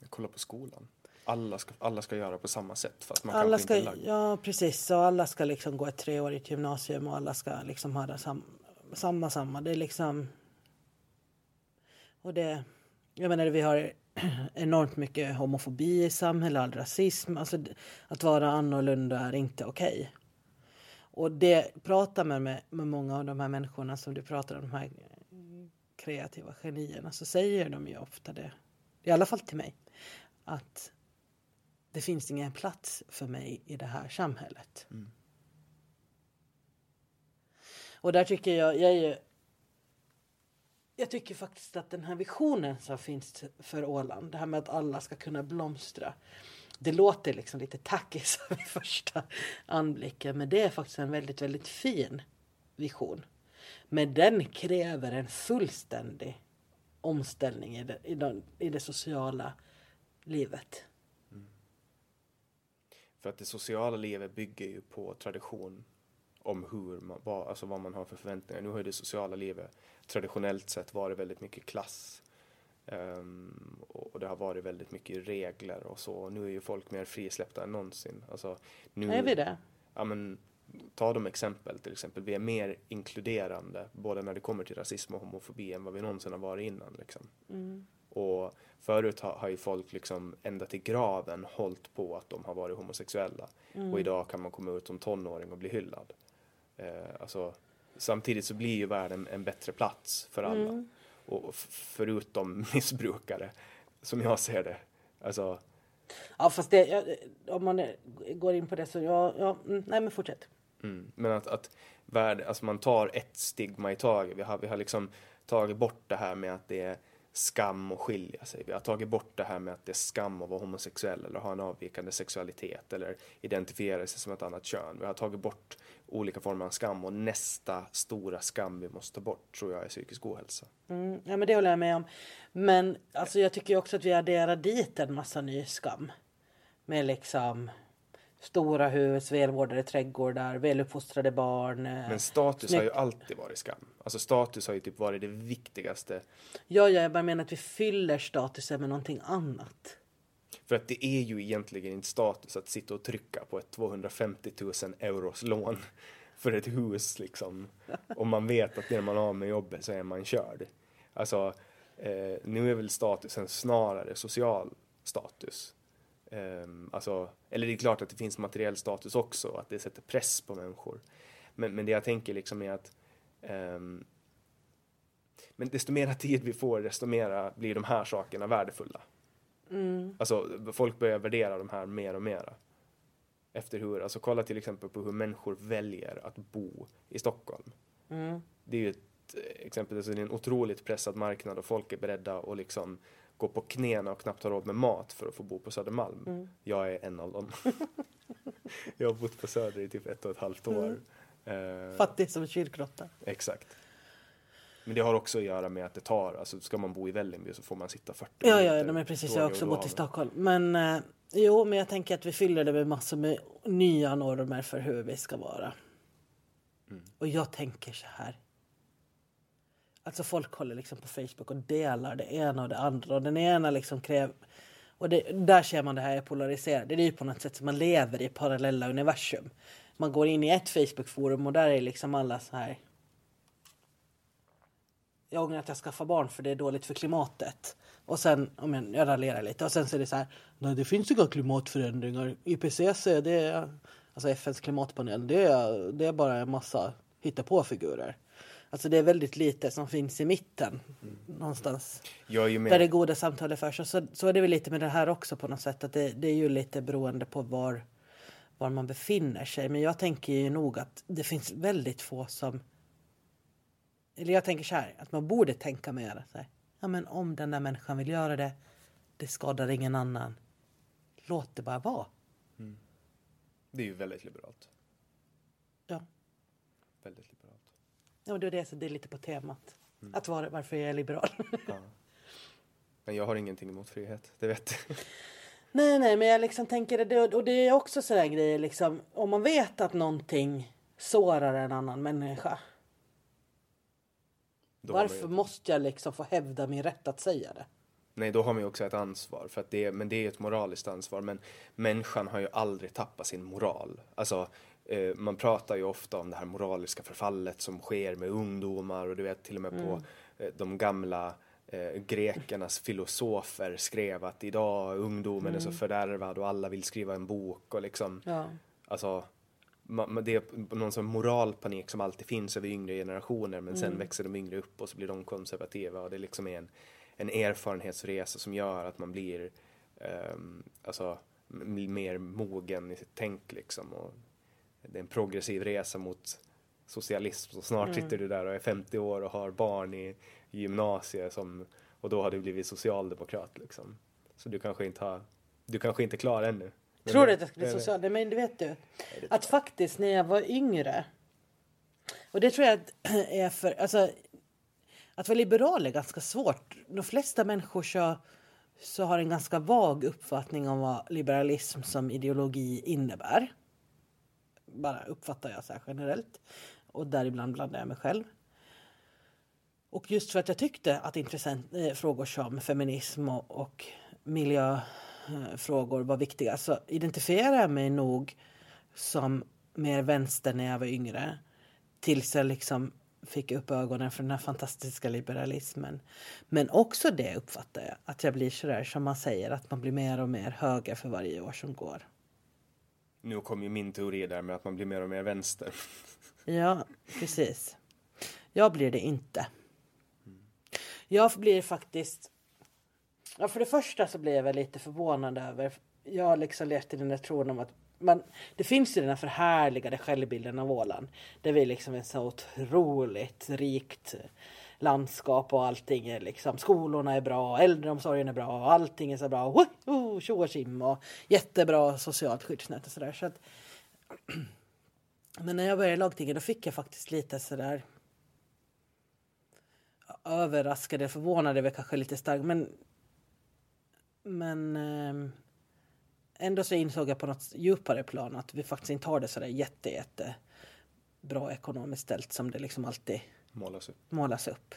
A: Kolla på skolan. Alla ska, alla ska göra på samma sätt fast man
B: alla ska,
A: inte
B: Ja precis, och alla ska liksom gå ett treårigt gymnasium och alla ska liksom ha det sam, samma, samma. Det är liksom... Och det... Jag menar vi har [clears throat] enormt mycket homofobi i samhället, rasism. Alltså att vara annorlunda är inte okej. Okay. Och det pratar man med, med många av de här människorna som du pratar om, de här kreativa genierna, så säger de ju ofta det, i alla fall till mig, att det finns ingen plats för mig i det här samhället. Mm. Och där tycker jag, jag är ju jag tycker faktiskt att den här visionen som finns för Åland, det här med att alla ska kunna blomstra. Det låter liksom lite tacky [laughs] vid första anblicken, men det är faktiskt en väldigt, väldigt fin vision. Men den kräver en fullständig omställning i det, i det, i det sociala livet. Mm.
A: För att det sociala livet bygger ju på tradition om hur man, vad, alltså vad man har för förväntningar. Nu har ju det sociala livet traditionellt sett varit väldigt mycket klass. Um, och det har varit väldigt mycket regler och så. Nu är ju folk mer frisläppta än någonsin. Alltså, nu,
B: är vi det?
A: Ja, men, ta de exempel till exempel. Vi är mer inkluderande både när det kommer till rasism och homofobi än vad vi någonsin har varit innan. Liksom. Mm. Och förut har, har ju folk liksom ända till graven hållit på att de har varit homosexuella. Mm. Och idag kan man komma ut som tonåring och bli hyllad. Eh, alltså, samtidigt så blir ju världen en bättre plats för alla. Mm. Och förutom [laughs] missbrukare, som jag ser det. Alltså,
B: ja, fast det, om man går in på det så, ja, ja mm, nej men fortsätt.
A: Mm, men att, att värld, alltså man tar ett stigma i taget. Vi har, vi har liksom tagit bort det här med att det är skam att skilja sig. Vi har tagit bort det här med att det är skam att vara homosexuell eller ha en avvikande sexualitet eller identifiera sig som ett annat kön. Vi har tagit bort olika former av skam och nästa stora skam vi måste ta bort tror jag är psykisk ohälsa.
B: Mm, ja men det håller jag med om. Men alltså jag tycker också att vi adderar dit en massa ny skam. Med liksom stora hus, välvårdade trädgårdar, väluppfostrade barn.
A: Eh, Men status snyggt. har ju alltid varit skam. Alltså status har ju typ varit det viktigaste.
B: Ja, ja, jag bara menar att vi fyller statusen med någonting annat.
A: För att det är ju egentligen inte status att sitta och trycka på ett 250 000 euros lån [laughs] för ett hus liksom. Om man vet att när man har med jobbet så är man körd. Alltså, eh, nu är väl statusen snarare social status. Eh, alltså, eller det är klart att det finns materiell status också, att det sätter press på människor. Men, men det jag tänker liksom är att eh, Men desto mer [laughs] tid vi får, desto mer blir de här sakerna värdefulla.
B: Mm.
A: Alltså folk börjar värdera de här mer och mer. Efter hur, alltså kolla till exempel på hur människor väljer att bo i Stockholm.
B: Mm.
A: Det är ju ett exempel, alltså det är en otroligt pressad marknad och folk är beredda att liksom gå på knäna och knappt ha råd med mat för att få bo på Södermalm.
B: Mm.
A: Jag är en av dem. [laughs] jag har bott på Söder i typ ett och ett halvt år.
B: Mm.
A: Eh,
B: Fattig som en kyrkråtta.
A: Exakt. Men det har också att göra med att det tar, alltså ska man bo i Vällingby så får man sitta 40
B: Ja, ja,
A: minuter
B: nej, men precis. Jag har också bott i Stockholm. Men eh, jo, men jag tänker att vi fyller det med massor med nya normer för hur vi ska vara.
A: Mm.
B: Och jag tänker så här. Alltså folk håller liksom på Facebook och delar det ena och det andra och den ena liksom kräver och det, där ser man det här är polariserat. Det är ju på något sätt som man lever i parallella universum. Man går in i ett Facebook-forum och där är liksom alla så här. Jag ångrar att jag skaffar barn för det är dåligt för klimatet. Och sen, om jag, jag raljerar lite, och sen så är det så här. Nej, det finns inga klimatförändringar. IPCC, det är, alltså FNs klimatpanel, det är, det är bara en massa hittepåfigurer. Alltså det är väldigt lite som finns i mitten någonstans.
A: Ju med,
B: Där det goda samtalet förs. Och så, så är det väl lite med det här också på något sätt. Att det, det är ju lite beroende på var, var man befinner sig. Men jag tänker ju nog att det finns väldigt få som... Eller jag tänker så här, att man borde tänka mer. Så här, ja, men om den där människan vill göra det, det skadar ingen annan. Låt det bara vara.
A: det är ju väldigt liberalt.
B: Ja,
A: Väldigt liberalt.
B: ja det är det, så det är lite på temat. Att vara, varför jag är liberal.
A: Ja. Men jag har ingenting emot frihet, det vet du.
B: Nej, nej, men jag liksom tänker det och det är också sådär grejer liksom. Om man vet att någonting sårar en annan människa.
A: Då
B: varför
A: ju-
B: måste jag liksom få hävda min rätt att säga det?
A: Nej, då har man ju också ett ansvar. För att det, men det är ett moraliskt ansvar. Men människan har ju aldrig tappat sin moral. Alltså, eh, man pratar ju ofta om det här moraliska förfallet som sker med ungdomar och du vet till och med på eh, de gamla eh, grekernas filosofer skrev att idag ungdomen är så fördärvad och alla vill skriva en bok och liksom
B: Ja.
A: Alltså, det är någon sån moralpanik som alltid finns över yngre generationer men sen växer de yngre upp och så blir de konservativa och det liksom är en, en erfarenhetsresa som gör att man blir ehm, alltså, mer mogen i sitt tänk liksom. Och det är en progressiv resa mot socialism så snart sitter du där och är 50 år och har barn i, i gymnasiet som, och då har du blivit socialdemokrat liksom. Så du kanske inte har, du kanske inte är klar ännu.
B: Tror du att jag skulle bli social? Nej, men det vet du. Att faktiskt när jag var yngre. Och det tror jag [clears throat] är för, alltså. Att vara liberal är ganska svårt. De flesta människor så, så har en ganska vag uppfattning om vad liberalism som ideologi innebär. Bara uppfattar jag så här generellt. Och däribland blandar jag mig själv. Och just för att jag tyckte att intressant, eh, frågor som feminism och, och miljöfrågor var viktiga så identifierade jag mig nog som mer vänster när jag var yngre. Tills jag liksom fick upp ögonen för den här fantastiska liberalismen. Men också det uppfattar jag, att jag blir sådär som man säger, att man blir mer och mer höger för varje år som går.
A: Nu kom ju min teori där med att man blir mer och mer vänster. [laughs]
B: Ja, precis. Jag blir det inte. Jag blir faktiskt... Ja, för det första så blir jag väl lite förvånad över... Jag har liksom levt i den där tron om att man, det finns ju den här förhärligade självbilden av Åland. Där vi liksom är så otroligt rikt landskap och allting är liksom, skolorna är bra, äldreomsorgen är bra, allting är så bra, tjo och tjim och jättebra socialt skyddsnät och sådär. Så att, men när jag började i lagtinget då fick jag faktiskt lite sådär överraskade, förvånade är väl kanske lite starkt men men ehm, ändå så insåg jag på något djupare plan att vi faktiskt inte har det sådär jätte, jätte bra ekonomiskt ställt som det liksom alltid
A: Målas upp.
B: målas upp.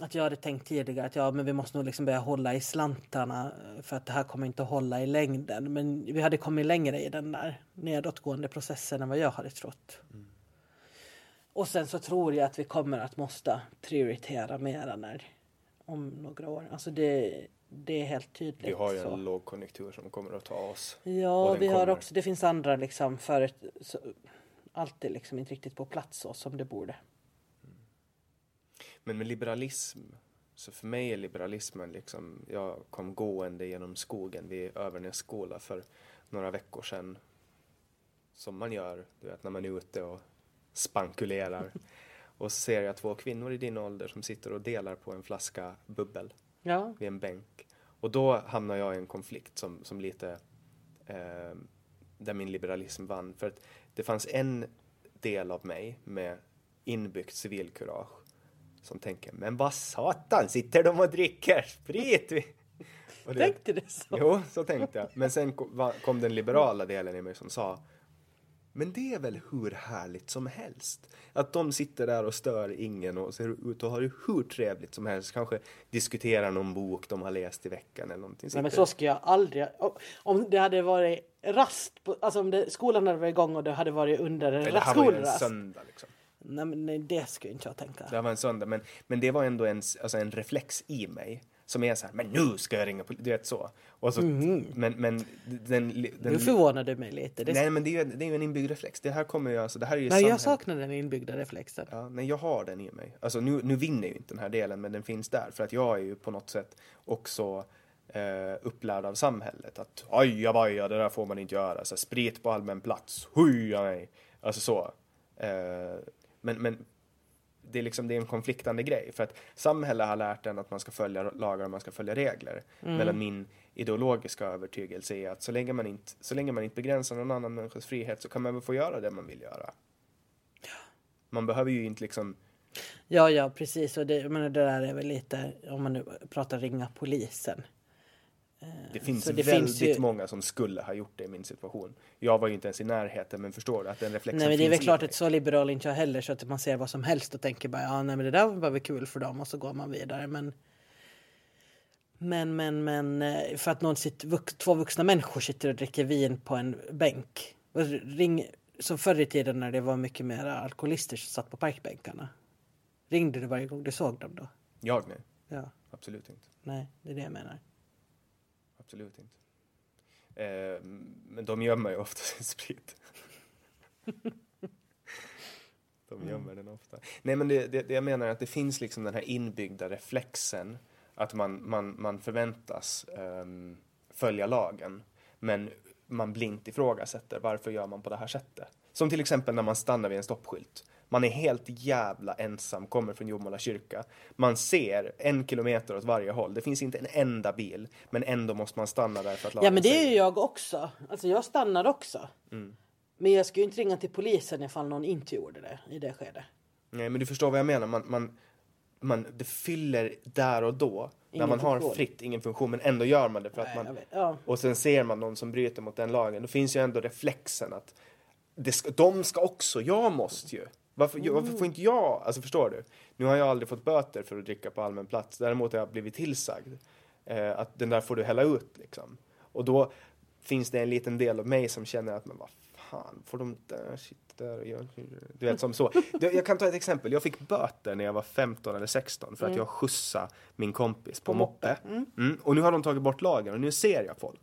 B: Att jag hade tänkt tidigare att ja, men vi måste nog liksom börja hålla i slantarna eh, för att det här kommer inte att hålla i längden. Men vi hade kommit längre i den där nedåtgående processen än vad jag hade trott. Och sen så tror jag att vi kommer att måste prioritera mera när om några år. Alltså det, det är helt tydligt.
A: Vi har ju
B: så.
A: en lågkonjunktur som kommer att ta oss.
B: Ja, vi har
A: kommer.
B: också, det finns andra liksom för så, alltid liksom inte riktigt på plats så som det borde.
A: Men med liberalism, så för mig är liberalismen liksom, jag kom gående genom skogen vid Övernäs skola för några veckor sedan. Som man gör, du vet när man är ute och spankulerar. [laughs] Och så ser jag två kvinnor i din ålder som sitter och delar på en flaska bubbel
B: Ja.
A: vid en bänk. Och då hamnar jag i en konflikt som, som lite eh, där min liberalism vann. För att det fanns en del av mig med inbyggt civilkurage som tänker, men vad satan sitter de och dricker sprit? vi?" Och det-
B: Tänkte du så?
A: Jo, så tänkte jag. Men sen kom den liberala delen i mig som sa men det är väl hur härligt som helst. Att de sitter där och stör ingen och ser ut och har det hur trevligt som helst. Kanske diskuterar någon bok de har läst i veckan eller någonting.
B: Nej, men så ska jag aldrig... Om det hade varit rast, på, alltså om det, skolan hade varit igång och det hade varit under en
A: Men det här var ju en
B: skolrast.
A: söndag liksom.
B: Nej men nej, det skulle inte jag tänka.
A: Det här var en söndag. Men, men det var ändå en, alltså en reflex i mig. Som är så här, men nu ska jag ringa polisen. Du vet så. Och så Men, men den... den.
B: Nu förvånar du mig lite. Det,
A: nej men det är, ju- det är ju en inbyggd reflex. Det här kommer ju alltså, det här är ju
B: nej, jag saknar den inbyggda reflexen.
A: Ja, nej, jag har den i mig. Alltså nu, nu vinner ju inte den här delen, men den finns där. För att jag är ju på något sätt också eh, upplärd av samhället. Att ajabaja, det där får man inte göra. Så, sprit på allmän plats, huja nej. Alltså så. Eh, men, men det är liksom det är en konfliktande grej. För att samhället har lärt en att man ska följa lagar och man ska följa regler. Medan min ideologiska övertygelse är att så länge, man inte, så länge man inte begränsar någon annan människas frihet så kan man väl få göra det man vill göra. Man behöver ju inte liksom
B: Ja, ja, precis. Och det, menar, det där är väl lite, om man nu pratar ringa polisen.
A: Det finns
B: det
A: väldigt
B: finns ju-
A: många som skulle ha gjort det i min situation. Jag var ju inte ens i närheten, men förstår du att den reflexen
B: Nej, men det är väl klart att så liberal inte jag heller så att man ser vad som helst och tänker bara ja, nej, men det där var väl kul för dem och så går man vidare. Men men, men, men eh, för att någon sitter, två vuxna människor sitter och dricker vin på en bänk. Och ring, som förr i tiden när det var mycket mer alkoholister som satt på parkbänkarna. Ringde du varje gång du såg dem då?
A: Jag nej,
B: Ja,
A: absolut inte.
B: nej, det är det jag menar.
A: Absolut inte. Eh, men de gömmer ju ofta [laughs] sin sprit. de gömmer den ofta. Nej men det, det, det jag menar är att det finns liksom den här inbyggda reflexen att man, man, man förväntas ehm, följa lagen men man blint ifrågasätter varför gör man på det här sättet. Som till exempel när man stannar vid en stoppskylt. Man är helt jävla ensam, kommer från Jomala kyrka. Man ser en kilometer åt varje håll. Det finns inte en enda bil, men ändå måste man stanna där för att
B: Ja men det är ju jag också. Alltså jag stannar också.
A: Mm.
B: Men jag ska ju inte ringa till polisen ifall någon inte gjorde det i det skedet.
A: Nej, men du förstår vad jag menar. Man, man, man, det fyller där och då, när
B: Ingen
A: man har
B: funktion.
A: fritt, ingen funktion, men ändå gör man det för att
B: Nej, jag
A: man...
B: ja.
A: Och sen ser man någon som bryter mot den lagen, då finns ju ändå reflexen att det ska, de ska också, jag måste ju. Varför, jag- varför får inte jag? Alltså förstår du? Nu har jag aldrig fått böter för att dricka på allmän plats. Däremot har jag blivit tillsagd eh, att den där får du hälla ut liksom. Och då finns det en liten del av mig som känner att men vad fan, får de där sitta där och göra... Du vet som så. Jag kan ta ett exempel. Jag fick böter när jag var 15 eller 16 för att jag skjutsade min kompis på, moppe. Mm. Och nu har de tagit bort lagen och nu ser jag folk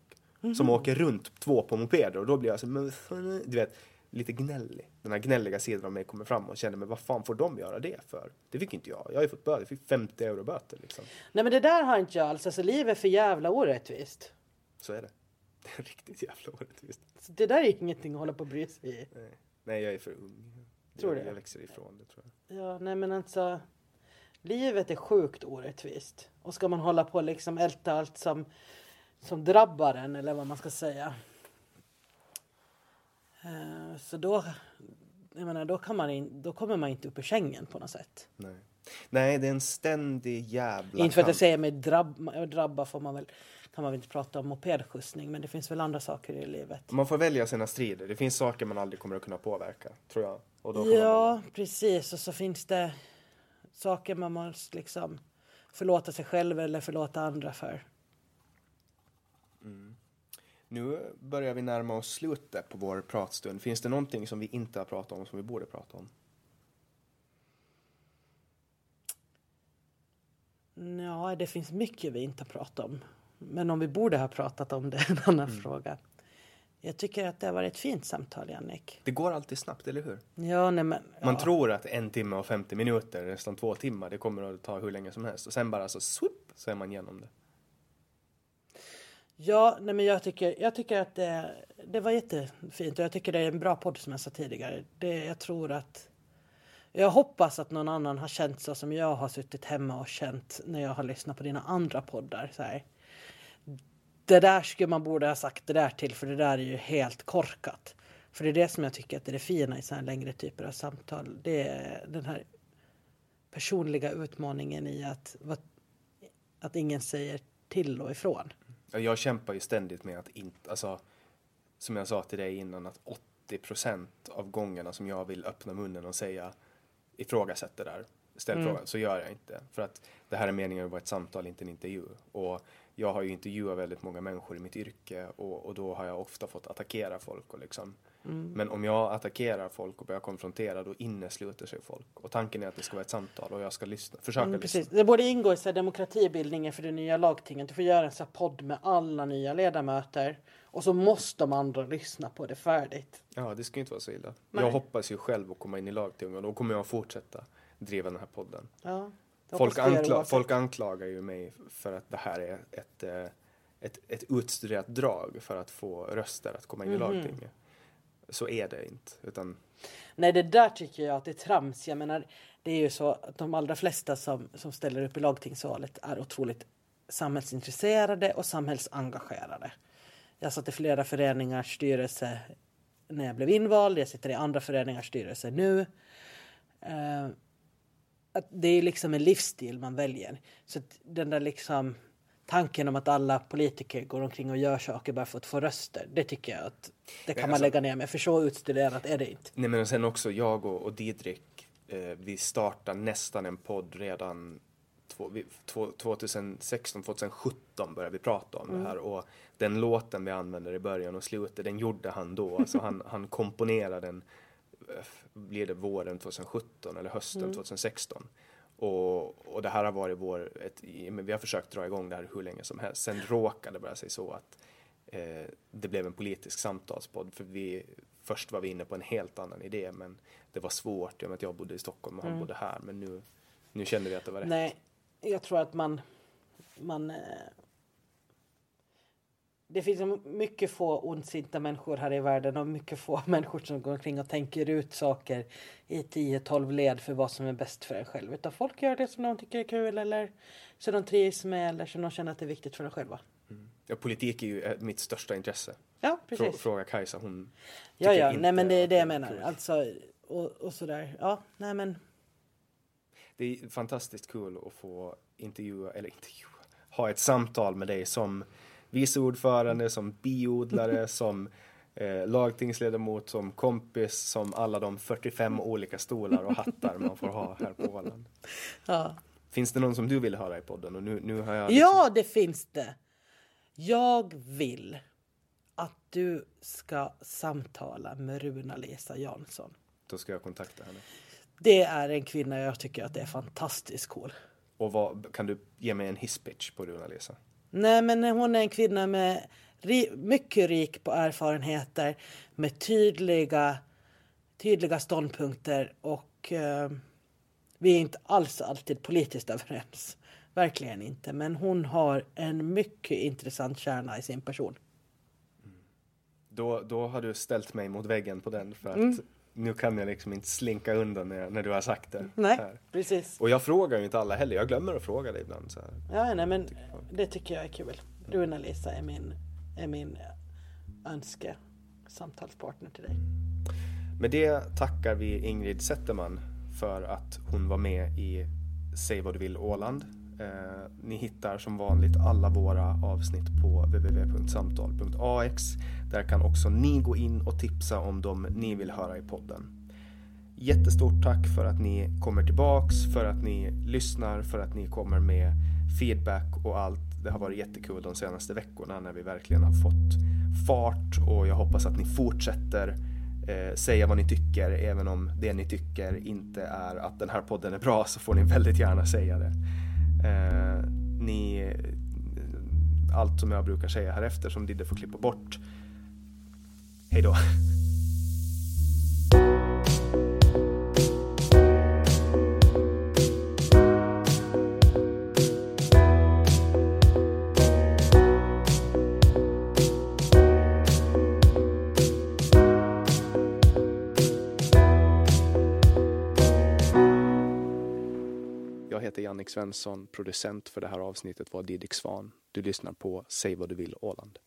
A: som åker runt två på mopeder och då blir jag så men fan, du vet, lite gnällig. Den här gnälliga sidan av mig kommer fram och känner men vad fan får de göra det för? Det fick inte jag. Jag har ju fått böter, jag fick 50 euro böter liksom.
B: Nej men det där har inte jag alls. Alltså livet är för jävla orättvist.
A: Så är det. [laughs] Det är riktigt jävla orättvist.
B: Så det där är ingenting att hålla på och bry sig i.
A: Nej. Nej, jag är för ung.
B: Tror
A: jag,
B: du?
A: jag växer ifrån det tror jag.
B: Ja, nej men alltså. Livet är sjukt orättvist. Och ska man hålla på och liksom älta allt som, som drabbar en eller vad man ska säga. Eh, Så då, jag menar, då, kan man in, då kommer man inte upp ur sängen på något sätt.
A: Nej. Nej, det är en ständig jävla
B: Inte för att jag säger mig drabb, drabba får man väl, kan man väl inte prata om mopedskjutsning men det finns väl andra saker i livet.
A: Man får välja sina strider. Det finns saker man aldrig kommer att kunna påverka, tror jag.
B: Ja, precis. Och så finns det saker man måste liksom förlåta sig själv eller förlåta andra för.
A: Nu börjar vi närma oss slutet på vår pratstund. Finns det någonting som vi inte har pratat om som vi borde prata om?
B: Ja, det finns mycket vi inte har pratat om. Men om vi borde ha pratat om det är [laughs] en annan fråga. Jag tycker att det har varit ett fint samtal, Jannik.
A: Det går alltid snabbt, eller hur?
B: Ja, nej men...
A: Man
B: ja.
A: tror att en timme och 50 minuter, nästan två timmar, det kommer att ta hur länge som helst. Och sen bara så swoop, så är man igenom det.
B: Ja, nej men jag tycker, jag tycker att det, det var jättefint och jag tycker det är en bra podd som jag sa tidigare. Det, jag tror att... Jag hoppas att någon annan har känt så som jag har suttit hemma och känt när jag har lyssnat på dina andra poddar. Så här. Det där skulle man borde ha sagt det där till för det där är ju helt korkat. För det är det som jag tycker att det är det fina i så här längre typer av samtal. Det är den här personliga utmaningen i att, att ingen säger till och ifrån.
A: Ja, Jag kämpar ju ständigt med att inte, alltså, som jag sa till dig innan, att 80 procent av gångerna som jag vill öppna munnen och säga ifrågasätt det där, ställ
B: Mm.
A: frågan, så gör jag inte. För att det här är meningen att vara ett samtal, inte en intervju. Och jag har ju intervjuat väldigt många människor i mitt yrke och, och då har jag ofta fått attackera folk. Och liksom.
B: Mm.
A: Men om jag attackerar folk och börjar konfrontera, då innesluter sig folk. Och tanken är att det ska vara ett samtal och jag ska lyssna, försöka
B: Mm,
A: lyssna.
B: precis. Det borde ingå i så här, demokratibildningen för det nya lagtinget. Du får göra en så här podd med alla nya ledamöter. Och så måste de andra lyssna på det färdigt.
A: Ja, det ska ju inte vara så illa.
B: Nej.
A: Jag hoppas ju själv att komma in i lagtinget och då kommer jag fortsätta driva den här podden.
B: Ja,
A: Folk, ankla folk anklagar ju mig för att det här är ett, eh, ett, ett utstuderat drag för att få röster att komma in
B: Mhm.
A: i lagtinget. Så är det inte. Utan,
B: Nej, det där tycker jag att det är trams. Jag menar, det är ju så att de allra flesta som, som ställer upp i lagtingsvalet är otroligt samhällsintresserade och samhällsengagerade. Jag satt i flera föreningars styrelse när jag blev invald. Jag sitter i andra föreningars styrelse nu. Uh, att det är liksom en livsstil man väljer. Så att den där liksom tanken om att alla politiker går omkring och gör saker bara för att få röster. Det tycker jag att det kan man
A: alltså-
B: lägga ner med. För så utstuderat är det inte.
A: nej men sen också jag och, och Didrik, eh, vi startade nästan en podd redan två, vi, två, 2016, 2017 började vi prata om det här och den låten vi använder i början och slutet, den gjorde han då. Alltså han, han komponerade den, eh, blir det våren 2017 eller hösten 2016. Och, och det här har varit vår, ett, vi har försökt dra igång det här hur länge som helst. Sen råkade det bara sig så att eh, det blev en politisk samtalspodd för vi först var vi inne på en helt annan idé men det var svårt i och med att jag bodde i Stockholm och han bodde här men nu, nu kände vi att det var rätt.
B: Nej, jag tror att man... man eh, det finns mycket få ondsinta människor här i världen och mycket få [laughs] människor som går omkring och tänker ut saker i 10-12 led för vad som är bäst för en själv. Utan folk gör det som de tycker är kul eller som de trivs med eller som de känner att det är viktigt för dem själva.
A: Ja, politik är ju eh, mitt största intresse.
B: Ja, precis.
A: fråga Kajsa, hon
B: Ja, ja, nej men det är det jag menar. Alltså, och, och sådär. Ja, nej men.
A: Det är fantastiskt kul att få intervjua, eller intervjua, ha ett samtal med dig som vice ordförande, som biodlare, som eh, lagtingsledamot, som kompis, som alla de 45 olika stolar och hattar man får ha här på Åland.
B: Ja.
A: Finns det någon som du vill höra i podden? Och nu, nu har jag liksom-
B: Ja, det finns det. Jag vill att du ska samtala med Runa-Lisa Jansson.
A: Då ska jag kontakta henne.
B: Det är en kvinna jag tycker att det är fantastiskt cool.
A: Och vad, kan du ge mig en hisspitch på Runa-Lisa?
B: Nej, men hon är en kvinna med ri mycket rik på erfarenheter, med tydliga, tydliga ståndpunkter och eh, vi är inte alls alltid politiskt [laughs] överens. Verkligen inte. Men hon har en mycket intressant kärna i sin person.
A: Då, då har du ställt mig mot väggen på den för att
B: Mm.
A: nu kan jag liksom inte slinka undan när, när du har sagt det.
B: Nej,
A: här.
B: precis.
A: Och jag frågar ju inte alla heller, jag glömmer att fråga dig ibland. Så här.
B: Ja, nej, men det tycker jag är kul. Runa-Lisa är min, är min önske samtalspartner till dig.
A: Med det tackar vi Ingrid Zetterman för att hon var med i Säg vad du vill Åland. Eh, ni hittar som vanligt alla våra avsnitt på www.samtal.ax. Där kan också ni gå in och tipsa om dem ni vill höra i podden. Jättestort tack för att ni kommer tillbaks, för att ni lyssnar, för att ni kommer med feedback och allt. Det har varit jättekul de senaste veckorna när vi verkligen har fått fart och jag hoppas att ni fortsätter eh, säga vad ni tycker. Även om det ni tycker inte är att den här podden är bra så får ni väldigt gärna säga det. Eh, ni, allt som jag brukar säga här efter som Didde får klippa bort Hej då! Jannik Svensson, producent för det här avsnittet var Didrik Svan. Du lyssnar på Säg vad du vill Åland.